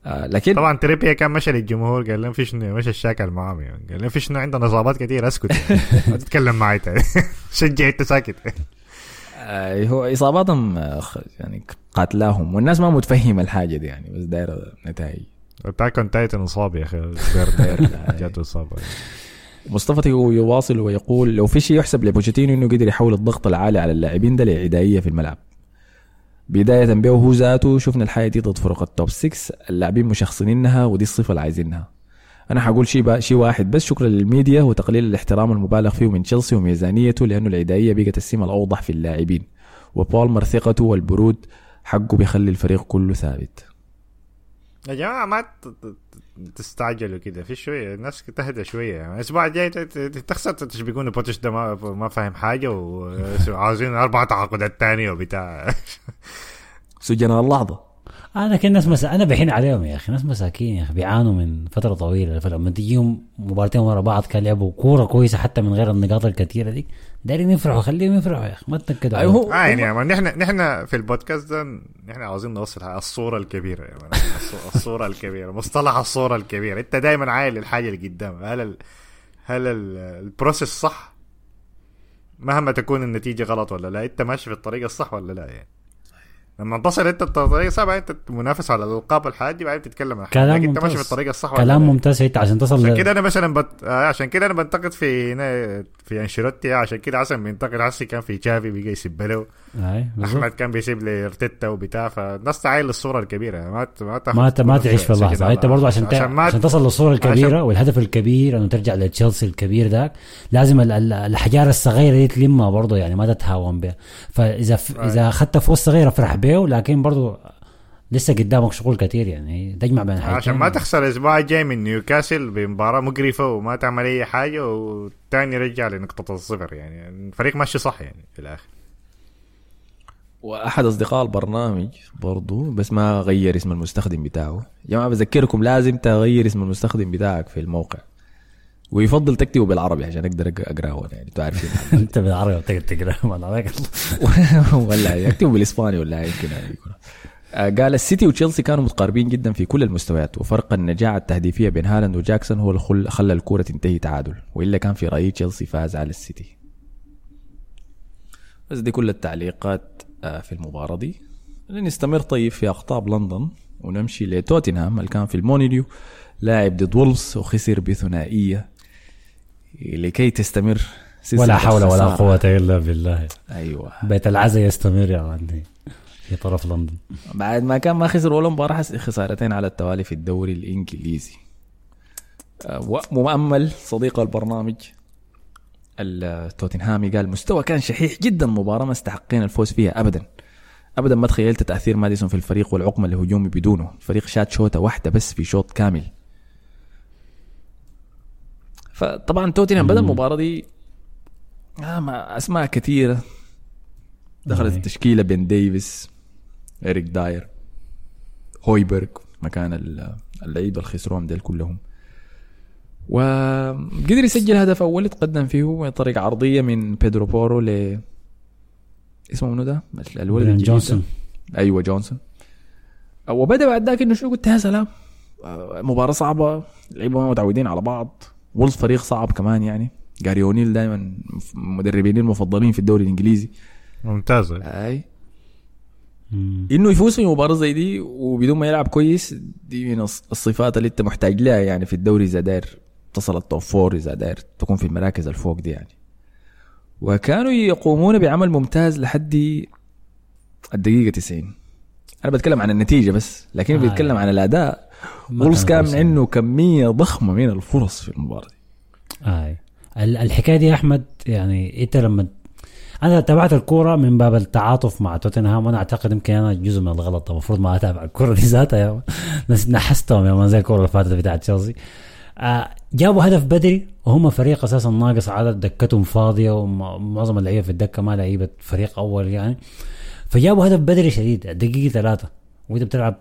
آه لكن طبعا تريبيير كان مشى للجمهور قال لهم فيش مشى اتشاكل معاهم يعني. قال لهم فيش عندنا إصابات كتير اسكت يعني. ما تتكلم معي تاني. شجع انت ساكت. آه هو إصاباتهم آه، يعني قاتلاهم والناس ما متفهمة الحاجة دي يعني بس دايرة نتائج. Attack on Titan اصاب يا أخي. جاته إصابة. مصطفى يواصل ويقول لو في شيء يحسب لبوتشيتينو إنه قدر يحول الضغط العالي على اللاعبين ده لعدائيه في الملعب. بداية به هو ذاته شفنا الحياة دي ضد فرق ال top 6 اللاعبين مشخصنينها ودي الصفة اللي عايزينها. أنا حقول شيء شيء واحد بس شكرا للميديا وتقليل الاحترام المبالغ فيه من تشيلسي وميزانيته لأنه العدائية بقت السمة الأوضح في اللاعبين. وبالمر ثقته والبرود حقه بيخلي الفريق كله ثابت. يا جماعة ما تستعجلوا كده. في شوية الناس تهدى شوية. يعني الأسبوع الجاي تخسر تشبكون بوتش ده ما, ما فاهم حاجة وعاوزين أربع تعاقدات تانية وبتاع. سجنا اللحظة. أنا كان ناس مسا... أنا بحين عليهم يا أخي. ناس مساكين يا أخي بيعانوا من فترة طويلة فلما تجيهم مباراتين ورا بعض كان لعبوا كورة كويسة حتى من غير النقاط الكثيرة دي. دايرين يفرحوا خليهم يفرحوا يا أخي ما تنكدوا أيوه آه يعني نحن نحن في البودكاست ده نحن عاوزين نوصل الصورة الكبيرة يعني الصو- الصورة الكبيرة مصطلح الصورة الكبيرة. انت دائما عايل الحاجة اللي قدام هل ال... هل ال... البروسيس صح؟ مهما تكون النتيجة غلط ولا لا انت ماشي في الطريق الصح ولا لا يعني. لما تصل انت الطريق صعب انت منافس على الالقاب الحاجات دي بعدين تتكلم عن. كلام لكن انت ماشي ممتاز. في الطريق الصح كلام لا؟ ممتاز. انت عشان تصل عشان كده أنا مثلا بت... آه عشان كده أنا بنتقد في في أنشيلوتي عشان كده حسن بينتقد حسي كان في تشافي بيجي يسب له. أحمد كان بيسيب لإرتيتا وبتاع فالناس تعايل للصوره الكبيرة. ما ت- ما ما ت- ما تعيش في اللحظة. إنت برضه عشان ت- عشان ما عشان تصل للصورة الكبيرة عشان- والهدف الكبير إنه ترجع لتشيلسي الكبير ذاك. لازم ال- ال- الحجارة الصغيرة دي تلمها برضه يعني ما تتهاون بها فإذا ف... إذا اخذت فوز صغير افرح به لكن برضه لسه قدامك شغل كثير يعني. تجمع بين الحاجتين. عشان ما تخسر الأسبوع الجاي من نيوكاسل بمباراة مقرفة وما تعمل أي حاجة والثاني يرجع لنقطة الصفر يعني. الفريق ماشي صح يعني في الآخر. وأحد أصدقاء البرنامج برضو بس ما غير اسم المستخدم بتاعه. يا جماعة بذكركم لازم تغير اسم المستخدم بتاعك في الموقع. ويفضل تكتبه بالعربي عشان أقدر أقرأه يعني أنتوا عارفين. أنت بالعربي بتقدر تقرا ما عليك ولا يكتبوا بالإسباني ولا يمكن يكون. آه، قال السيتي وتشيلسي كانوا متقاربين جدا في كل المستويات وفرق النجاعة التهديفية بين هالاند وجاكسون هو اللي خلى الكرة تنتهي تعادل وإلا كان في رأيي تشيلسي فاز على السيتي. بس دي كل التعليقات آه، في المباراة دي. نستمر طيب في أقطاب لندن ونمشي لتوتنهام اللي كان في المولينيو لاعب ضد وولفز وخسر بثنائية لكي تستمر ولا حول ولا. قوة إلا بالله. أيوة. بيت العزا يستمر يا عندي في طرف لندن. بعد ما كان ما خسر ولا مباراة خسارتين على التوالي في الدوري الإنجليزي. آه، ومؤمل صديق البرنامج التوتنهامي قال مستوى كان شحيح جدا مباراة ما استحقين الفوز فيها أبدا. أبدا ما تخيلت تأثير ماديسون في الفريق والعقم الهجومي بدونه. الفريق شات شوطة واحدة بس في شوط كامل. فطبعا توتنهام بدأ المباراة دي آه مع أسماء كثيرة دخلت أي. التشكيلة بين ديفيس إريك داير هويبرغ مكان ال- اللعيبة الخسرون ديل كلهم وقدر يسجل هدف أول يتقدم فيه عن طريق عرضية من بيدرو بورو ل اسمه منو ده؟ الولد. جونسون أيوه جونسون وبدأ بعد ذاك إنه شنو قلت يا سلام آه، مباراة صعبة لعيبة ما متعودين على بعض وولفز فريق صعب كمان يعني. جاري أونيل دائما مدربين المفضلين في الدوري الإنجليزي. ممتازه أي. مم. إنه يفوز في مباراة زي دي وبدون ما يلعب كويس دي من الص- الصفات اللي أنت محتاج لها يعني في الدوري إذا داير تصل ال top four إذا داير تكون في المراكز الفوق دي يعني. وكانوا يقومون بعمل ممتاز لحد الدقيقة 90 أنا بتكلم عن النتيجة بس لكن آه، بيتكلم عن الأداء. وولفز كان. عنده كميه ضخمة من الفرص في المباراة. دي آي. ال- الحكاية دي يا أحمد يعني أنت لما أنا تابعت الكورة من باب التعاطف مع توتنهام وأنا أعتقد يمكن أنا جزء من الغلط. المفروض ما أتابع الكورة دي ذاتها نحستهم يا مان زي الكورة اللي فاتت بتاعت تشيلسي. آه جابوا هدف بدري وهم فريق أساسا ناقص عدد دكتهم فاضية ومعظم اللعيبة في الدكة ما لعيبة فريق أول يعني. فجابوا هدف بدري شديد دقيقة ثلاثة. وأنت بتلعب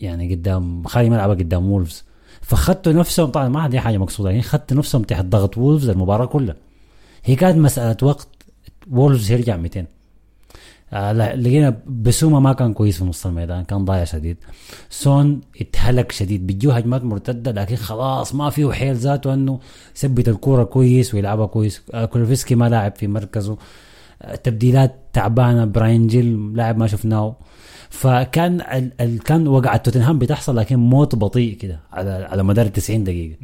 يعني قدام خالي ملعبك قدام وولفز. فختوا نفسهم طبعا ما دي حاجة مقصوده يعني ختوا نفسهم تحت ضغط وولفز المباراة كلها. هي كانت مسألة وقت وولفز يرجع 200 آه لقينا بيسوما ما كان كويس في نص الميدان كان ضايع شديد. سون اتهلك شديد بيجوا هجمات مرتدة لكن خلاص ما فيه حيل ذاته إنه يثبت الكورة كويس ويلعبها كويس. آه كولوفسكي ما لاعب في مركزه. آه تبديلات تعبانة براين جيل لاعب ما شفناه. فكان ال ال كان وقعة توتنهام بتحصل لكن موت بطيء كده على على مدار 90 دقيقة.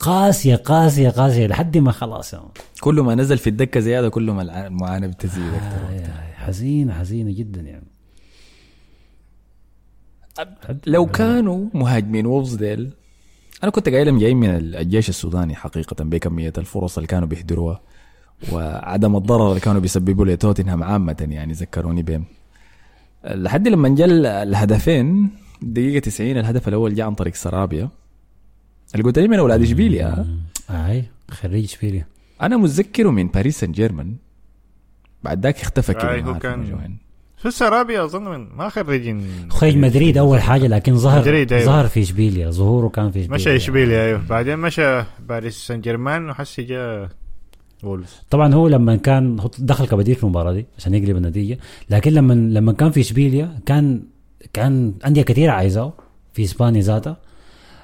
قاسية قاسية قاسية لحد ما خلاص. يعني. كل ما نزل في الدكة زيادة كل ما المعاناه بتزيد أكثر آه، حزينه حزينه جدا يعني. لو كانوا مهاجمين وولفز ديل أنا كنت قايلهم جايين من الجيش السوداني حقيقة بكمية الفرص اللي كانوا بيهدروها وعدم الضرر اللي كانوا بيسببوا لتوتنهام عامة يعني ذكروني بهم. لحد لما جاء الهدفين دقيقة 90 الهدف الأول جاء عن طريق سرابيا. اللي قلت لي من أولاد إشبيليا. أي خريج إشبيليا. أنا متذكره من باريس سان جيرمان. بعد ذاك اختفى كده هو كان-. شو السرابي أظن من ما خريجين. خريج مدريد أول حاجة لكن ظهر مدريد، أيوة. ظهر في إشبيليا ظهوره كان في إشبيليا. مشى إشبيليا أيوه. بعدين مشى باريس سان جيرمان وحسي جاء وولفز طبعا هو لما كان دخل كبديل في المباراة دي عشان يقلب النتيجة لكن لما لما كان في إشبيليا كان كان أندية كثيرة عايزاه في إسبانيا ذاتها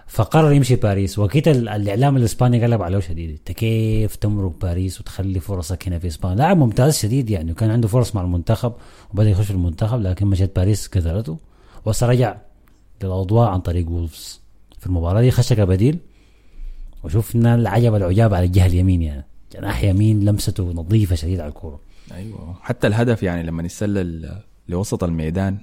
فقرر يمشي باريس. وكيت ال- الإعلام الإسباني قلب عليه شديد. أنت كيف تمرق باريس وتخلي فرصك هنا في إسبانيا؟ لاعب ممتاز شديد يعني وكان عنده فرص مع المنتخب وبدأ يخش في المنتخب لكن مشيت باريس كثرته. وسرجع للأضواء عن طريق وولفز. في المباراة دي خش كبديل وشوفنا العجب العجاب على الجهة اليمين يعني. جناح يمين لمسته نظيفة شديد على الكورة. أيوه. حتى الهدف يعني لما يتسلل لوسط الميدان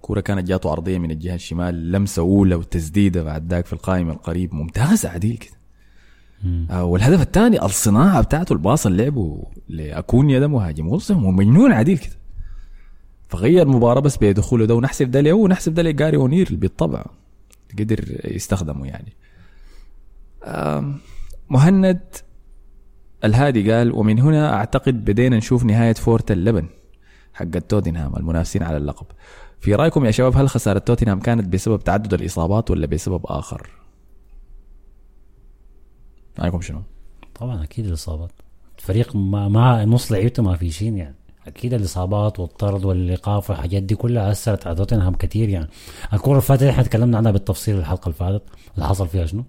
كورة كانت جاته عرضية من الجهة الشمال لمسة أولى وتسديدة بعد ذاك في القائمة القريب. ممتازة عديل كده. آه والهدف الثاني الصناعة بتاعته الباص اللي لعبه لأكونيا ده مهاجم. وصل مجنون عديل كده. فغير المباراة بس بدخوله ده ونحسب ده له ونحسب ده لجاري أونير بالطبع قدر يستخدمه يعني. آم، مهند الهادي قال ومن هنا أعتقد بدينا نشوف نهاية فورت اللبن حق توتنهام المنافسين على اللقب. في رأيكم يا شباب هل خسارة توتنهام كانت بسبب تعدد الإصابات ولا بسبب آخر؟ رايكم شنو؟ طبعا أكيد الإصابات. الفريق ما, ما نص لعيبته ما في شيء يعني. أكيد الإصابات والطرد والايقاف والحاجات دي كلها أثرت على توتنهام كثير يعني. الكورة اللي فاتت إحنا تكلمنا عنها بالتفصيل الحلقة اللي فاتت اللي حصل فيها شنو؟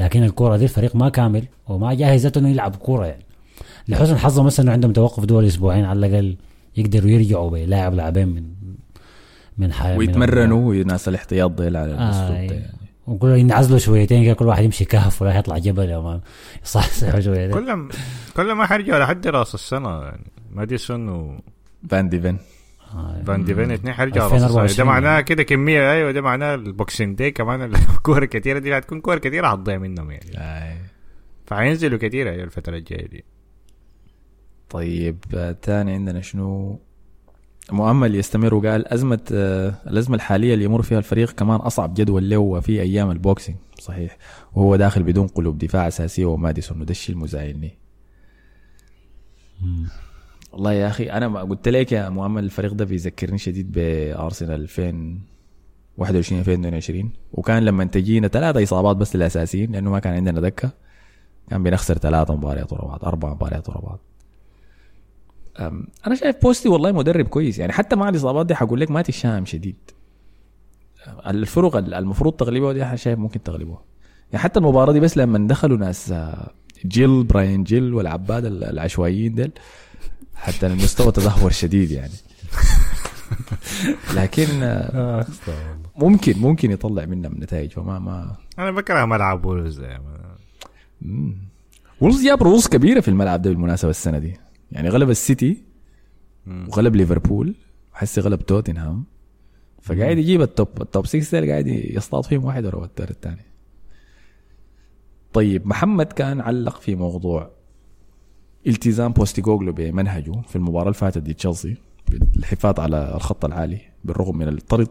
لكن الكوره دي الفريق ما كامل وما جاهز ذاته إنه يلعب كوره يعني. لحسن حظه مثلا إنه عندهم توقف دول أسبوعين على الأقل يقدروا يرجعوا بلاعب لاعبين من من حي من- ويتمرنوا ناس الاحتياط ديل على الأسلوب آه ده يعني. وكل ينعزلوا شويتين كده كل واحد يمشي كهف ولا يطلع جبل يا مان. يصحصح شويتين. كل ما كل ما حرجعوا لحد راس السنة يعني. ماديسون وفان فان ديفن. ديفين اثنين حرجعوا راس السنة 2024 ده معناه كده كمية أيوه ده معناه ال Boxing Day كمان الكور كثيره دي هتكون كور كثيره حتضيع منهم يعني. آه. فحينزلوا كثير أيوة الفترة الجاية دي. طيب آه، تاني عندنا شنو؟ مؤمل يستمر وقال أزمة آه، الأزمة الحالية اللي يمر فيها الفريق كمان أصعب جدول له في أيام البوكسينج. صحيح. وهو داخل بدون قلوب دفاع أساسية وماديسون وده الشيء المزعلني. والله يا أخي أنا ما قلت لك يا مؤمل الفريق ده بيذكرني شديد بأرسنال 2021 2022 وكان لما تجينا ثلاثة إصابات بس للأساسيين لأنه ما كان عندنا دكة كان بنخسر ثلاثة مباريات ورا بعض أربع مباريات ورا بعض. أنا شايف بوستي والله مدرب كويس يعني حتى مع الإصابات دي حقول لك ما متشائم شديد. الفرق ال- المفروض تغلبها دي شايف ممكن تغلبها يعني حتى المباراة دي بس لما دخلوا ناس آه، جيل براين جيل والعباد ال- العشوائيين ديل حتى المستوى تدهور شديد يعني. لكن آه، ممكن ممكن يطلع منها من نتائج. فما ما. أنا بكره ملعب وولز ده وولز جاب رؤوس كبيرة في الملعب ده بالمناسبة السنة دي. يعني غلب السيتي وغلب ليفربول. وحسي غلب توتنهام. فقاعد يجيب ال top ال top 6 ده قاعد يصطاد فيهم واحد ورا التاني الثاني. طيب محمد كان علق في موضوع التزام بوستيغوغلو بمنهجه في المباراة اللي فاتت دي تشيلسي الحفاظ على الخط العالي بالرغم من الطرد.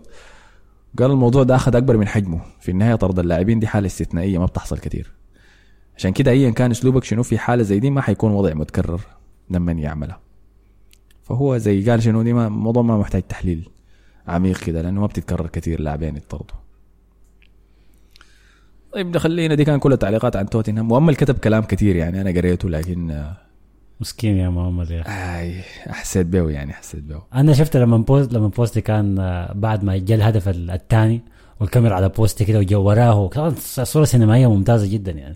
قال الموضوع ده أخذ أكبر من حجمه. في النهاية طرد اللاعبين دي حالة استثنائية ما بتحصل كثير عشان كده ايا كان أسلوبك شنو في حالة زي دي ما حيكون وضع متكرر لما يعملها فهو زي قال شنو دي ما موضوع ما محتاج تحليل عميق كده لأنه ما بتتكرر كثير لاعبين يطردوا طيب خلينا دي كان كل التعليقات عن توتنهام. وأما الكتب كلام كثير يعني أنا قريته لكن مسكين يا محمد يا أخي. آي حسيت به يعني حسيت به أنا شفت لما بوست لما بوستي كان آه، بعد ما جاء الهدف الثاني والكاميرا على بوستي كده وجا وراه كانت صورة سينمائية ممتازة جدا يعني.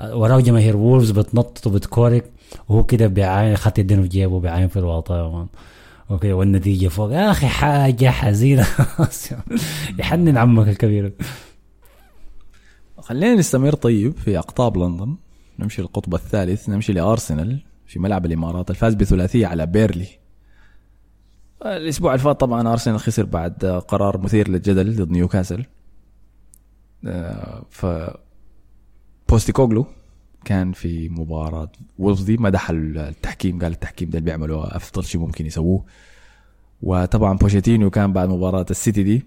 آه، وراه جماهير وولفز بتنطط وبتكورك وهو كده بيعاين خات يدينه في جيبه بيعاين في الواطه وكده والنتيجة فوق. يا أخي حاجة حزينة. يحنن عمك الكبير. خلينا نستمر طيب في أقطاب لندن. نمشي للقطب الثالث نمشي لأرسنال. في ملعب الإمارات الفاز بثلاثية على بيرلي. الأسبوع اللي فات طبعا أرسنال خسر بعد قرار مثير للجدل ضد نيوكاسل. آه، ف بوستيكوغلو كان في مباراة وولفز دي مدح التحكيم قال التحكيم ده اللي بيعملوا أفضل شيء ممكن يسووه. وطبعا بوشيتينو كان بعد مباراة السيتي دي.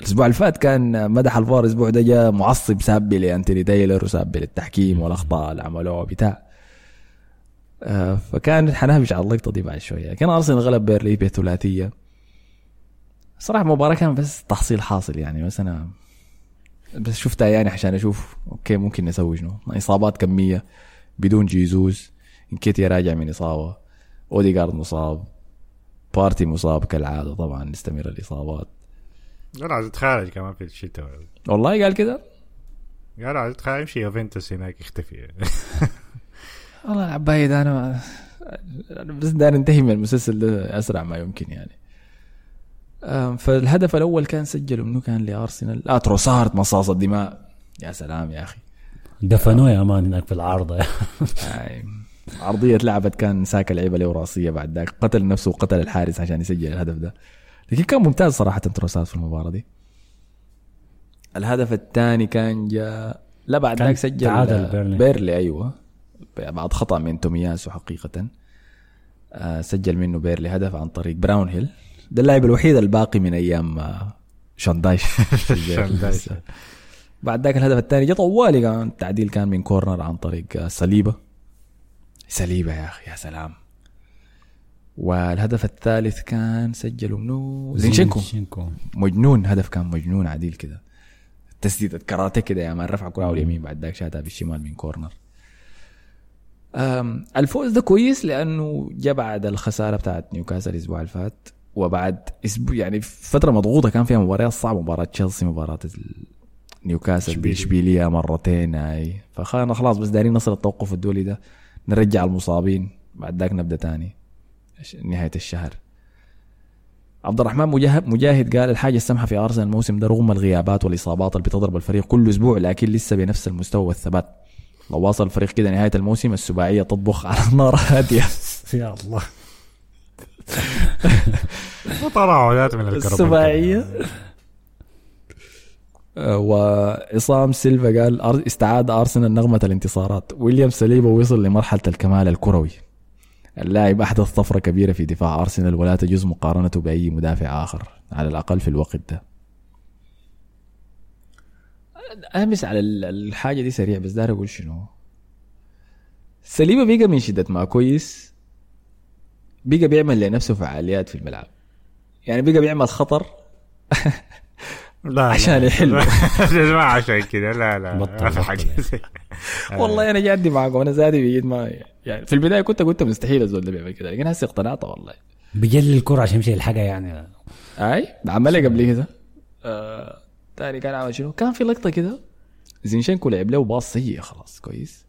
الأسبوع اللي فات كان مدح الفار الأسبوع ده جاء معصب سابي لانتوني تايلر وسابي للتحكيم والأخطاء اللي عملوها بتاع آه، فكان حنهبش على اللقطه دي بعد شوية. كان أرسنال غلب بيرلي بثلاثيه صراحة المباراه كان بس تحصيل حاصل يعني بس أنا بس شفتها يعني عشان أشوف okay ممكن نسوي شنو. إصابات كمية بدون جيزوس. إنكيتيا راجع من إصابة. اوديجارد مصاب. بارتي مصاب كالعادة طبعا نستمر الإصابات. لا عايز يتخارج كمان في الشتاء والله قال كده؟ قال لا يمشي يوفنتوس هناك يختفي. والله العبايد أنا بس داير انتهي من المسلسل ده أسرع ما يمكن يعني. فالهدف الأول كان سجله منه كان؟ لأرسنال. آه تروسارد مصاص الدماء. يا سلام يا أخي. دفنوه يا مان هناك في العارضة. عرضية لعبت كان ساك لعيبة له راسية بعد ذاك. قتل نفسه وقتل الحارس عشان يسجل الهدف ده. لكن كان ممتاز صراحة تروسارد في المباراة دي. الهدف الثاني كان جاء لا بعد ذاك سجل تعادل بيرلي. بيرلي أيوه. بعد خطأ من تومياسو حقيقة. آه سجل منه بيرلي هدف عن طريق براون هيل. ده اللاعب الوحيد الباقي من أيام آه شان دايش. شان دايش. بعد ذاك الهدف الثاني جا طوالي كان التعديل كان من corner عن طريق آه، صليبه يا أخي يا سلام. والهدف الثالث كان سجله منو؟ زينشينكو مجنون هدف كان مجنون عديل كده. تسديدة كاراتيه كده يا man رفع كرة اليمين بعد ذاك شاتها بالشمال من corner. الفوز ده كويس لأنه جاء بعد الخسارة بتاعت نيوكاسل الأسبوع اللي فات وبعد أسبوع يعني فترة مضغوطة كان فيها مباريات صعبة مباراة تشيلسي مباراة نيوكاسل. بإشبيلية مرتين هاي. فخلنا خلاص بس دايرين نصل التوقف الدولي ده. نرجع المصابين بعد ذاك نبدأ تاني نهاية الشهر. عبد الرحمن مجاهد مجاهد قال الحاجة السمحة في أرسنال الموسم ده رغم الغيابات والإصابات اللي بتضرب الفريق كل أسبوع لكن لسه بنفس المستوى والثبات. لو واصل الفريق كده نهاية الموسم السباعية تطبخ على نار هادية. يا الله. تراعيات من الكرم السباعية. آه، وعصام سيلفا قال استعاد أرسنال نغمة الانتصارات. ويليام سليبا وصل لمرحلة الكمال الكروي. اللاعب أحدث طفرة كبيرة في دفاع أرسنال ولا تجوز مقارنته بأي مدافع آخر على الأقل في الوقت ده. أمس على ال- الحاجة دي سريع بس داير أقول شنو؟ سليبا بيقى من شدة ما كويس بيقى بيعمل لنفسه فعاليات في الملعب. يعني بيقى بيعمل خطر لا عشان. يحل. ما عشان كده. لا لا. بطل- ما في حاجة والله أنا جادي معك وأنا زادي بيجد ما يعني في البداية كنت قلت مستحيل الزول ده بيعمل كده لكن هسه اقتنعت والله. بجلي الكرة عشان يمشي الحاجة يعني. أي؟ عملها قبل كده؟ آه تاني كان عمل شنو؟ كان في لقطة كده. زينشينكو لعب له باص سيء خلاص كويس.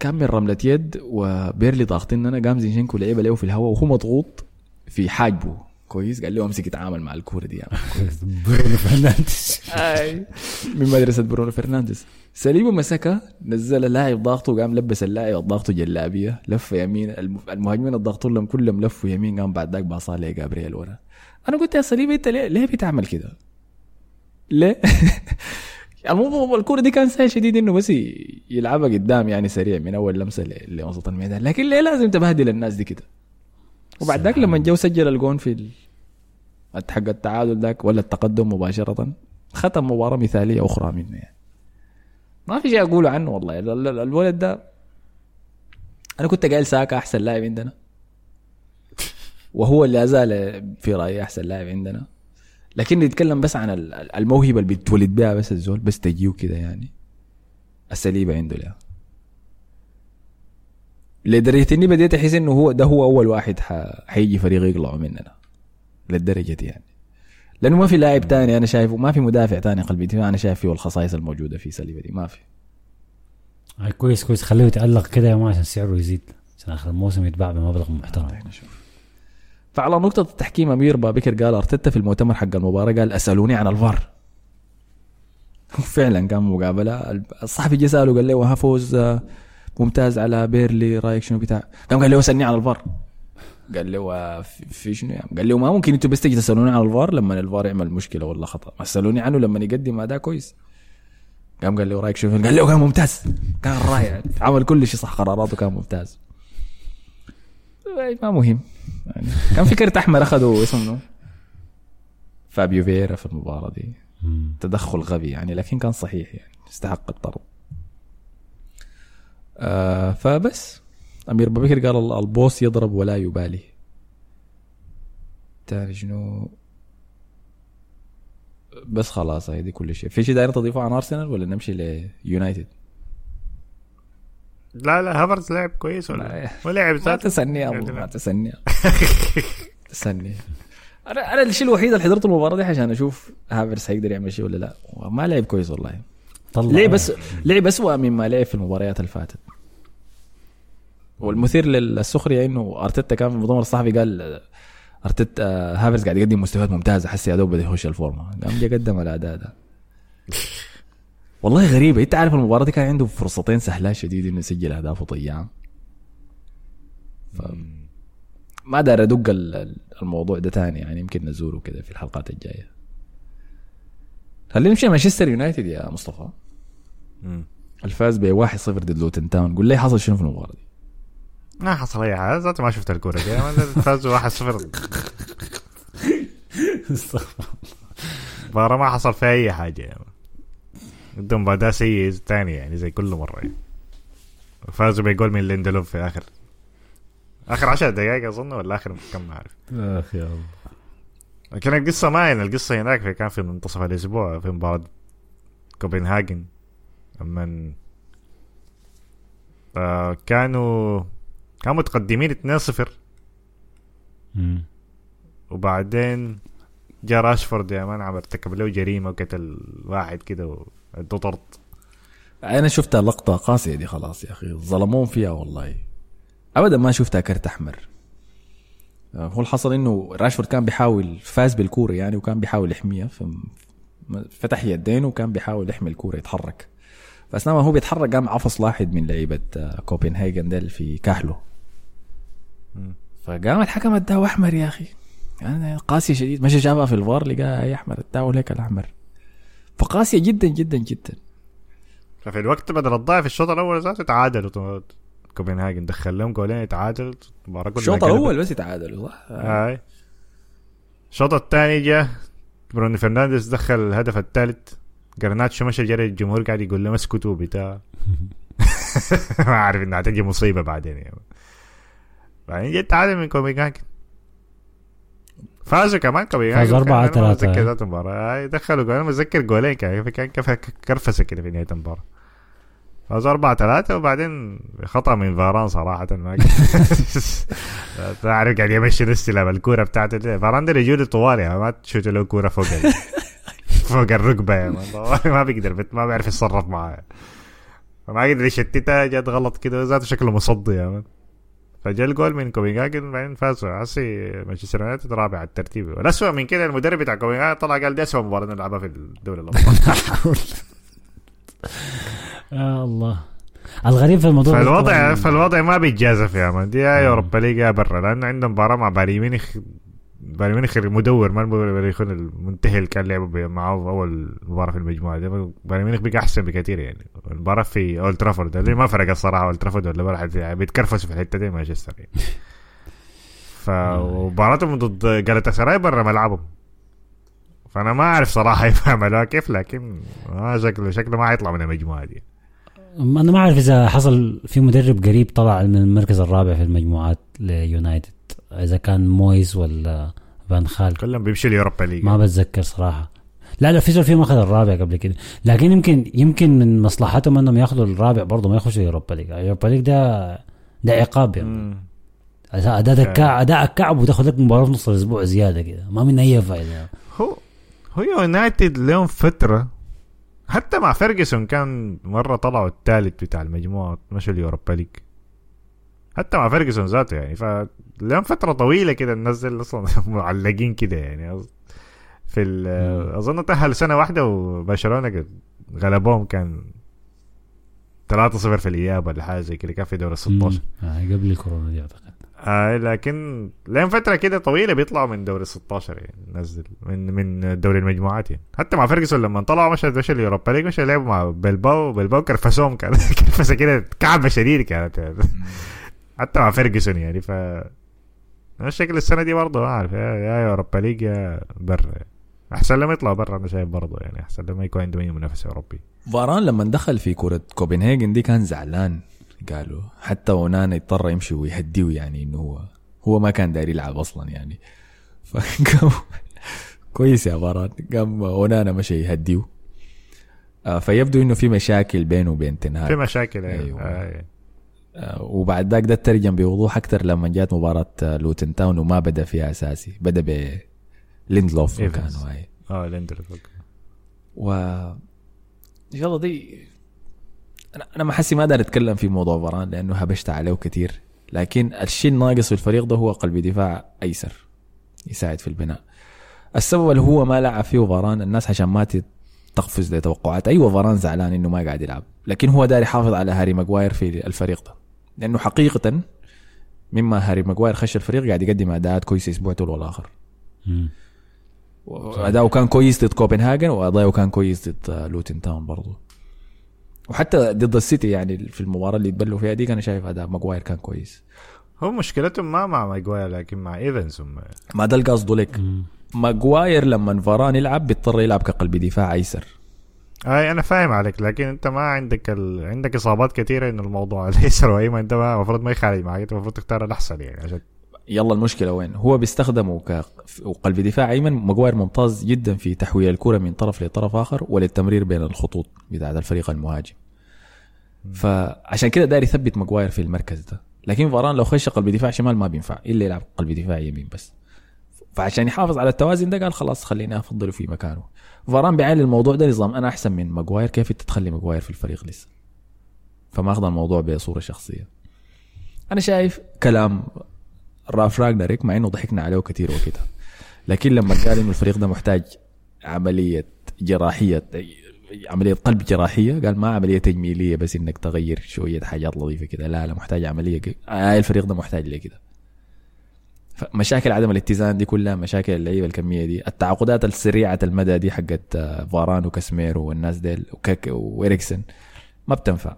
كان من رملة يد وبيرلي ضاغطين قام زينشينكو لعبها له في الهواء وهو مضغوط في حاجبه كويس؟ قال له أمسك اتعامل مع الكورة دي مان. برونو فرنانديز. من مدرسة برونو فرنانديز. سليبو مسكها نزل اللاعب ضاغطه وقام لبس اللاعب ضاغطه جلابية لف يمين الم- المهاجمين الضغطوا لهم كلهم لفوا يمين قام بعد ذاك باصها لجابرييل ورا. أنا قلت يا سليبي أنت ليه ليه بتعمل كده؟ ليه؟ الموضوع الكورة دي كان سهل شديد إنه بس يلعبها قدام يعني سريع من أول لمسة لوسط الميدان. لكن ليه لازم تبهدل الناس دي كده؟ وبعد ذاك لما جو سجل الجون في حق التعادل ذاك ولا التقدم مباشرة ختم مباراة مثالية أخرى منه يعني. ما في شيء أقوله عنه والله. ال- ال- الولد ده أنا كنت قايل ساكا أحسن لاعب عندنا. وهو اللي زال في رأيي أحسن لاعب عندنا. لكن نتكلم بس عن ال- ال- الموهبة اللي بيتولد بها بس الزول بس تجيه كده يعني. السليبة عنده لا لدرجة إني بديت أحس إنه هو ده هو أول واحد حيجي فريق يقلعوا مننا. للدرجة دي يعني. لأنه ما في لاعب تاني أنا شايفه ما في مدافع تاني قلبي دفاع أنا شايف فيه الخصائص الموجودة في سليبه دي. ما في. كويس كويس. خليه يتألق كده يا مان عشان سعره يزيد. عشان آخر الموسم يتباع بمبلغ محترم. فعلى نقطة التحكيم أمير بابكر قال أرتيتا في المؤتمر حق المباراة قال أسألوني عن الفار. فعلا كان مقابلة. الصحفي جه سأله قال له ها فوز آه، ممتاز على بيرلي رأيك شنو بتاع قام قال له اسألني عن الفار. قال له في شنو يعني؟ قال له ما ممكن أنتوا بس تيجي تسألوني عن الفار لما الفار يعمل مشكلة ولا خطأ. ما تسألوني عنه لما يقدم أداء كويس. قام قال له رايك شنو؟ قال له كان ممتاز. كان رائع. عمل كل شيء صح قراراته كان ممتاز. ما مهم. يعني كان في كرت أحمر اخذه اسمه؟ فابيو فيرا في المباراة دي. تدخل غبي يعني لكن كان صحيح يعني استحق الطرد. آه فبس. أمير بكر قال ال- ال boss يضرب ولا يبالي. تاني شنو؟ بس خلاص هي دي كل شيء. في شيء داير تضيفه عن أرسنال ولا نمشي ليونايتد لا لا هافرز لعب كويس ولا لا. ولعب ما تسني يا أبو يعني ما. تسني تسني أنا أنا الشيء الوحيد اللي حضرت المباراة دي عشان أشوف هافرس هيقدر يعمل شيء ولا لا. ما لعب كويس والله. طلع لعب بس لعب اسوء مما لعب في المباريات اللي فاتت. والمثير للسخرية إنه أرتيتا كان في المؤتمر الصحفي قال أرتيتا هافرز قاعد يقدم مستويات ممتازة حسي يا دوب بده يخش الفورمة. قام جا قدم الأداء ده. والله غريبة. انت عارف المباراة دي كان عنده فرصتين سهلات شديد إنه يسجل اهداف وضيعها ف ما دار أدق ال- ال- الموضوع ده تاني. يعني يمكن نزوره كده في الحلقات الجاية. خلينا نمشي مانشستر يونايتد يا مصطفى. مم. الفاز ب 1-0 ضد لوتن تاون. قول لي حصل شنو في المباراة دي؟ ما حصل أي حاجة. ذاته ما شفت الكورة دي. فازوا 1-0 المباراه ما حصل فيها أي حاجة. يعني قدم اداء سيء ثاني يعني زي كل مرة يعني. فازوا بجول من ليندلوف في اخر آخر 10 دقائق أظن ولا آخر كم ما أعرف. اخ يا الله لكن القصة ما يعني القصة هناك في كان في منتصف الأسبوع في مباراة كوبنهاجن. لما آه كانوا كانوا متقدمين 2-0 مم. وبعدين جا راشفورد يا مان عم ارتكب له جريمة وقتل واحد كده وادوا طرد أنا شفتها لقطة قاسية دي خلاص يا أخي. ظلموهم فيها والله. ابدا ما شفتها كرت أحمر. آه، هو الحصل إنه راشفورد كان بيحاول فاز بالكورة يعني وكان بيحاول يحميها. فتح يدينه وكان بيحاول يحمي الكورة يتحرك. فأثناء ما هو بيتحرك قام عفص واحد من لعيبة آه، كوبنهاجن ديل في كاحله فقام الحكم اداه أحمر يا أخي. يعني قاسية شديد. مشى شافها في الفار لقاها اي أحمر. اداه هيك الأحمر. فقاسية جدا جدا جدا. ففي الوقت بدل الضايع في الشوط الأول ذاته تعادلوا كوبنهاجن دخل لهم جولين كلها الشوط. الأول بس يتعادلوا صح؟ هاي. الشوط الثاني جاء برونو فرنانديز دخل الهدف الثالث. جرناتشو مشى جري الجمهور قاعد يقول لهم اسكتوا بتاع ما عارف إنها تجي مصيبة بعدين يعني. بعدين جت تعادل من كوبنهاجن. فازوا كمان فازوا أربعة كان- أنا ما ثلاثة. اتذكر ذات المباراه هاي دخلوا جول أنا متذكر جولين كان كرفسة كده في نهاية المباراة. فازوا 4 3 وبعدين خطأ من فاران صراحة. ما تعرف قاعد يمشي الاستلام الكورة بتاعته. فاران ده رجوله طوال يعني ما تشوت له كوره فوق. فوق الركبة. والله ما بيقدر. ما بيعرف يتصرف معاها فما قدر يشتتها. جت غلط كده. ذاته شكله مصدي. يا man فجا الجول من كوبنهاجن بعدين فازوا هسي مانشستر يونايتد رابع على الترتيب. والاسوء من كده المدرب بتاع كوبنهاجن طلع قال دي اسوء مباراة نلعبها في الدوري الابطال يا الله. الغريب في الموضوع فالوضع فالوضع ما بيتجازف يا man. دي يا أوروبا ليج يا برا. لأنه عندهم مباراة مع بايرن ميونخ بايرن ميونخ المدور ما المدور يكون المنتهي اللي كان لعبوا معاه في أول مباراة في المجموعة دي. بايرن ميونخ بقى أحسن بكثير يعني. المباراة في أولد ترافورد اللي ما فرق الصراحه أولد ترافورد ولا بيتكرفسوا في الحتة دي مانشستر يعني. فمباراتهم ضد جالتا سراي برا ملعبهم. فأنا ما أعرف صراحة يعملوها كيف؟ لكن ما شكله شكله ما حيطلع من المجموعة دي. أنا ما أعرف إذا حصل في مدرب قريب طلع من المركز الرابع في المجموعات ليونايتد. إذا كان مويس ولا فان خال كلهم بيمشوا اليوروبا ليج ما بتذكر صراحة. لا لا في زول فيهم اخذ الرابع قبل كده. لكن يمكن يمكن من مصلحتهم إنهم ياخذوا الرابع برضه ما يخشوا يوروبا ليج اليوروبا ليج ده ده عقاب يعني. اداء كعب أداء كعب وتاخذ لك مباراة في نص الأسبوع زيادة كده. ما من أي فائده هو هو يونايتد لهم فترة. حتى مع فيرجسون كان مرة طلعوا الثالث بتاع المجموعة مشوا اليوروبا ليج حتى مع فيرجسون ذاته يعني. فلهم فترة طويلة كده ننزل أصلا معلقين كده يعني. في أظن تأهل سنة واحدة وبرشلونة قد غلبوهم كان 3-0 في الإياب ولا حاجة زي كده كان في دوري 16 آه قبل الكورونا دي أعتقد. آه لكن لهم فترة كده طويلة بيطلعوا من دوري 16 يعني ننزل من من دوري المجموعات يعني. حتى مع فيرجسون لما طلعوا مشى مشى اليوروبا ليج مشى لعبوا مع بلباو بلباو كرفسوهم كان كرفسه كده كعبة شديد كانت يعني. حتى مع فيرجسون يعني ف الشكل السنة دي برضه ما أعرف يا, يا يوروبا ليج يا برا. أحسن لما يطلع برا أنا شايف برضه يعني أحسن لما يكون عندهم أي منافس أوروبي. فاران لما دخل في كرة كوبنهاجن دي كان زعلان قالوا حتى أونانا اضطر يمشي ويهديه يعني إنه هو هو ما كان داير يلعب أصلا يعني. فقام كويس يا فاران قام أونانا مشي يهديه. آه، فيبدو إنه في مشاكل بينه وبين تين هاج مشاكل أيوة. أيوة. آه. وبعد ذاك ده ترجم بوضوح أكثر لما جات مباراة آه، لوتن تاون وما بدأ فيها أساسي بدأ بليندلوف إيفنز. مكانه هاي آه ليندرز و ان شاء الله دي أنا أنا ما حسي ما دار أتكلم في موضوع فران لأنه هبشت عليه كثير لكن الشيء الناقص في الفريق ده هو قلب دفاع أيسر يساعد في البناء السبب اللي هو ما لعب فيه فاران الناس عشان ما تقفز لتوقعات أيوه فاران زعلان إنه ما قاعد يلعب لكن هو داير يحافظ على هاري ماجواير في الفريق ده لأنه حقيقة مما هاري ماجواير خش الفريق قاعد يقدم أداءات كويسة أسبوع تلو الآخر مم. اداؤه كان كويس ضد كوبنهاجن واداؤه كان كويس ضد لوتن تاون برضه وحتى ضد السيتي يعني في المباراة اللي اتغلبوا فيها دي كان شايف أداء ماجواير كان كويس. هو مشكلتهم ما مع ماجواير لكن مع إيفنز هم ما ده القصد لك. ماجواير لما فاران يلعب بيضطر يلعب كقلب دفاع أيسر. أي أنا فاهم عليك لكن أنت ما عندك ال... عندك إصابات كثيره انه الموضوع الايسر وايمن أنت المفروض ما يخالف معك أنت المفروض تختار الأحسن يعني عشان يلا المشكلة وين؟ هو بيستخدمه كقلب دفاع أيمن ماجواير ممتاز جدا في تحويل الكرة من طرف لطرف آخر وللتمرير بين الخطوط بتاعت الفريق المهاجم. فعشان كده داير يثبت ماجواير في المركز ده. لكن فاران لو خش قلب دفاع شمال ما بينفع إلا يلعب قلب دفاع يمين بس. فعشان يحافظ على التوازن ده قال خلاص خليني أفضله في مكانه. فاران بيعلي الموضوع ده نظام أنا أحسن من ماجواير. كيف أنت تخلي ماجواير في الفريق لسه؟ فما أخذ الموضوع بصورة شخصية. أنا شايف كلام راف راجنريك مع إنه ضحكنا عليه كثير وكده لكن لما قال إنه الفريق ده محتاج عملية جراحية عملية قلب جراحية قال ما عملية تجميلية بس إنك تغير شوية حاجات لطيفة كده. لا لا محتاج عملية آه الفريق ده محتاج لكده مشاكل عدم الاتزان دي كلها مشاكل اللعيبة الكمية دي. التعاقدات السريعة المدى دي حقت آه، فاران وكاسميرو والناس ديل وكاك وإريكسن ما بتنفع.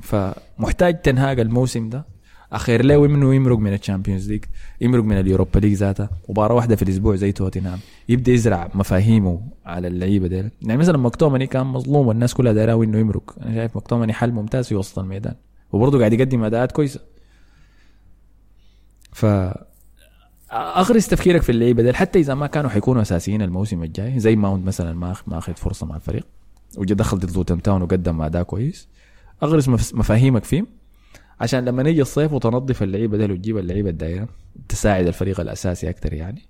فمحتاج تين هاج الموسم ده. أخير له منه يمرق من الشامبيونز ليج يمرق من اليوروبا ليج ذاتها مباراة واحدة في الأسبوع زي توتنهام. يبدأ يزرع مفاهيمه على اللعيبة ديل. يعني مثلا مكتومني كان مظلوم والناس كلها دايرة إنه يمرق. أنا شايف مكتومني حل ممتاز في وسط الميدان. وبرضه قاعد يقدم أداءات كويسة. ف أغرس تفكيرك في اللعيبة ديل حتى إذا ما كانوا حيكونوا أساسيين الموسم الجاي زي ماونت مثلا ما ما اخذ فرصة مع الفريق وجا دخل ضد لوتن تاون وقدم أداء كويس. أغرس مفاهيمك فيه عشان لما نيجي الصيف وتنظف اللعيبة دي وتجيب اللعيبة الدايرة تساعد الفريق الأساسي أكثر يعني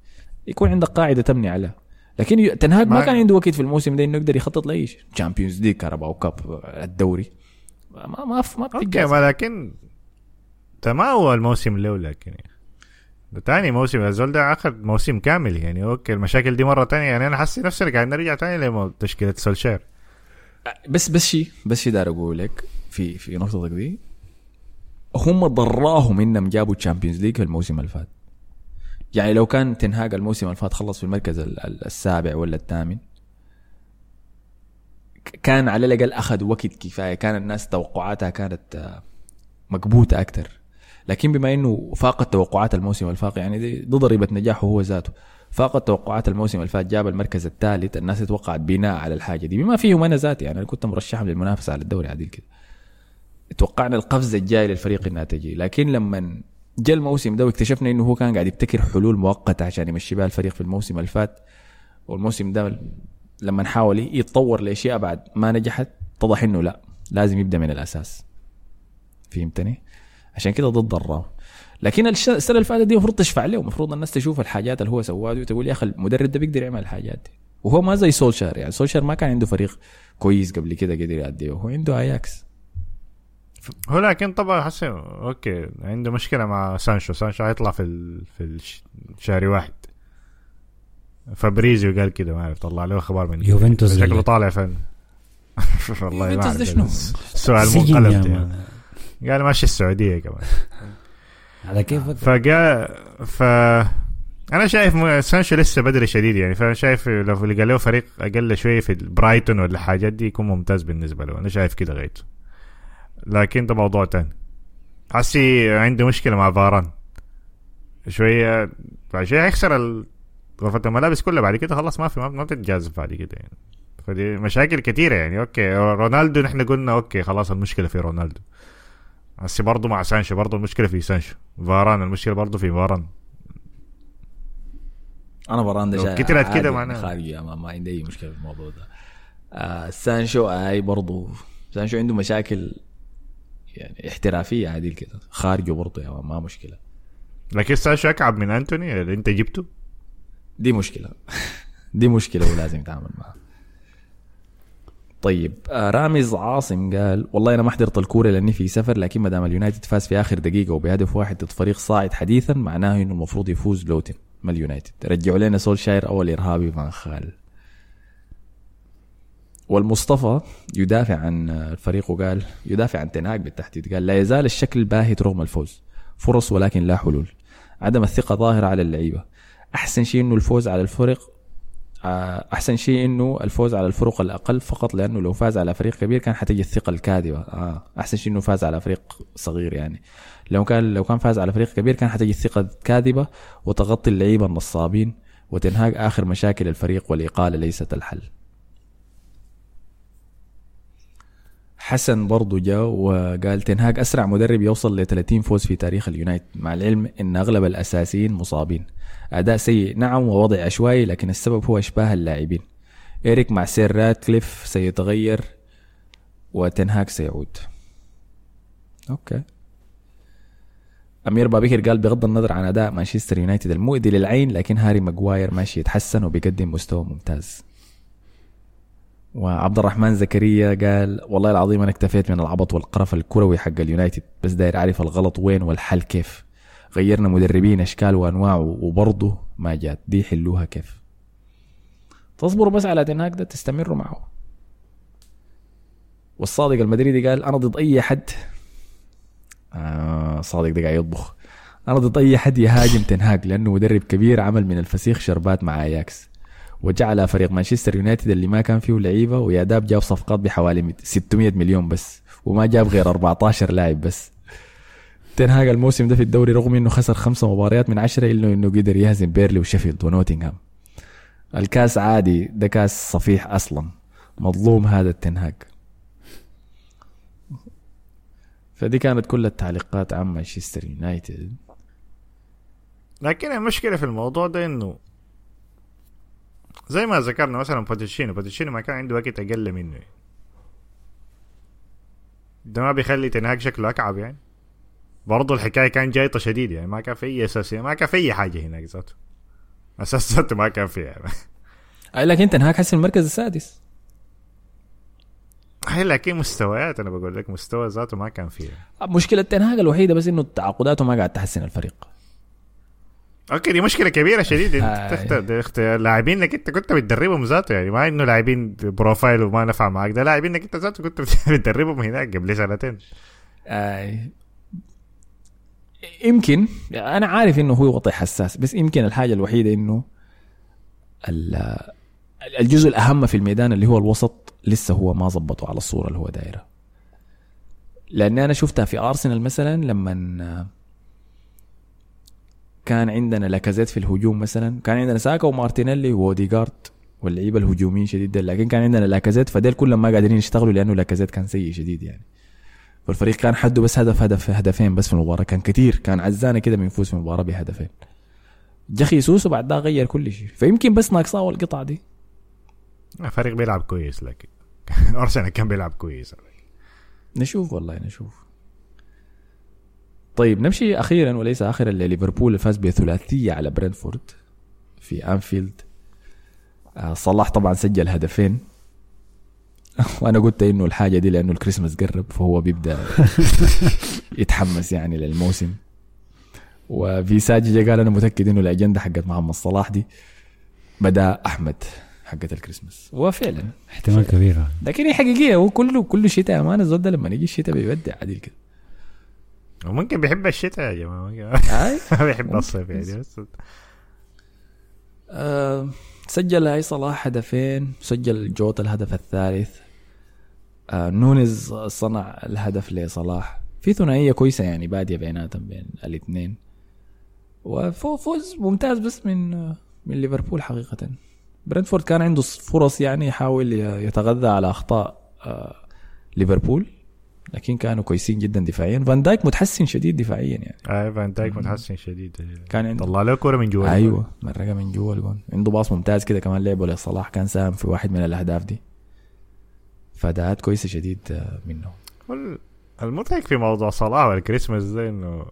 يكون عندك قاعدة تبني عليها لكن تنهاج ما, ما كان عنده وقت في الموسم ده إنه يقدر يخطط لأي شيء. Champions League كاراباو Cup الدوري. ما ما ما okay ما لكن ما هو الموسم الأول لكن ده تاني موسم. الزول ده اخذ موسم كامل يعني. okay المشاكل دي مرة تانية. يعني أنا حاسس نفسي قاعد نرجع تاني لتشكيلة سولشاير بس بس شيء بس شيء دار أقول لك في في نقطتك دي. هم ضرّاهم إنهم جابوا ال Champions League في الموسم اللي فات يعني لو كان تنهاج الموسم اللي فات خلص في المركز السابع ولا الثامن كان على الأقل أخذ وقت كفاية. كان الناس توقعاتها كانت آه، مكبوته أكثر لكن بما إنه فاقت توقعات الموسم الفات يعني دي, دي ضريبة نجاحه هو ذاته. فاقت توقعات الموسم اللي فات جاب المركز الثالث الناس توقعت بناء على الحاجة دي. بما فيهم أنا ذاتي يعني أنا كنت مرشحهم للمنافسة على الدوري عديل كده. توقعنا القفزه الجايه للفريق انها تجي لكن لما جاء الموسم ده واكتشفنا إنه هو كان قاعد يبتكر حلول مؤقتة عشان يمشي بها الفريق في الموسم اللي فات والموسم ده لما حاول يتطور لأشياء بعد ما نجحت اتضح إنه لا لازم يبدأ من الأساس. فهمتني؟ عشان كده ضد الراو لكن السنة اللي فاتت دي المفروض تشفع له المفروض الناس تشوف الحاجات اللي هو سواها دي وتقول يا أخي المدرب ده بيقدر يعمل الحاجات دي. وهو ما زي سولشار يعني. سولشار ما كان عنده فريق كويس قبل كده قدر يأديه هو عنده أياكس. هو لكن طبعا حسن أوكي عنده مشكلة مع سانشو. سانشو هيطلع في ال... في الشهر واحد. فابريزيو قال كده ما أعرف طلع له أخبار من يوفنتوس شكله طالع فن. والله ما أعرف سؤال منقلب. قال ماشي السعودية كمان. على كيف فقال ف أنا شايف سانشو لسه بدري شديد يعني فأنا شايف لو لقى له فريق أقل شوية في برايتون ولا حاجات دي يكون ممتاز بالنسبة له. أنا شايف كده غايته لكن ده موضوع تاني. حسي عنده مشكلة مع فاران. شوية بعد شوية هيخسر غرفة الملابس كلها بعد كده خلاص ما في ما بتتجازف بعد كده يعني. فدي مشاكل كثيره يعني. okay رونالدو نحن قلنا okay خلاص المشكلة في رونالدو. هسه برضه مع سانشو برضه المشكلة في سانشو. فاران المشكلة برضه في فاران. أنا فاران ده كترت كده معناها. خارجي ما, ما عندي أي مشكلة في الموضوع ده. آه سانشو أي برضه سانشو عنده مشاكل يعني احترافية عادي كده. خارجه برضه يعني ما مشكلة. لكن سانشو أكعب من أنتوني اللي أنت جبته؟ دي مشكلة. دي مشكلة ولازم يتعامل معها. طيب آه رامز عاصم قال والله أنا ما حضرت الكورة لأني في سفر لكن ما دام اليونايتد فاز في آخر دقيقة وبهدف واحد ضد فريق صاعد حديثا معناه إنه المفروض يفوز لوتن ما اليونايتد؟ رجعوا لنا سولشاير أو الإرهابي فان خال. والمصطفى يدافع عن الفريق وقال يدافع عن تنهاج بالتحديد قال لا يزال الشكل باهت رغم الفوز. فرص ولكن لا حلول. عدم الثقة ظاهرة على اللعيبة. أحسن شيء إنه الفوز على الفرق آه، أحسن شيء إنه الفوز على الفرق الأقل فقط لأنه لو فاز على فريق كبير كان حتجي الثقة الكاذبة. آه. أحسن شيء إنه فاز على فريق صغير يعني. لو كان لو كان فاز على فريق كبير كان حتجي الثقة الكاذبة وتغطي اللعيبة النصابين وتنهاج آخر مشاكل الفريق والإقالة ليست الحل. حسن برضو جاء وقال تنهاج أسرع مدرب يوصل ل 30 فوز في تاريخ اليونايتد. مع العلم إن أغلب الأساسيين مصابين. أداء سيء. نعم ووضع عشوائي لكن السبب هو أشباه اللاعبين. إيريك مع سير راتكليف سيتغير وتنهاج سيعود. okay. أمير بابكر قال بغض النظر عن أداء مانشستر يونايتد المؤذي للعين لكن هاري ماجواير ماشي يتحسن وبيقدم مستوى ممتاز. وعبد الرحمن زكريا قال والله العظيم أنا اكتفيت من العبط والقرف الكروي حق اليونايتد بس داير أعرف الغلط وين والحل كيف. غيرنا مدربين أشكال وأنواع وبرضه ما جات. دي حلوها كيف. تصبروا بس على تنهاج ده تستمروا معه. والصادق المدريدي قال أنا ضد أي حد. آه صادق ده قاعد يطبخ. أنا ضد أي حد يهاجم تنهاج لأنه مدرب كبير عمل من الفسيخ شربات مع أياكس. وجعل فريق مانشستر يونايتد اللي ما كان فيه لعيبة ويا داب جاب صفقات بحوالي 600 مليون بس وما جاب غير 14 لاعب بس. تنهاج الموسم ده في الدوري رغم إنه خسر خمسة مباريات من عشرة إلا إنه قدر يهزم بيرنلي وشيفيلد ونوتنغهام. الكاس عادي ده كاس صفيح أصلا. مظلوم هذا التنهاج. فدي كانت كل التعليقات عن مانشستر يونايتد. لكن المشكلة في الموضوع ده إنه زي ما ذكرنا مثلا بوتشتينو بوتشتينو ما كان عنده وقت أقل منه. ده ما بيخلي تنهاج شكله أكعب يعني. برضه الحكاية كان جايطة شديد يعني ما كان في أي أساس ما كان في أي حاجة هناك ذاته. أساس ذاته ما كان فيها أي لكن تنهاج حسن المركز السادس. هي لكن مستويات أنا بقول لك مستوى ذاته ما كان فيها مشكلة تنهاج الوحيدة بس إنه تعاقداته ما قاعد تحسن الفريق. okay دي مشكلة كبيرة شديدة. آه. أنت تختار تختار لاعبين إنك أنت كنت بتدربهم ذاته يعني ما إنه لاعبين profile وما نفع معك. ده لاعبين إنك أنت ذاته كنت بتدربهم هناك قبل سنتين. آه يمكن أنا عارف إنه هو وضع حساس بس يمكن الحاجة الوحيدة إنه ال- الجزء الأهم في الميدان اللي هو الوسط لسه هو ما ظبطه على الصورة اللي هو دايره لأن أنا شفتها في ارسنال مثلا لما كان عندنا لاكازيت في الهجوم مثلا كان عندنا ساكا ومارتينيلي وأوديجارد واللعيبة الهجوميين شديد. لكن كان عندنا لاكازيت فديل كلهم ما قادرين يشتغلوا لأنه لاكازيت كان سيء شديد يعني فالفريق كان حده بس هدف هدف هدفين بس في المباراة. كان كتير. كان عزانة كده بنفوز في المباراة بهدفين. جا خيسوس وبعد ده غير كل شيء. فيمكن بس ناقصاه القطعه دي. فريق بيلعب كويس لكن أرسنال كان بيلعب كويس. نشوف والله نشوف. طيب نمشي أخيرا وليس اخرا لليفربول اللي فاز بثلاثية على برينتفورد في أنفيلد. آه، صلاح طبعا سجل هدفين. وأنا قلت إنه الحاجة دي لأنه الكريسماس قرب فهو بيبدأ يتحمس يعني للموسم. وفي ساجي قال أنا متأكد إنه الأجندة حقت محمد صلاح دي بدا أحمد حقت الكريسماس. وفعلا احتمال كبير. لكن هي حقيقية هو كله كله شتاء أمانة الزول ده لما يجي الشتاء بيودع عديل كده. وممكن بيحب الشتاء يا جماعة ما بيحب الصيف يعني بس. آه، سجل هاي صلاح هدفين؟ سجل جوتا الهدف الثالث. آه نونز صنع الهدف لصلاح. في ثنائية كويسة يعني بادية بيناتهم بين الاثنين. وفوز ممتاز بس من من ليفربول حقيقة. برنتفورد كان عنده فرص يعني يحاول يتغذى على أخطاء آه ليفربول. لكن كانوا كويسين جدا دفاعيا. فان دايك متحسن شديد دفاعيا يعني. أي فان دايك متحسن شديد. كان عنده طلع له كورة من جوا أيوه مرقه من جوا الجون عنده باص ممتاز كده كمان لعبه لصلاح. كان ساهم في واحد من الأهداف دي. فأداءات كويسة شديد آه، منه المضحك في موضوع صلاح والكريسماس ده إنه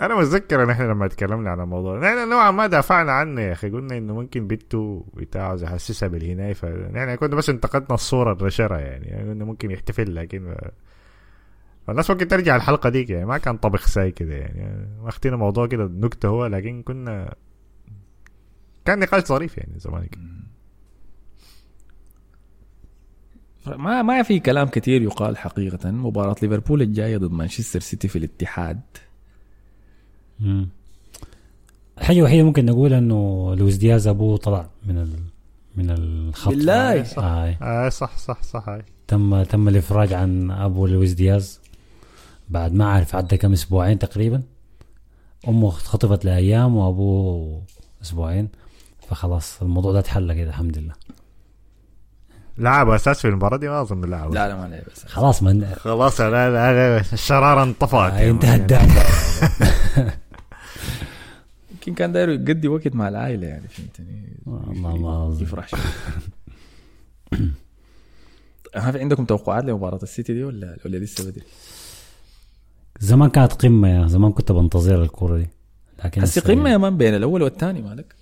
أنا متذكر إن إحنا لما تكلمنا عن الموضوع نحن نوعا ما دافعنا عنه يا أخي. قلنا إنه ممكن بنته بتاعه يحسسها بالهناية. فنحن كنا بس انتقدنا الصورة اللي نشرها يعني, يعني قلنا ممكن يحتفل لكن فالناس ممكن ترجع الحلقة ديك يعني ما كان طبخ ساي كده يعني ما اختينا موضوع كده نكتة هو لكن كنا كان نقاش ظريف يعني زمان كده. ما ما في كلام كثير يقال حقيقة مباراة ليفربول الجاية ضد مانشستر سيتي في الاتحاد مم. الحاجة الوحيدة ممكن نقول إنه لويس دياز أبوه طلع من ال... من الخط بالله صح. آه. آه صح صح صح هاي تم تم الإفراج عن أبو لويس دياز بعد ما أعرف عدى كم أسبوعين تقريبا. أمه خطبت لأيام وأبوه أسبوعين. فخلاص الموضوع ده اتحل كده الحمد لله. لعب أساس في المباراة دي؟ ما أظن لعب. لا لا ما بس خلاص من خلاص لا لا الشرارة انطفأت. آه انتهى الدعم. يمكن كان داير يقضي وقت مع العائلة يعني فهمتني؟ والله ما أظن. يفرح شوي. ما في عندكم توقعات لمباراة السيتي دي ولا ولا لسه بدري؟ زمان كانت قمة يا زمان كنت بنتظر الكوره دي. لكن هسه قمة يا man بين الأول والثاني مالك؟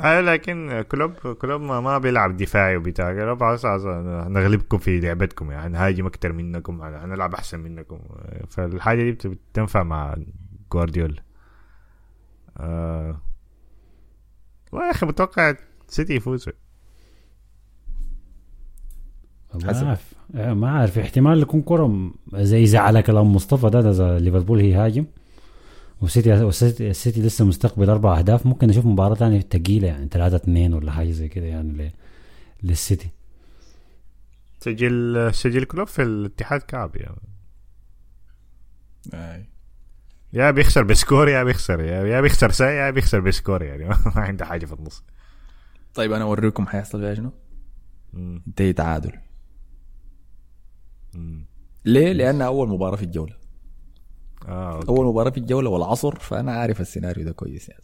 آه لكن كلوب كلوب ما, ما بيلعب دفاعي وبتاع. كلوب نغلبكم في لعبتكم يعني نهاجم أكتر منكم هنلعب أحسن منكم. فالحاجة دي بت- بتنفع مع جوارديولا. آه والله يا أخي متوقع سيتي يفوز ما عارف آه، ما عارف احتمال يكون كرة م- زي زعل كلام مصطفى ده, ده إذا ليفربول هي هاجم. وسيتي والسيتي السيتي لسه مستقبل أربع أهداف. ممكن نشوف مباراة ثانية ثقيلة يعني 3 2 ولا حاجة زي كده يعني ل- للسيتي. سجل سجل كلوب في الاتحاد كعب يعني يا بيخسر ب score يا بيخسر يا, يا بيخسر ساي يا بيخسر ب score يعني. ما عنده حاجة في النص. طيب أنا أوريكم حيحصل فيها شنو؟ مم. انتهي تعادل. ليه؟ لأنها أول مباراة في الجولة آه okay. أول مباراة في الجولة والعصر فأنا عارف السيناريو ده كويس يعني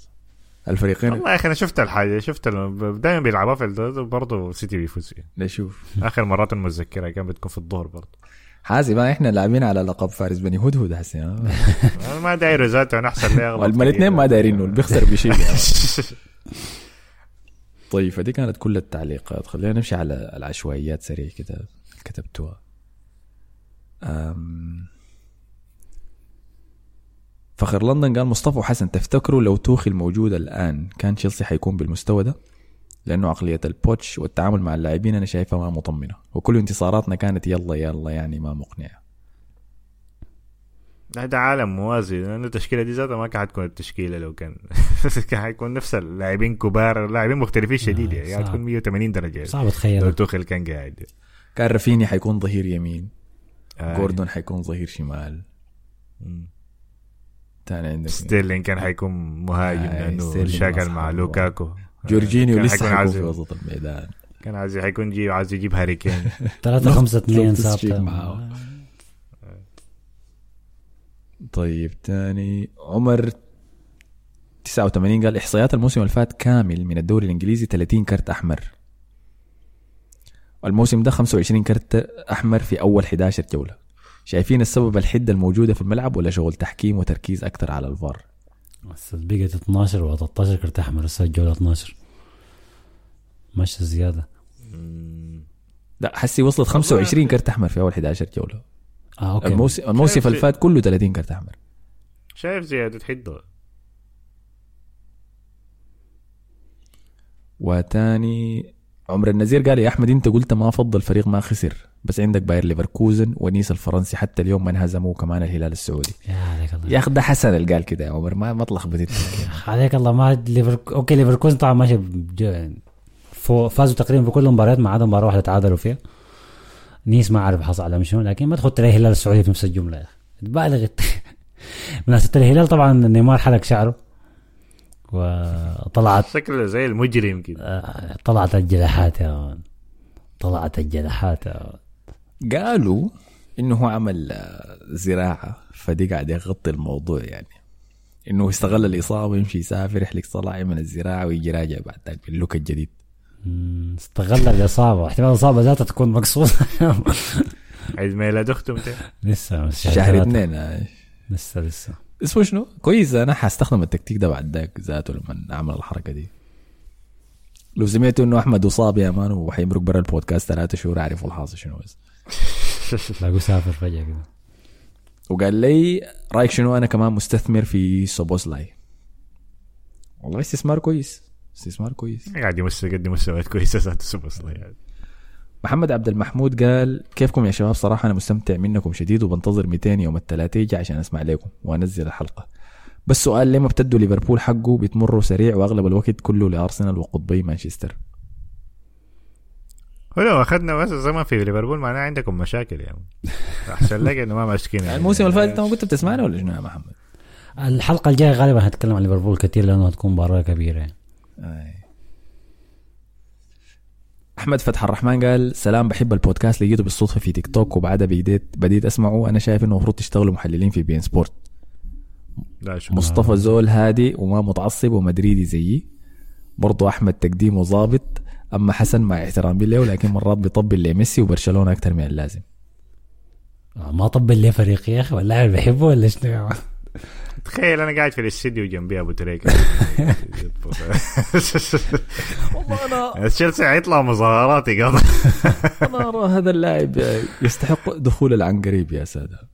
الفريقين والله يا أخي أنا شفت الحاجة شفت دائما بيلعبوها في برضه سيتي بيفوز فيها. نشوف آخر مرات المتذكره كان بتكون في الظهر برضه حاسب ما إحنا لاعبين على لقب فارس بني هدهد هسه؟ أنا ما داير ذاته أنا أحسن لي أغلط الاثنين ما دايرين انه اللي بيخسر بيشيل يعني. طيب فدي كانت كل التعليقات خلينا نمشي على العشوائيات سريع كده كتبتوها. فخر لندن قال مصطفى وحسن تفتكروا لو توخي الموجود الآن كان تشيلسي حيكون بالمستوى ده؟ لأنه عقلية البوتش والتعامل مع اللاعبين أنا شايفها ما مطمنة وكل انتصاراتنا كانت يلا يلا يعني ما مقنعة. هذا عالم موازي. لأنه التشكيلة دي ذاتها ما كانت حتكون التشكيلة لو كان. كان حيكون نفس اللاعبين كبار لاعبين مختلفين شديد يعني. حتكون 180 درجة. صعب لو توخيل توخيل كان قاعد. كان رافينيا حيكون ظهير يمين. آه. جوردون حيكون ظهير شمال مم. تاني عندك ستيرلينج كان حيكون مهاجم آه، لأنه شاكل مع. لوكاكو جورجينيو كان لسه حيكون في وسط الميدان كان عايز حيكون يجي عايز يجيب هاري كين 3 5 2 لوفتس تشيك ثابتة معاه. طيب تاني عمر 89 قال إحصائيات الموسم اللي فات كامل من الدوري الإنجليزي 30 كرت أحمر الموسم ده 25 كرت أحمر في أول 11 جولة. شايفين السبب الحدة الموجودة في الملعب ولا شغل تحكيم وتركيز أكثر على الفار؟ بس بقت 12 و 13 كرت أحمر هسه الجولة 12 ماشي زيادة. لا حسي وصلت 25 كرت أحمر في أول 11 جولة. آه أوكي. الموسم الموسم اللي فات كله 30 كرت أحمر. شايف زيادة حدة. وتاني عمر النزير قال يا أحمد أنت قلت ما أفضل فريق ما خسر بس عندك باير ليفركوزن ونيس الفرنسي حتى اليوم ما انهزموا كمان الهلال السعودي. يا عليك الله. يا أخي ده حسن اللي قال كده يا عمر ما ما تلخبط. عليك الله ما ليفرك... okay ليفركوزن طبعا ماشي فازوا تقريبا في كل المباريات ما عدا مباراة واحدة تعادلوا فيها. نيس ما أعرف حصل على شنو لكن ما تحط لي الهلال السعودي في نفس الجملة يا أخي. تبالغ مناسبة الهلال طبعا نيمار حلق شعره. وطلعت شكله زي المجرم كده. آه، طلعت الجناحات يا man. طلعت الجناحات يا man. قالوا إنه هو عمل آه، زراعة فدي قاعد يغطي الموضوع يعني. إنه استغل الإصابة يمشي يسافر يحلق صلاعي من الزراعة ويجي راجع بعد ذاك باللوك الجديد. استغل الإصابة. احتمال الإصابة ذاتها تكون مقصودة. عيد ميلاد اخته متى لسه شهر اثنين آه. لسه لسه. اسمه شنو؟ كويس أنا حستخدم التكتيك ده بعد ذاك ذاته لما أعمل الحركة دي. لو سمعتوا إنه أحمد اصاب يا مان وحيمرق برا البودكاست ثلاثة شهور اعرفوا الحاصل شنو بس تلاقوه سافر فجأة كده. وقال لي رأيك شنو؟ أنا كمان مستثمر في سوبوسلاي والله استثمار كويس استثمار كويس. قاعد يمس يقدم مستويات كويسه ذات يعني. محمد عبد المحمود قال كيفكم يا شباب صراحة أنا مستمتع منكم شديد وبنتظر 200 يوم الثلاثاء يجي عشان أسمع لكم وأنزل الحلقة بس سؤال ليه ما بتدوا ليفربول حقه بتمروا سريع وأغلب الوقت كله لأرسنال وقطبي مانشستر هو لو أخذنا بس زمن في ليفربول معناه عندكم مشاكل يعني احسن لك إنه ما ماسكين يعني. الموسم اللي فات أنت ما كنت بتسمعنا ولا شنو يا محمد؟ الحلقة الجاية غالبا هتكلم عن ليفربول كثير لأنه هتكون مباراة كبيرة يعني. أحمد فتح الرحمن قال سلام بحب البودكاست لقيته بالصدفة في تيك توك وبعدها بديت بديت أسمعه. أنا شايف إنه المفروض تشتغلوا محللين في beIN Sport. لا شكرا. مصطفى زول هادي وما متعصب ومدريدي زيي. برضو أحمد تقديمه ظابط أما حسن مع احترامي له لكن مرات بيطبل لميسي وبرشلونة أكثر من اللازم. آه، ما طبل ليه فريق يا أخي واللاعب بحبه ولا شنو؟ تخيل أنا قاعد في الاستديو جنبي أبو تريكة. والله أنا تشيلسي حيطلع مظاهرات يقضي أنا أرى هذا اللاعب يستحق دخول العنقريب يا سادة.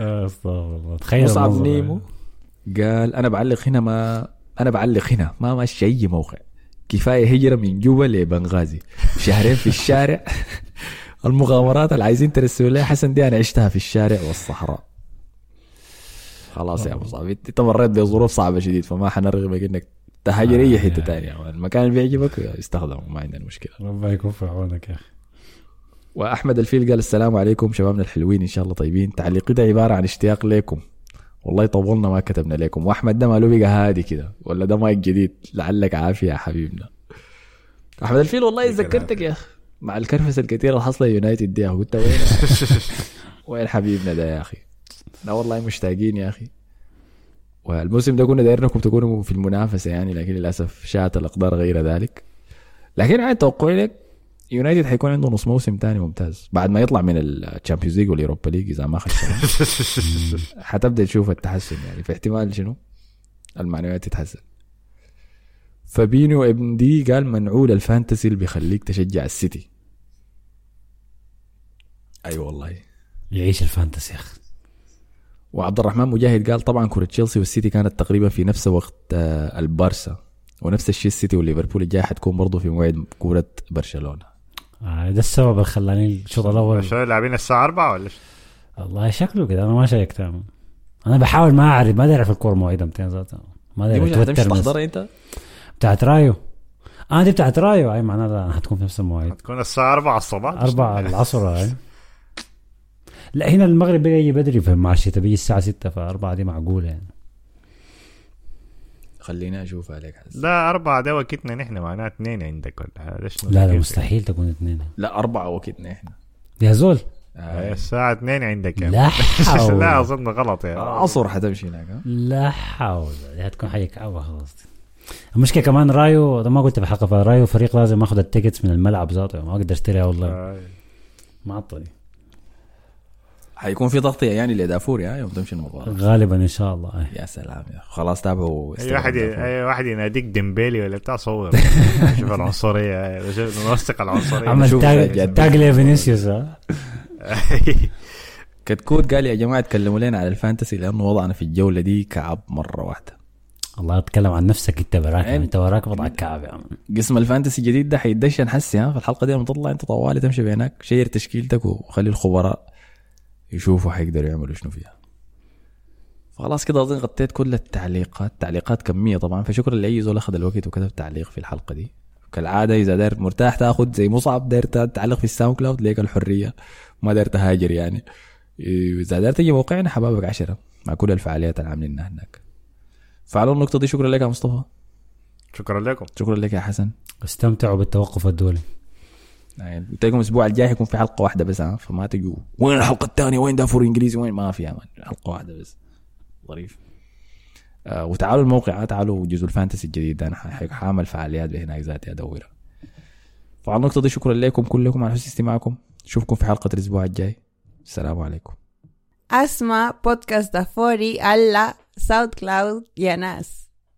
أستغفر الله. تخيل مصعب. نيمو قال أنا بعلق هنا ما أنا بعلق هنا ما ماشي أي موقع. كفاية هجرة من جوبا لبنغازي. شهرين في الشارع. المغامرات اللي عايزين ترسلوا لي حسن دي أنا عشتها في الشارع والصحراء. خلاص يا أبو صعب انت مريت بظروف صعبة شديد فما حنرغبك إنك تهاجر أي حتة ثانية المكان اللي بيعجبك استخدمه ما عندنا مشكلة. ربنا يكون في عونك يا أخي. وأحمد الفيل قال السلام عليكم شبابنا الحلوين إن شاء الله طيبين. تعليقي ده عبارة عن اشتياق لكم. والله طولنا ما كتبنا لكم. وأحمد ده ماله بقى هادي كده ولا ده مايك جديد؟ لعلك عافية يا حبيبنا. أحمد الفيل والله ذكرتك يا أخي مع الكرفسه الكثيره اللي حصلت يونايتد دي. قلت وين؟ وين حبيبنا ده يا أخي؟ لا والله مشتاقين يا أخي. والموسم ده كنا دايرينكم تكونوا في المنافسة يعني لكن للأسف شاءت الأقدار غير ذلك. لكن عاد توقعي لك يونايتد حيكون عنده نص موسم تاني ممتاز. بعد ما يطلع من ال Champions League وال Europa League إذا ما خسر حتبدأ تشوف التحسن يعني. في احتمال شنو؟ المعنويات تتحسن. فابينو ابن دي قال ملعون ال fantasy اللي بيخليك تشجع السيتي. أي أيوة والله. يعيش ال fantasy يا أخي. وعبد الرحمن مجاهد قال طبعا كرة تشيلسي والسيتي كانت تقريبا في نفس وقت آه، البارسا. ونفس الشيء السيتي وليفربول الجاي حتكون برضه في موعد كرة برشلونة. آه ده السبب اللي خلاني الشوط الأول. عشان لاعبين الساعة 4 ولا شو؟ والله شكله كده أنا ما شيكت أنا بحاول ما أعرف ما اعرف الكورة مواعيدها متى ذاتها ما ناس. تحضرها أنت؟ بتاعت رايو. آه دي بتاعت رايو. أي معناها حتكون في نفس المواعيد. تكون الساعة 4 الصباح. أربعة العصر هاي لا هنا المغرب بقى يجي بدري في مع الشتاء بيجي الساعة 6 فأربعة دي معقولة يعني. خليني أشوف عليك حس. لا أربعة ده وقتنا نحن معناه اثنين عندك ولا هذا شنو لا لا؟ مستحيل تكون اثنين لا أربعة وقتنا إحنا يا زول. آه، الساعة 2 عندك يا لا حول. لا أظن غلط يا عصر حتمشي هناك؟ لا حول. دي هتكون حاجة كعبة خلاص. المشكلة كمان رايو ده ما قلت في الحلقة فرايو فريق لازم أخذ التيكتس من الملعب ذاته ما أقدر أشتريها والله. آه، معطلي حيكون في تغطية يعني لدافور يا يوم تمشي المباراة غالبا إن شاء الله أي. يا سلام يا. خلاص تابعوا أي واحد. أي واحد يناديك ديمبيلي ولا بتاع صور شوف العنصرية شوف نوثق العنصرية عمل tag. tag لفينيسيوس ها كتكوت قال يا جماعة تكلموا لنا على ال fantasy لأنه وضعنا في الجولة دي كعب مرة واحدة الله اتكلم عن نفسك أنت براك عيب. أنت وراك وضع الكعب يا عم قسم ال fantasy الجديد ده حيدشن حسي ها في الحلقة دي لما تطلع أنت طوالي تمشي link share تشكيلتك وخلي الخبراء يشوفوا حيقدروا يعملوا شنو فيها. فخلاص كده أظن غطيت كل التعليقات. تعليقات كمية طبعا. فشكرا لأي زول أخذ الوقت وكتب تعليق في الحلقة دي. كالعادة إذا داير مرتاح تأخذ زي مصعب داير تعلق في ال SoundCloud ليك الحرية. ما داير تهاجر يعني. إذا داير تجي موقعنا حبابك عشرة. مع كل الفعاليات اللي عاملينها هناك. فعلى النقطة دي شكرا لك يا مصطفى. شكرا لكم. شكرا لك يا حسن. استمتعوا بالتوقف الدولي. يعني قلت لكم الأسبوع الجاي حيكون في حلقة واحدة بس ها فما تجوا وين الحلقة الثانية؟ وين دافوري إنجليزي؟ وين؟ ما في حلقة واحدة بس. ظريف. آه وتعالوا الموقع تعالوا جزء ال fantasy الجديد أنا حاعمل فعاليات هناك ذاتي ادورها فعلى النقطة دي شكرا لكم كلكم على حسن استماعكم. اشوفكم في حلقة الأسبوع الجاي. السلام عليكم. أسمع بودكاست دافوري على SoundCloud يا ناس.